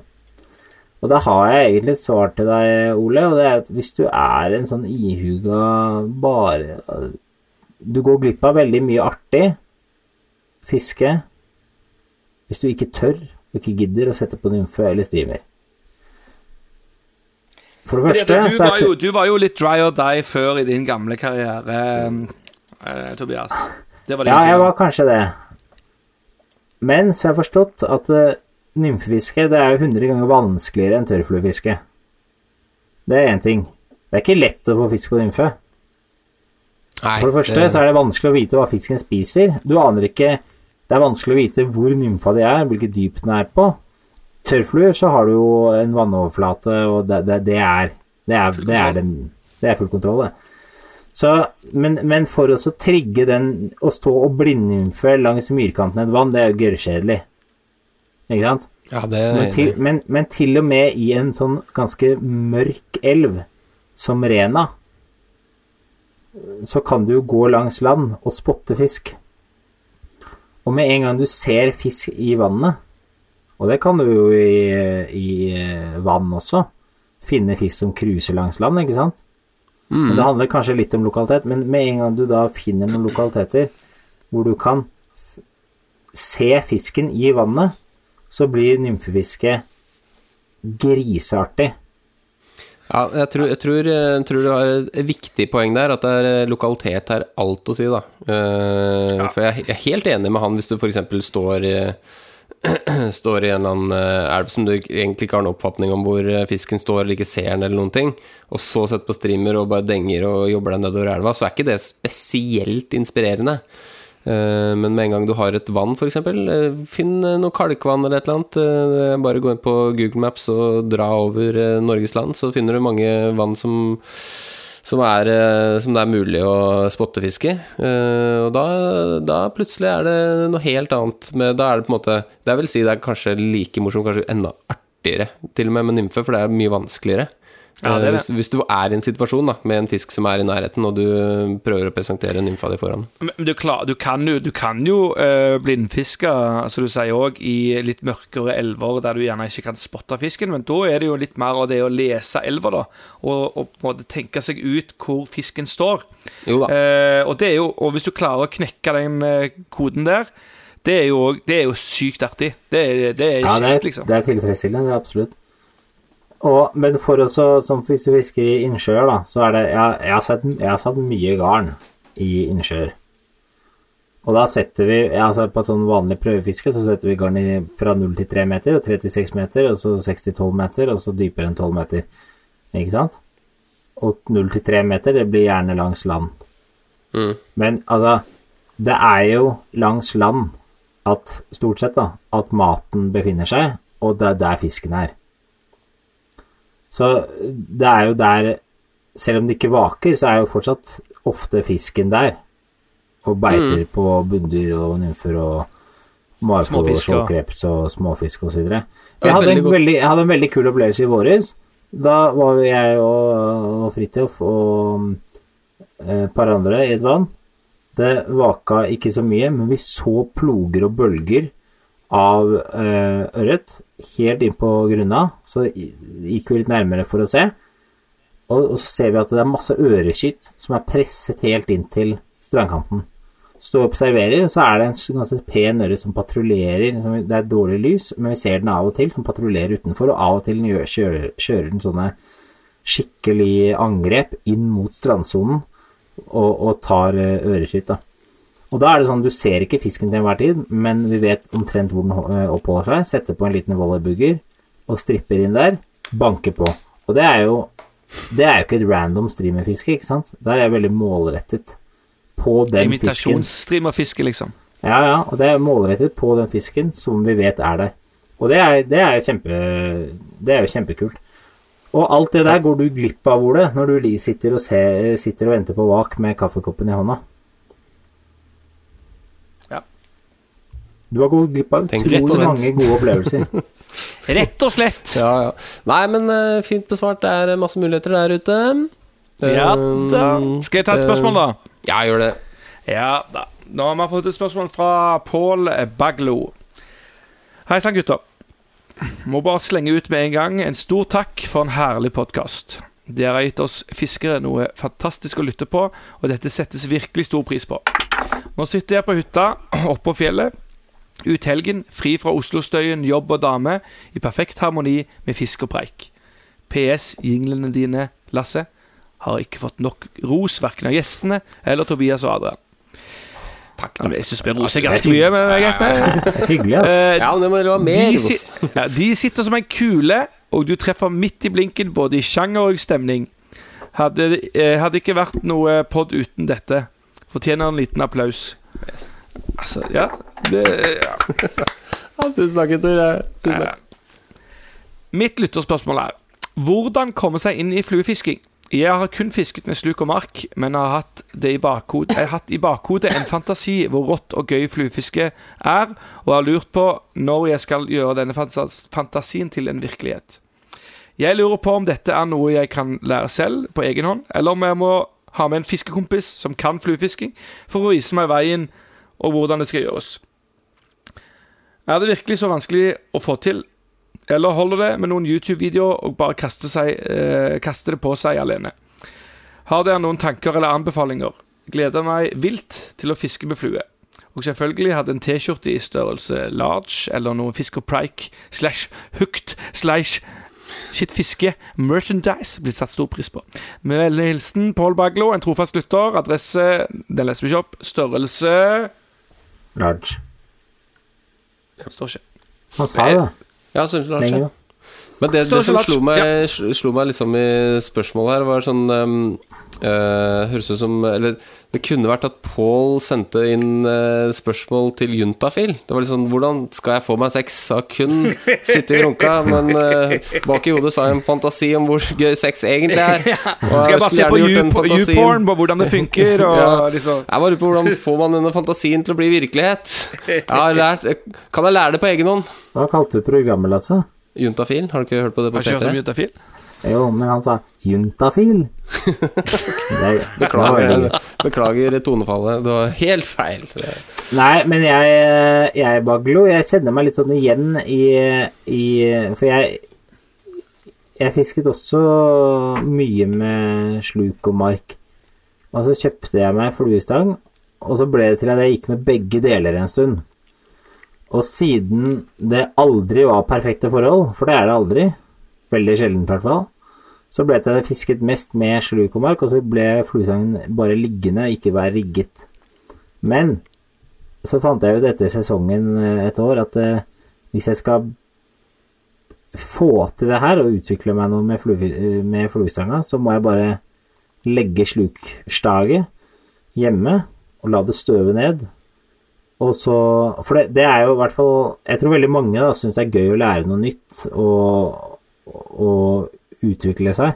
Og da har jeg egentlig et svar til deg, Ole, og det er at hvis du er en sånn ihuga bare Du går glipp av veldig mye artig fiske hvis du ikke tør og ikke gidder å sette på nymfe eller streamer. For det første du, så var jo, du var jo litt dry or die før i din gamle karriere. eh, Tobias. Det var Ja, jeg var kanskje det. Men så har jeg forstått at uh, nymfefiske det er jo 100 ganger vanskeligere enn tørrfluefiske. Det er én ting. Det er ikke lett å få fisk på nymfe. Nei, For det første så er det vanskelig å vite hva fisken spiser. Du aner ikke Det er vanskelig å vite hvor nymfa de er, hvilket dyp den er på. Tørrfluer så har du jo en vannoverflate, og det, det, det er det er, det er, den, det er full kontroll, det. Så, men, men for å trigge den Å stå og blindnymfe langs myrkanten et vann, det er jo gørrkjedelig. Ikke sant? Ja, det Men til, men, men til og med i en sånn ganske mørk elv som Rena, så kan du jo gå langs land og spotte fisk. Og med en gang du ser fisk i vannet, og det kan du jo i, i eh, vann også, finne fisk som cruiser langs land, ikke sant? Men det handler kanskje litt om lokalitet, men med en gang du da finner noen lokaliteter hvor du kan f- se fisken i vannet, så blir nymfefiske griseartig. Ja, jeg tror, jeg, tror, jeg tror du har et viktig poeng der, at det er eh, lokalitet har alt å si, da. Eh, For jeg er helt enig med han hvis du f.eks. står Står i en eller annen eh, elv som du egentlig ikke har en oppfatning om hvor eh, fisken står, eller ikke ser den, eller noen ting, og så setter på streamer og bare denger og jobber deg nedover elva, så er ikke det spesielt inspirerende. Eh, Men med en gang du har et vann, f.eks., finn noe kalkvann eller et eller annet. Bare gå inn på Google Maps og dra over Norges land, så finner du mange vann som, som, er, eh, som det er mulig å spottefiske. Eh, Og da, da plutselig er det noe helt annet. Med, da er det på en måte Det vil si det er kanskje like morsomt, kanskje enda artigere til og med med nymfe, for det er mye vanskeligere. Ja, det er Eh, det. Hvis, hvis du er i en situasjon da, med en fisk som er i nærheten, og du prøver å presentere nymfa di foran. Men du, klar, du kan jo, du kan jo uh, blindfiske, som du sier òg, i litt mørkere elver der du gjerne ikke kan spotte fisken, men da er det jo litt mer av det å lese elva, da, og, og på en måte tenke seg ut hvor fisken står. Jo da. Uh, og, det er jo, og hvis du klarer å knekke den uh, koden der, det er jo, det er jo sykt artig. Det er, det er Ja, det er, liksom. det er tilfredsstillende, absolutt. Og, men for oss som hvis du fisker i innsjøer, da, så er det Jeg, jeg, har, sett, jeg har satt mye garn i innsjøer. Og da setter vi altså På sånn vanlig prøvefiske så setter vi garn i fra 0 til 3 meter, og 3 til 6 meter, og så 6 til 12 meter, og så dypere enn 12 meter. Ikke sant? Og 0 til 3 meter, det blir gjerne langs land. Mm. Men altså Det er jo langs land at stort sett da at maten befinner seg, og det er der fisken er. Så det er jo der Selv om det ikke vaker, så er jo fortsatt ofte fisken der. Og beiter på bunndyr og nymfer og marfugl og skjoldkreps og småfisk osv. Jeg, hadde en veldig- jeg hadde en veldig kul opplevelse i våres. Da var jeg og, og Fridtjof og eh, et par andre i et vann. Det vaka ikke så mye, men vi så ploger og bølger av eh, ørret helt inn på grunna. Så gikk vi litt nærmere for å se. Og, og så ser vi at det er masse øreskytt som er presset helt inn til strandkanten. Så og observerer, så er det en ganske pen ørret som patruljerer. liksom, Det er dårlig lys, men vi ser den av og til som patruljerer utenfor, og av og til gjør, kjører, kjører den sånne skikkelig angrep inn mot strandsonen og, og tar eh, øreskytt. da. Og da er det sånn, du ser ikke fisken til enhver tid, men vi vet omtrent hvor den eh, oppholder seg. Setter på en liten volleybugger og stripper inn der. Banker på. Og det er jo det er jo ikke et random streamerfiske, ikke sant? Der er jeg veldig målrettet på den fisken. Imitasjonsstreamerfiske, liksom. Ja, ja, og det er målrettet på den fisken som vi vet er der. Og det er, det er jo kjempe Det er jo kjempekult. Og alt det der går du glipp av, Ole, når du sitter og, ser, sitter og venter på vak med kaffekoppen i hånda. Du har gått glipp av utrolig mange gode opplevelser. Rett og slett. Ja, ja. Nei, men uh, fint besvart. Det er masse muligheter der ute. Ja da. Eh, Skal jeg ta et spørsmål, da? Ja, gjør det. Ja da. Nå har vi fått et spørsmål fra Pål Baglo. Hei sann, gutter. Må bare slenge ut med en gang en stor takk for en herlig podkast. Dere har gitt oss fiskere noe fantastisk å lytte på, og dette settes virkelig stor pris på. Nå sitter jeg på hytta oppå fjellet. Ut helgen, fri fra Oslo-støyen, jobb og dame, i perfekt harmoni med fisk og preik. PS. Jinglene dine, Lasse, har ikke fått nok ros verken av gjestene eller Tobias og Adrian. Takk, Jeg syns vi roser ganske mye, men det er greit. Hyggelig, ass. Eh, Ja, men det må være mer de, ros. si ja, de sitter som en kule, og du treffer midt i blinken både i sjanger og stemning. Hadde, eh, hadde ikke vært noe pod uten dette. Fortjener en liten applaus. Yes. Altså, ja, det, ja. Ja, tusen takk, gutter. Mitt lytterspørsmål er Hvordan komme seg inn i fluefisking? Jeg har kun fisket med sluk og mark, men har hatt, det i bakhod, jeg har hatt i bakhodet en fantasi hvor rått og gøy fluefiske er, og har lurt på når jeg skal gjøre denne fantasien til en virkelighet. Jeg lurer på om dette er noe jeg kan lære selv på egen hånd, eller om jeg må ha med en fiskekompis som kan fluefisking, for å vise meg veien og hvordan det skal gjøres. Er det virkelig så vanskelig å få til? Eller holder det med noen YouTube-videoer og bare kaste, seg, eh, kaste det på seg alene? Har dere noen tanker eller anbefalinger? Gleder meg vilt til å fiske med flue. Og selvfølgelig hadde en T-skjorte i størrelse large eller noe fisk slash hooked slash shit fiske merchandise blitt satt stor pris på. Med vennlig hilsen Pål Baglo, en trofast lytter. Adresse Den leser vi ikke opp. Størrelse Large. Står ikke. Han sa det. Ja, så. Lenger ja. Men det, det som slo meg, sl- slo meg liksom i spørsmålet her, var sånn um, eh, Høres ut som Eller det kunne vært at Paul sendte inn uh, spørsmål til Juntafil. Det var litt sånn Hvordan skal jeg få meg sex? Har kun sittet i runka, men uh, bak i hodet så har jeg en fantasi om hvor gøy sex egentlig er. Og Skal jeg bare se på. YouPorn, på hvordan det funker, og Ja. liksom Jeg bare lurer på hvordan får man denne fantasien til å bli virkelighet? Jeg har lært, kan jeg lære det på egen hånd? Hva kalte du programmet, Lasse? Juntafil, har du ikke hørt på det på Har ikke hørt om P3? Jo, men han sa juntafil. Det er-. Beklager, beklager tonefallet. Det var helt feil. Nei, men jeg, jeg Baglo, jeg kjenner meg litt sånn igjen i, i For jeg Jeg fisket også mye med sluk og mark. Og så kjøpte jeg meg fluestang, og så ble det til at jeg gikk med begge deler en stund. Og siden det aldri var perfekte forhold, for det er det aldri, veldig sjeldent i hvert fall, så ble det fisket mest med slukomark, og så ble fluesangen bare liggende, og ikke være rigget. Men så fant jeg ut etter sesongen eh, et år at eh, hvis jeg skal få til det her og utvikle meg noe med, flue, eh, med fluestanga, så må jeg bare legge slukstaget hjemme og la det støve ned. Og så For det, det er jo i hvert fall Jeg tror veldig mange da syns det er gøy å lære noe nytt og, og utvikle seg.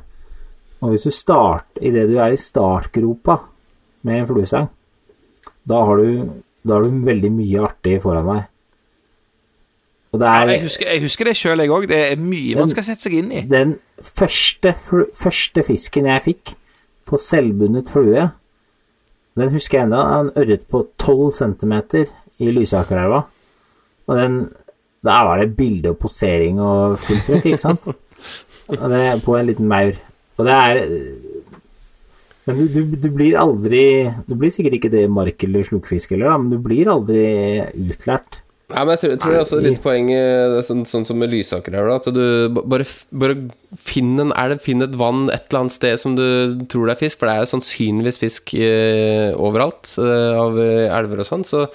Og hvis du starter idet du er i startgropa med en fluestang, da har du, da har du veldig mye artig foran deg. Og det Ja, er jeg, husker, jeg husker det sjøl, jeg òg. Det er mye man skal sette seg inn i. den første, første fisken jeg fikk på selvbundet flue, den husker jeg ennå. En ørret på 12 cm i Lysakerelva. Og den Der var det bilde og posering og fullt trykk, ikke sant? Det på en liten maur. Og det er Men du, du, du blir aldri Du blir sikkert ikke det mark- eller slukfisk heller, da, men du blir aldri utlært. Nei, men jeg tror, jeg tror det er også litt poeng sånn, sånn som med Lysaker her, at du bare, bare finn en elv, finn et vann et eller annet sted som du tror det er fisk, for det er jo sannsynligvis fisk eh, overalt eh, av eh, elver og sånn, så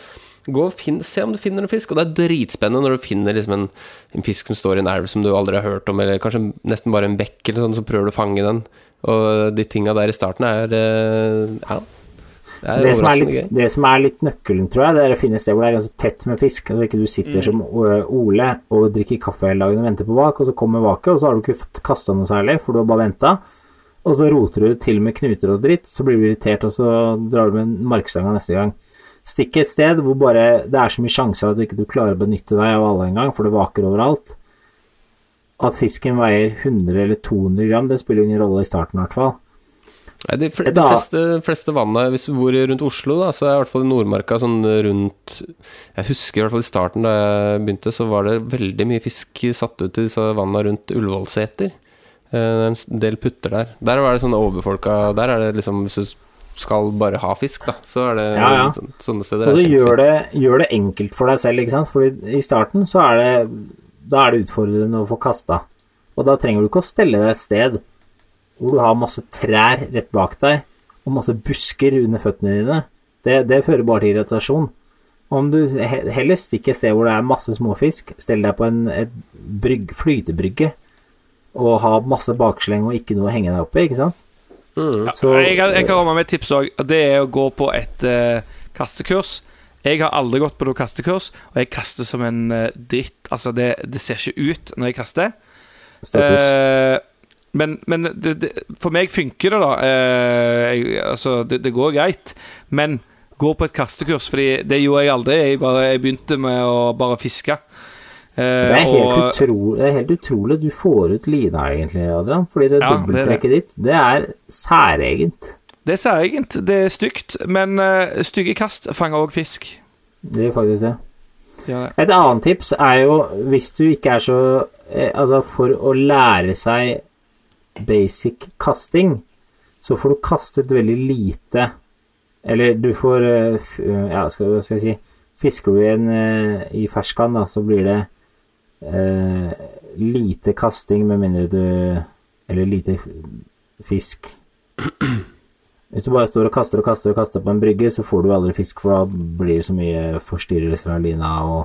gå og finn, se om du finner en fisk, og det er dritspennende når du finner liksom en, en fisk som står i en elv som du aldri har hørt om, eller kanskje nesten bare en bekk eller sånn, så prøver du å fange den, og de tinga der i starten er, eh, ja, det er Det som er, litt, gøy. det som er litt nøkkelen, tror jeg, det er å finne et sted hvor det er ganske tett med fisk. Altså ikke du sitter som Ole og drikker kaffe hele dagen og venter på vak, og så kommer vaket, og så har du ikke kasta noe særlig, for du har bare venta. Og så roter du til med knuter og dritt, så blir du irritert, og så drar du med markstanga neste gang. Stikk et sted hvor bare det er så mye sjanser at du ikke klarer å benytte deg av alle engang, for det vaker overalt. At fisken veier 100 eller 200 gram, det spiller ingen rolle i starten, i hvert fall. Nei, de, fl de fleste, fleste vannene, hvis du bor rundt Oslo, da, så er i hvert fall i Nordmarka sånn rundt Jeg husker i hvert fall i starten da jeg begynte, så var det veldig mye fisk satt ut i disse vannene rundt Ullevålseter. Eh, Det er en del putter der. Der var det sånne overfolka Der er det liksom Hvis du skal bare ha fisk, da, så er det Ja, ja. sånn- sånne steder. Og så gjør det, gjør det enkelt for deg selv, ikke sant? Fordi i starten så er det Da er det utfordrende å få kasta. Og da trenger du ikke å stelle deg et sted hvor du har masse trær rett bak deg, og masse busker under føttene dine. Det, det fører bare til irritasjon. Om du he- heller stikker et sted hvor det er masse småfisk, stell deg på en brygg, flytebrygge og ha masse baksleng og ikke noe å henge deg opp i, ikke sant? Så- jeg, kan- jeg kan komme med et tips òg. Det er å gå på et uh, kastekurs. Jeg har aldri gått på noe kastekurs, og jeg kaster som en uh, dritt. Altså, det, det ser ikke ut når jeg kaster. Eh, men men det, det, for meg funker det, da. Jeg, altså, det, det går greit. Men gå på et kastekurs, Fordi det gjorde jeg aldri. Jeg, bare, jeg begynte med å bare fiske. Eh, Det er, helt og- utrolig, det er helt utrolig du får ut lina, egentlig, Adrian. Fordi det Ja, det. dobbelttrekket ditt, det er særegent. Det er særegent. Det er stygt. Men uh, stygge kast fanger òg fisk. Det gjør faktisk det. Ja, det. Et annet tips er jo, hvis du ikke er så eh, Altså, for å lære seg basic kasting, så får du kastet veldig lite Eller du får eh, Ja, skal, skal jeg si Fisker du igjen eh, i ferskvann, da, så blir det eh, lite kasting med mindre du Eller lite fisk. Hvis du bare står og kaster og kaster og kaster på en brygge, så får du aldri fisk, for da blir det så mye forstyrrelser av lina og,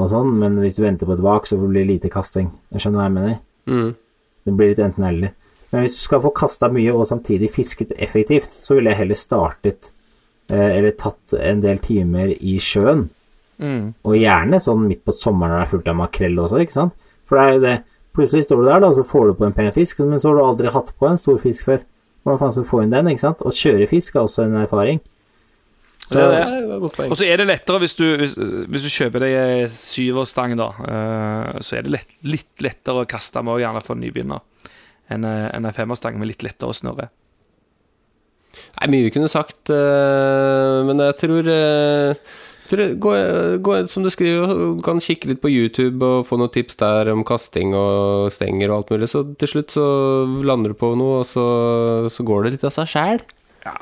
og sånn. Men hvis du venter på et vak, så blir det lite kasting. Jeg skjønner hva jeg mener? Mm. Det blir litt enten-eller. Men hvis du skal få kasta mye og samtidig fisket effektivt, så ville jeg heller startet eh, eller tatt en del timer i sjøen. Mm. Og gjerne sånn midt på sommeren når det er fullt av makrell også, ikke sant? For det er jo det Plutselig står du der, da, og så får du på en pen fisk, men så har du aldri hatt på en stor fisk før. Hvordan faen skal du få inn den, ikke sant? Å kjøre fisk er også en erfaring. Så, Det er det. Og så er det lettere hvis du, hvis, hvis du kjøper deg syverstang, da. Uh, så er det lett, litt lettere å kaste med, og gjerne for en nybegynner, enn en enn femmerstang med litt lettere å snurre. Er mye vi kunne sagt, uh, men jeg tror, eh, jeg, gå, gå, Som du skriver, du kan kikke litt på YouTube og få noen tips der om kasting og stenger og alt mulig, så til slutt så lander du på noe, og så, så går det litt av seg sjæl.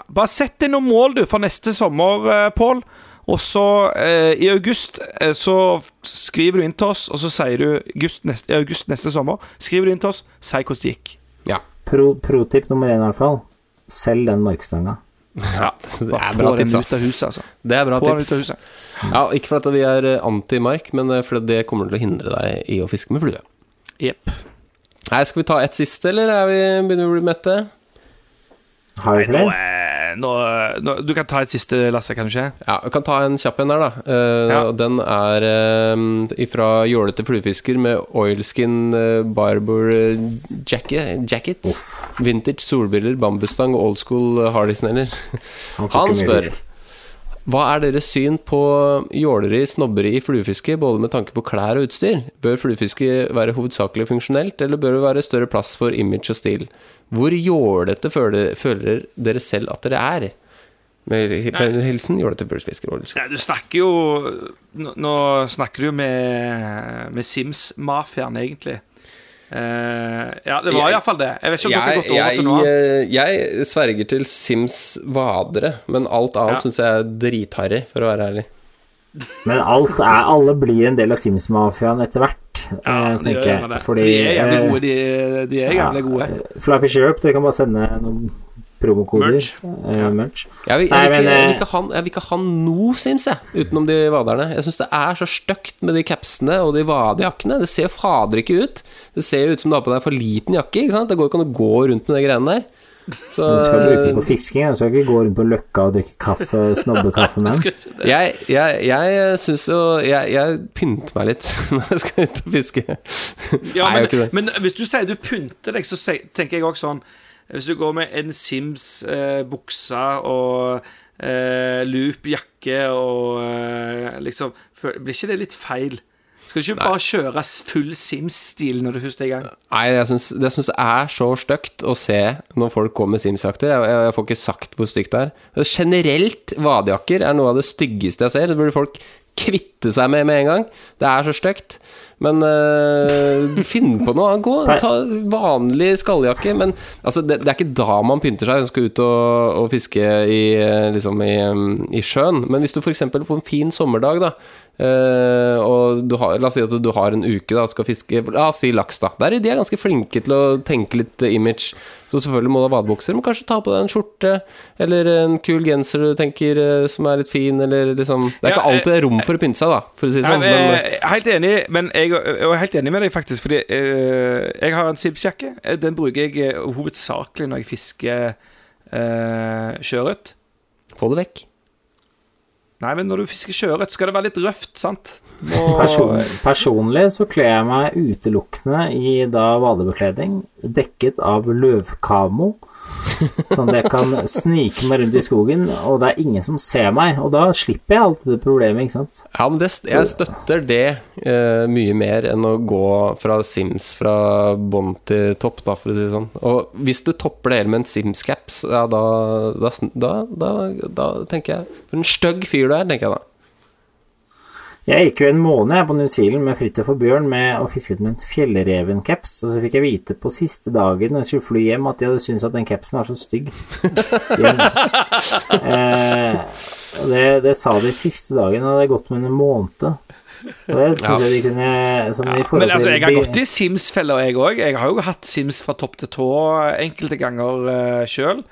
Bare sett deg noen mål, du, for neste sommer, eh, Pål. Og så, eh, i august, eh, så skriver du inn til oss, og så sier du august neste, i august neste sommer Skriver du inn til oss, si hvordan det gikk. Ja. pro, pro-tip nummer én, i hvert fall. Selg den markstanga. Ja. Det er bra tips, ut av huset, altså. Det er bra Få den ut av tips. huset. Ja, ikke for at vi er eh, anti-mark, men fordi for det kommer til å hindre deg i å fiske med flue. Yep. Nei, skal vi ta ett siste, eller er vi, begynner vi å bli mette? Har vi flere? Nå, nå, du kan ta et siste, Lasse, kan du ikke? Ja, jeg kan ta en kjapp en der, da. Uh, Ja. Den er uh, fra jålete fluefisker med oilskin uh, barber jacket. jacket. Vintage solbriller, bambusstang og old school hardisneller. Han Han spør. Hva er deres syn på jåleri, snobberi i fluefiske, både med tanke på klær og utstyr? Bør fluefiske være hovedsakelig funksjonelt, eller bør det være større plass for image og stil? Hvor jålete føler, føler dere selv at dere er? Med hilsen jålete fluefisker. Du snakker jo nå snakker du jo med, med Sims-mafiaen, egentlig. Eh, ja, det var Jeg- iallfall det. Jeg vet ikke om dere har gått over til noe annet. eh, jeg sverger til Sims vadere, men alt annet Ja. syns jeg er dritharry, for å være ærlig. Men alt er, alle blir en del av Sims-mafiaen etter hvert, Ja, eh, de tenker gjør jeg. det. Fordi, For de er jævlig gode, de, de er jævlig gode. Fish Europe, dere kan bare sende noen promokoder. Merch. Eh, merch. Jeg vil, jeg, vil ikke, jeg, vil eh, ikke ha, jeg vil ikke ha noe syns jeg, utenom de vaderne. Jeg syns det er så stygt med de capsene og de vadejakkene. Det ser jo fader ikke ut. Det ser jo ut som du har på deg for liten jakke. Ikke sant? Det går ikke an å gå rundt med de greiene der. Så Du skal bruke det på fisking, du skal ikke gå rundt på Løkka og drikke kaffe, snobbekaffe med den. jeg, jeg, jeg syns jo jeg, jeg pynter meg litt når jeg skal ut og fiske. Ja, Nei, men, men hvis du sier du pynter deg, så tenker jeg også sånn Hvis du går med en Sims-bukse og eh, loop-jakke og eh, liksom for, Blir ikke det litt feil? Skal du ikke bare kjøre full Sims-stil når du først er i gang? Nei, jeg synes, jeg syns jeg er så stygt å se når folk går med Sims-jakter. Jeg, jeg, jeg får ikke sagt hvor stygt det er. Generelt, vadejakker er noe av det styggeste jeg ser. Det burde folk kvitte seg med med en gang. Det er så stygt. Men øh, finn på noe. Gå, ta vanlig skalljakke. Men altså, det, det er ikke da man pynter seg. Man skal ut og, og fiske i, eh, liksom i, um, i sjøen. Men hvis du f.eks. på en fin sommerdag, da eh, og du har, La oss si at du har en uke da skal fiske La oss si laks, da. Der er de er ganske flinke til å tenke litt eh, image. Så selvfølgelig må du ha badebukser, men kanskje ta på deg en skjorte eller en kul genser du tenker eh, som er litt fin, eller liksom Det er ikke alltid det er rom for å pynte seg, da, for å si det sånn. Men, men, helt enig, men jeg jeg er helt enig med deg, faktisk. Fordi uh, jeg har en Sibs-jakke. Den bruker jeg hovedsakelig når jeg fisker uh, sjøørret. få det vekk. Nei, men når du fisker sjøørret, skal det være litt røft, sant? Og... Person, personlig så kler jeg meg utelukkende i da vadebekledning, dekket av løvkamo, sånn at jeg kan snike meg rundt i skogen, og det er ingen som ser meg, og da slipper jeg alltid det problemet, ikke sant? Ja, men det, jeg støtter det uh, mye mer enn å gå fra Sims fra bånn til topp, da, for å si det sånn. Og hvis du topper det hele med en Sims-caps, ja, da, da, da, da, da tenker jeg For en stygg fyr du er, tenker jeg da. Jeg gikk jo en måned på New Zealand med Fridtjof og Bjørn med og fisket med en fjellrevencaps, og så fikk jeg vite på siste dagen når jeg skulle fly hjem, at de hadde syntes at den capsen var så stygg. Eh, det, det sa de siste dagen, og det hadde gått med en måned. Og det synes Ja. jeg de kunne ja. i men altså, jeg har gått i Sims-feller, jeg òg. Jeg har jo hatt Sims fra topp til tå enkelte ganger uh, sjøl.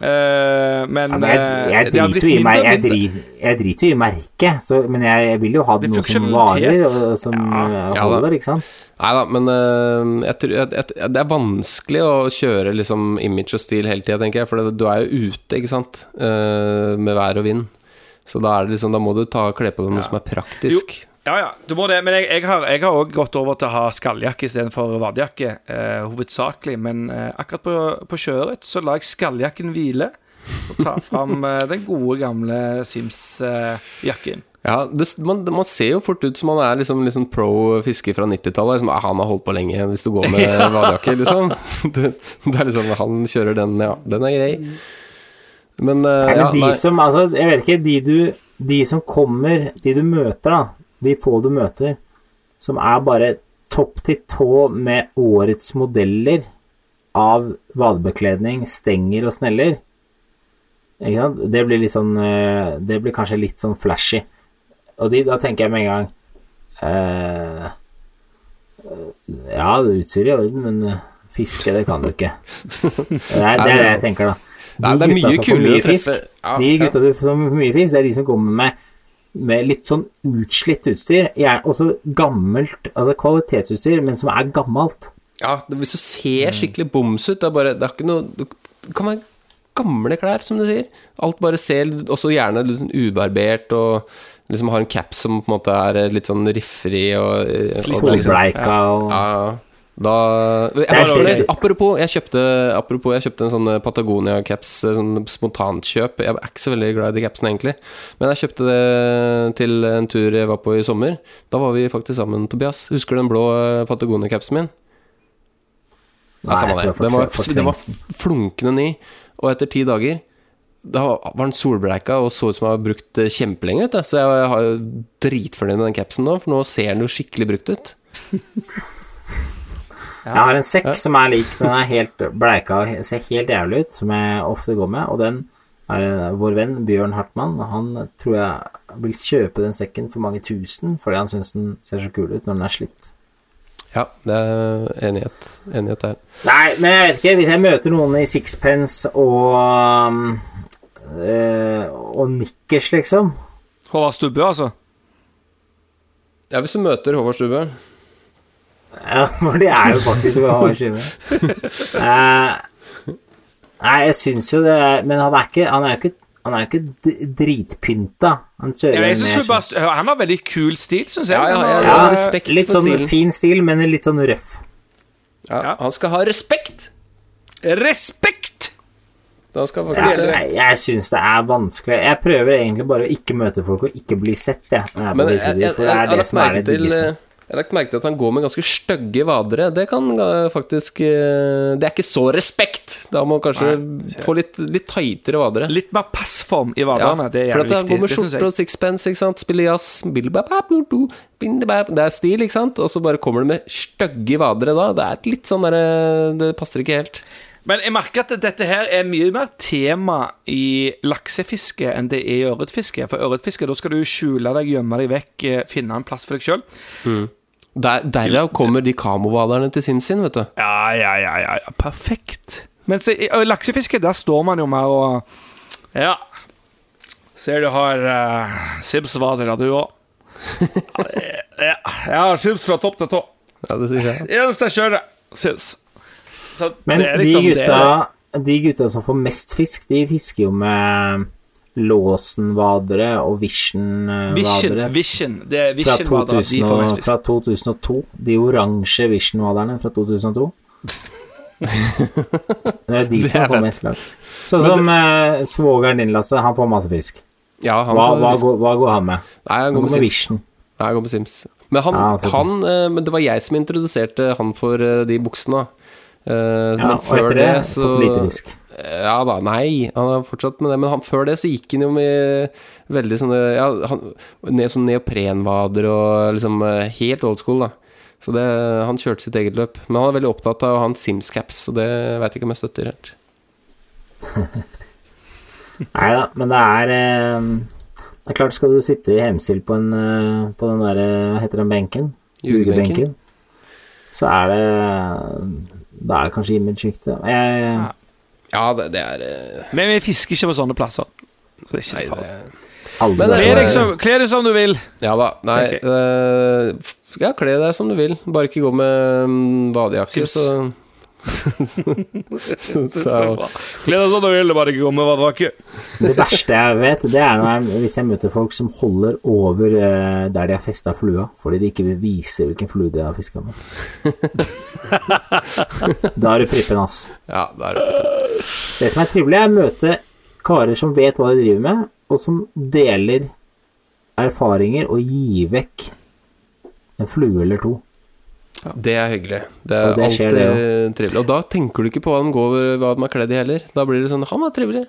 Men ja, men jeg, jeg eh, blitt driter jo i meg, jeg, drit, jeg driter jo i merket, så, men jeg, jeg vil jo ha Det noe som varer, og, og som Ja. eh, Ja holder, ikke sant? Nei da, men uh, jeg tror, jeg, jeg, det er vanskelig å kjøre liksom image og stil hele tida, tenker jeg, for det, du er jo ute, ikke sant, uh, med vær og vind. Så da er det liksom Da må du ta kle på deg noe som er praktisk. Ja, ja, du må det. Men jeg, jeg har òg gått over til å ha skalljakke istedenfor vadejakke, eh, hovedsakelig. Men eh, akkurat på, på sjøørret så lar jeg skalljakken hvile og tar fram eh, den gode, gamle Sims-jakken. Ja, det, man, man ser jo fort ut som man er liksom, liksom pro fisker fra 90-tallet. Liksom, ah, han har holdt på lenge, hvis du går med vadejakke, liksom. Det, det er liksom Han kjører den, ja. Den er grei. Men, eh, men ja, de nei. som, altså, jeg vet ikke, de du De som kommer, de du møter, da, de få du møter, som er bare topp til tå med årets modeller av vadebekledning, stenger og sneller? Det blir litt sånn eh, Det blir kanskje litt sånn flashy. Og de, da tenker jeg med en gang eh, Ja, utstyr i orden, men eh, fiske, det kan du ikke. Det er det, er jeg tenker, da. Nei, det er mye kulere å treffe ja, De ja. som får mye fisk, det er de som kommer med med litt sånn utslitt utstyr. Også gammelt, altså kvalitetsutstyr, men som er gammelt. Ja, hvis du ser skikkelig boms ut, det er bare Det er ikke noe Det kan være gamle klær, som du sier. Alt bare ser også gjerne litt sånn ubarbert og liksom har en caps som på en måte er litt sånn riffrig og, og liksom- ja, og Ja, da jeg det- apropos, jeg kjøpte, apropos, jeg kjøpte en sånn Patagonia-caps, sånn spontankjøp. Jeg er ikke så veldig glad i de capsene, egentlig. Men jeg kjøpte det til en tur jeg var på i sommer. Da var vi faktisk sammen, Tobias. Husker du den blå Patagonia-capsen min? Nei, samme det. Den var, den var flunkende ny, og etter ti dager da var den solbleika og så ut som jeg har brukt eh, kjempelenge. Vet du. Så jeg har dritfornøyd med den capsen nå, for nå ser den jo skikkelig brukt ut. Jeg har en sekk som er lik, den er helt bleika og ser helt jævlig ut, som jeg ofte går med, og den er eh, vår venn Bjørn Hartmann. Han tror jeg vil kjøpe den sekken for mange tusen, fordi han syns den ser så kul ut når den er slitt. Ja, det er enighet, enighet der. Nei, men jeg vet ikke. Hvis jeg møter noen i sixpence og eh, Og nikkers, liksom Håvard Stubbe, altså. Ja, hvis du møter Håvard Stubbe Ja, for de er jo faktisk ha skive. Eh, nei, jeg syns jo det Men han er ikke Han er ikke, han er jo ikke dritpynta. Han kjører Ja, jeg synes bare, han har veldig kul stil, syns jeg. Ja, ja, ja, ja. Ja, respekt litt for sånn stilen. fin stil, men litt sånn røff. ja, Ja. Han skal ha respekt! Respekt! Han skal Ja, gjøre det. jeg syns det er vanskelig. Jeg prøver egentlig bare å ikke møte folk og ikke bli sett, jeg. jeg Men jeg, jeg, jeg, jeg, det har det lagt er merke til eh, Jeg har lagt merke til at han går med ganske stygge vadere. Det kan eh, faktisk eh, Det er ikke så respekt! Da må man kanskje få litt, litt tightere vadere. Litt mer passform i vaderne. det er for at han går med skjorte og sixpence, ikke sant? spiller jazz. Det er stil, ikke sant? Og så bare kommer det med stygge vadere da. Det er litt sånn derre Det passer ikke helt. Men jeg merker at dette her er mye mer tema i laksefiske enn det er i ørretfiske. For ørretfiske, da skal du skjule deg, gjemme deg vekk, eh, finne en plass for deg sjøl. Der, derav kommer de kamovaderne til Sims sin, vet du. Ja, ja, ja, ja, ja. Perfekt. Mens i i laksefiske, der står man jo mer og Ja. Ser du har uh, Sims-vader, du òg. ja, jeg har Sims fra topp til tå. Ja, det sier jeg. Eneste jeg kjører, Sims. Så Men det er de, liksom det- gutta, de gutta som får mest fisk, de fisker jo med Låsen-vadere og Vision, Vision-vadere. Vision. Det er Fra, Vision-vader. De 2000 får og, mest fisk. fra 2002. De oransje Vision-vaderne fra 2002. Det er de Det som er får mest laks. Sånn som eh, svogeren din, Lasse. Han får masse fisk. Ja, han Hva, får- hva, går, hva går han med? Nei, han Han går går med med Vision. Nei, han går med Sims. Men, han, Ja, han han, eh, men det var jeg som introduserte han for eh, de buksene. Eh, Ja, men før det, det så fått lite risk. Ja da, nei, han har fortsatt med det. Men han, før det så gikk han jo med veldig sånne ja, han, ned, sånn neoprenvader og liksom eh, helt old school, da. Så det, han kjørte sitt eget løp. Men han er veldig opptatt av å ha en Sims-caps, og det veit jeg ikke om jeg støtter helt. Nei da, men det er eh, Det er klart, skal du sitte i Hemsil på, en, på den derre Hva heter den benken? Jugebenken. Så er det Da er kanskje image-viktig. Jeg, Ja, det, det er eh, Men vi fisker ikke på sånne plasser. Så det er ikke Nei, farlig. det aldri Kle deg som, deg som du vil. Ja da. Nei okay. uh, Ja, kle deg som du vil. Bare ikke gå med mm, vadejakke, Sims. så så, Kle deg sånn du vil, bare ikke gå med vadejakke. Det verste jeg vet, det er når jeg, hvis jeg møter folk som holder over eh, der de har festa flua, fordi de ikke vil vise hvilken flue de har fiska med. da er du prippen, ass. Ja, da er det Det som er trivelig, er å møte karer som vet hva de driver med, og som deler erfaringer og gir vekk en flue eller to. Det er hyggelig. Det er Og det ja. trivelig. Og da tenker du ikke på hva de går hva de er kledd i heller. Da blir det sånn Han var trivelig.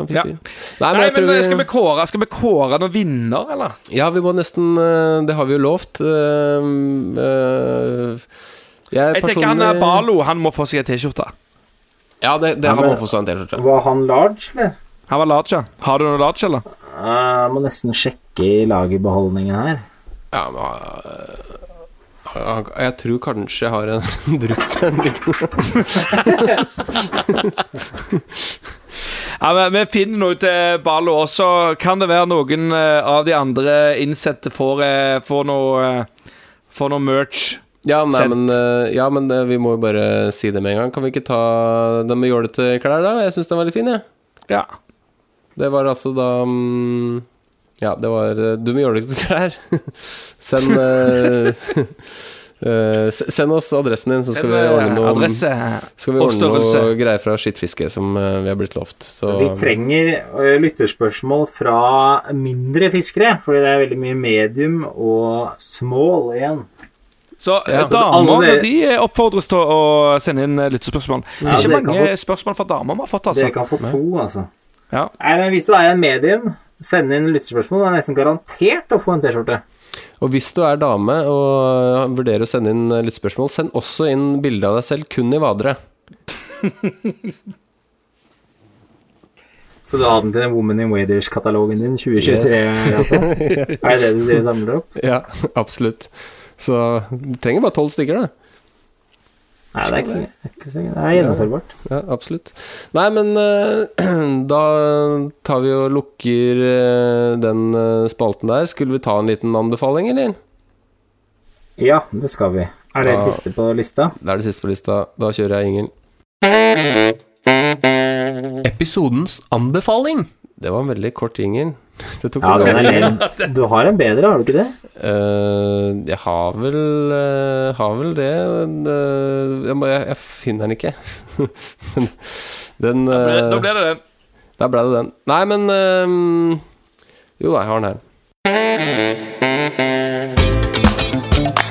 Han fikk Ja. Nei, Nei, men jeg tror men skal vi vi kåre Skal vi kåre noen vinner, eller? Ja, vi må nesten eh, Det har vi jo lovt. Eh, eh, Jeg, personlig... tenker han er Balo, han må få seg ei T-skjorte. Ja, det, det Ja, han må få seg en T-skjorte. Var han large, eller? Han var large. ja. Har du noe large, eller? Jeg må nesten sjekke i lagerbeholdningen her. Ja, men eh, Jeg tror kanskje jeg har en brukt en liten Ja, men Vi finner noe til ballet også. kan det være noen eh, av de andre innsatte får, eh, får noe eh, Får noe merch. Ja, nei, men, eh, ja, men eh, vi må jo bare si det med en gang. Kan vi ikke ta den med jålete klær, da? Jeg syns den var litt fin, jeg. Ja. Det var altså da mm, Ja, det var eh, du med jålete klær. Send eh, eh, Send oss adressen din, så skal vi ordne noe Adresse Skal vi og ordne noe greier fra skittfiske som vi har blitt lovt. Så Vi trenger lytterspørsmål fra mindre fiskere, fordi det er veldig mye medium og small igjen. Så Ja. damer Alle de oppfordres til å sende inn lyttespørsmål. Det Ja, er ikke dere kan mange få- spørsmål fra damer vi har fått, Dere altså. kan få to, altså. Ja. Nei, men Hvis du er en medium, send inn lyttespørsmål. Det er nesten garantert å få en T-skjorte. Og hvis du er dame og vurderer å sende inn lyttespørsmål, send også inn bilde av deg selv kun i vadere. Så du har den til den Woman in Waders-katalogen din 2023? Yes. Altså? Er det det du samler opp? Ja, absolutt. Så du trenger bare tolv stykker, da. Nei, det er ikke, det er, ikke så, det er gjennomførbart. Ja, absolutt. Nei, men uh, da tar vi og lukker uh, den uh, spalten der. Skulle vi ta en liten anbefaling, eller? Ja, det skal vi. Er det da, siste på lista? Det er det siste på lista. Da kjører jeg ingen Episodens anbefaling. Det var en veldig kort jingle. Det tok Ja, den er Du har en bedre, har du ikke det? Uh, jeg har vel uh, Har vel det. uh, jeg, jeg, jeg finner den ikke. Men den eh, Da ble det den. Da ble det den. Nei, men Jo da, jeg har den her.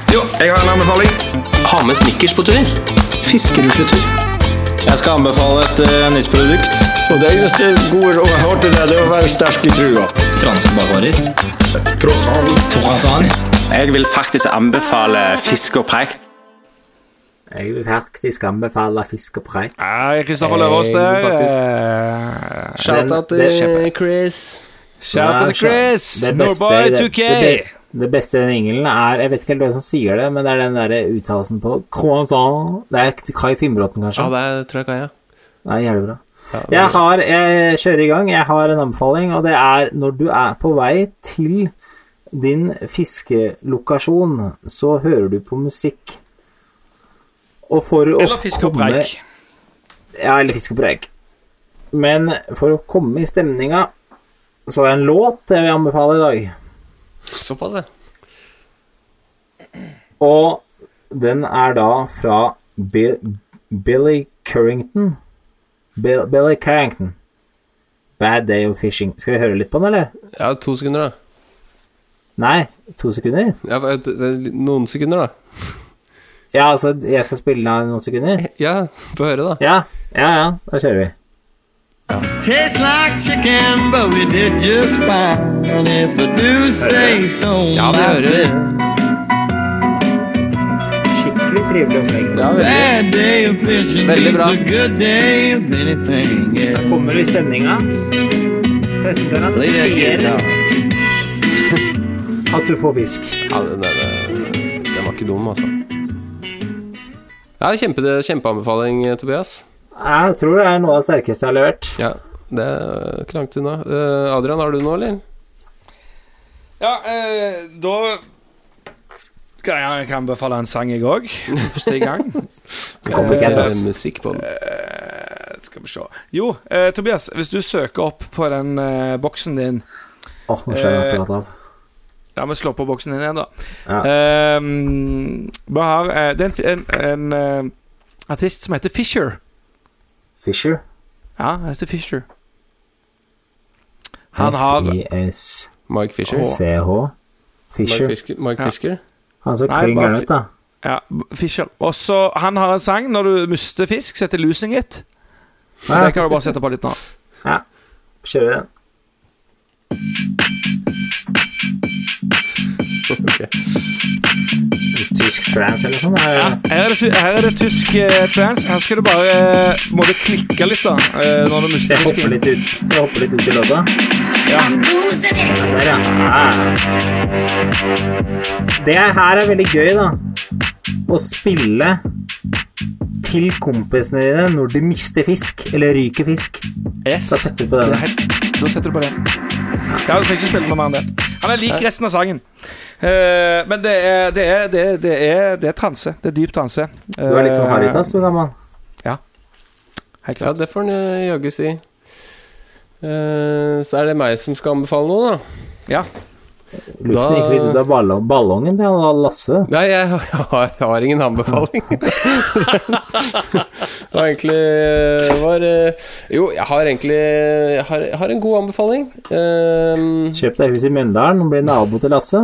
Jo, jeg har en anbefaling. Ha med snickers på tur. Fiskerusletur. Jeg skal anbefale et nytt produkt. Og det eneste gode rådet jeg har til deg, det er å være sterk i trua. Franske bakvarer. Croissant. Croissant. Jeg vil faktisk anbefale fisk og preik. Jeg vil faktisk anbefale fisk og preik. Kristoffer Løvaas faktisk- eh, Shout-out det- til Chris. Shout out til Chris! Det Norboy 2K! det, det beste i den engelen er Jeg vet ikke helt hvem som sier det, men det er den der uttalelsen på croissant. Det er Kai Finnbråten, kanskje? Ja, det tror jeg Kaja. Det er jævlig bra. Jeg har Jeg kjører i gang. Jeg har en anbefaling, og det er når du er på vei til din fiskelokasjon, så hører du på musikk. Og for å Eller fisk og preik. Ja, eller fisk og preik. Men for å komme i stemninga, så har jeg en låt jeg vil anbefale i dag. Såpass, ja. Og den er da fra Bi Billy Currington. Bill Billy Carrington. Bad Day of Fishing. Skal vi høre litt på den, eller? Ja, to sekunder, da. Nei, to sekunder? Ja, noen sekunder, da. Ja, altså, jeg skal spille den av noen sekunder? Ja, få høre, da. Ja, ja, ja, da kjører vi. Tastes like chicken, but we did just fine. If I do say so Ja, vi hører. Skikkelig trivelig opplegg. Ja, veldig. Bad day of fishing Veldig bra. beats a good day if anything. Da kommer du i stemninga. That at du får fisk. Ja, den, den, den var ikke dum, altså. Ja, kjempe, kjempeanbefaling, Tobias. Jeg tror det er noe av det sterkeste jeg har levert. Ja, det er ikke langt unna. Eh, Adrian, har du noe, eller? Ja, eh, da jeg kan befale en sang, jeg òg. Første gang. Copycat, Eh, ass. musikk på den. Uh, skal vi se Jo, uh, Tobias, hvis du søker opp på den boksen din Åh, nå skjer det akkurat av. Ja, vi slår på boksen din igjen, da. Ja. Ehm, vi har Det er en, en, en artist som heter Fisher. Fisher. Ja, han heter Fisher. Han har F-I-S-C-H. Mike Fisher. Fisher. Mike Fisker. Mike Fisker. Han så Nei, klinger ut, da. Ja, Fischer. Og så Han har en sang når du mister fisk, som heter 'Losing It'. Ja. Det kan du bare sette på litt nå. Ja, kjører den. Tysk trans eller sånn? Ja, her, er det, her er det tysk eh, trans. Her skal du bare eh, må det klikke litt, da, eh, når du mister Jeg hopper litt ut Jeg hopper litt ut i låta. Ja. Der, ja. Ah. Det her er veldig gøy, da. Å spille til kompisene dine når de mister fisk, eller ryker fisk. Yes. Da setter du på Det den. Da setter du på den. Ja, du trenger ikke spille noe mer enn det. Han er lik resten av sangen. Eh, men det er, det, er, det, er, det, er, det er transe. Det er dyp transe. Du er litt som Haritas, du, gammel. Helt Ja, klart. det får han eh, jaggu si. Uh, så er det meg som skal anbefale noe, da. Ja. Luften Da- gikk litt ut av ballong, ballongen til Lasse. Nei, jeg har, jeg har ingen anbefaling. det var egentlig eh, var, eh, Jo, jeg har egentlig Jeg har, jeg har en god anbefaling. Um... Kjøp deg hus i Mjøndalen og bli nabo til Lasse.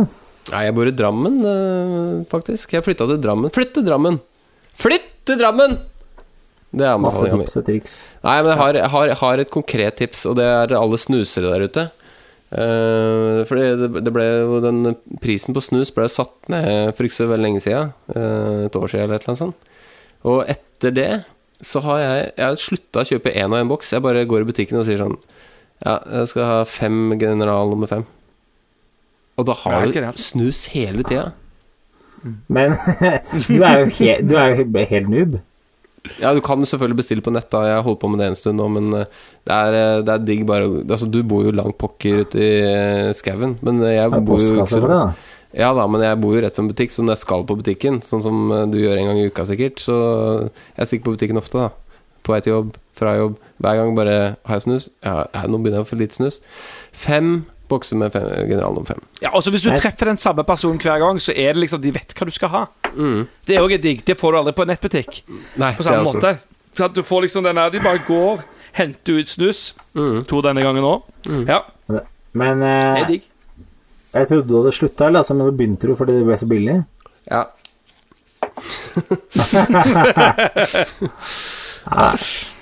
Nei, jeg bor i Drammen, eh, faktisk. Jeg flytta til Drammen. Flytt til Drammen! Flytt til Drammen! Det er anbefalinga mi. Nei, men jeg har, jeg, har, jeg har et konkret tips, og det er alle snusere der ute. Uh, fordi det, det ble jo den prisen på snus ble satt ned for ikke så veldig lenge siden. Uh, et år siden eller et eller annet sånt. Og etter det så har jeg Jeg har slutta å kjøpe én og én boks. Jeg bare går i butikken og sier sånn Ja, jeg skal ha fem General nummer fem. Og da har du snus hele tida. Men du er jo, he du er jo helt noob. Ja, du kan selvfølgelig bestille på nett, da. Jeg har holdt på med det en stund nå, men eh, det er, eh, det er digg bare Altså, du bor jo langt pokker ute i eh, skauen, men jeg bor jo ikke da. Ja da, men jeg bor jo rett ved en butikk, så når jeg skal på butikken, sånn som du gjør en gang i uka sikkert, så jeg stikker på butikken ofte, da. På vei til jobb, fra jobb. Hver gang bare Har jeg snus? Ja, ja, nå begynner jeg å få litt snus. Fem bokser med fem, General nummer fem. Ja, altså Hvis du treffer den samme personen hver gang, så er det liksom de vet hva du skal ha. Det er òg digg. Det får du aldri på en nettbutikk. Nei, På samme måte. Sånn, du får liksom den der De bare går, henter ut snus. To denne gangen òg. Ja, Men det eh, er digg. Jeg trodde du hadde slutta, altså, men nå begynte du fordi det ble så billig. Ja.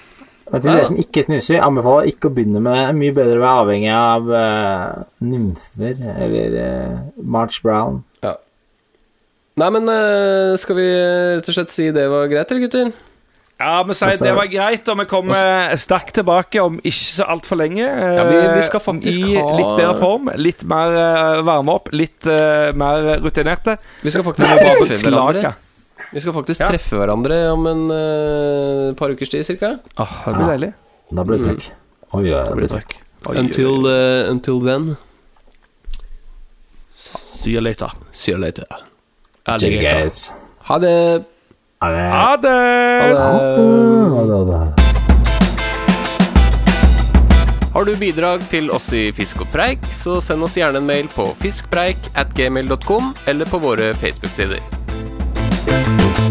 Og til dere som ikke snuser, anbefaler ikke å begynne med det. Det er mye bedre å være avhengig av uh, nymfer eller uh, March Brown. ja. Nei, men uh, skal vi rett og slett si det var greit, eller gutter? Ja, vi sier Altså- det var greit, og vi kommer sterkt tilbake om ikke så altfor lenge. Ja, vi- vi skal faktisk I ha- litt bedre form, litt mer varme opp, litt mer rutinerte. Vi skal faktisk treffe hverandre. Vi skal faktisk Ja. treffe hverandre om en uh, par ukers tid, cirka. Ah, det blir deilig. Da blir det trøkk. Oi, ja, det blir trøkk. Until, uh, until then See you later. See you later. Alligator. guys. Ha det. Ha det. Ha det! Ha det. Ha det, ha det. Har du bidrag til oss i Fisk og preik, så send oss gjerne en mail på fiskpreik at gmail.com eller på våre Facebook-sider. Thank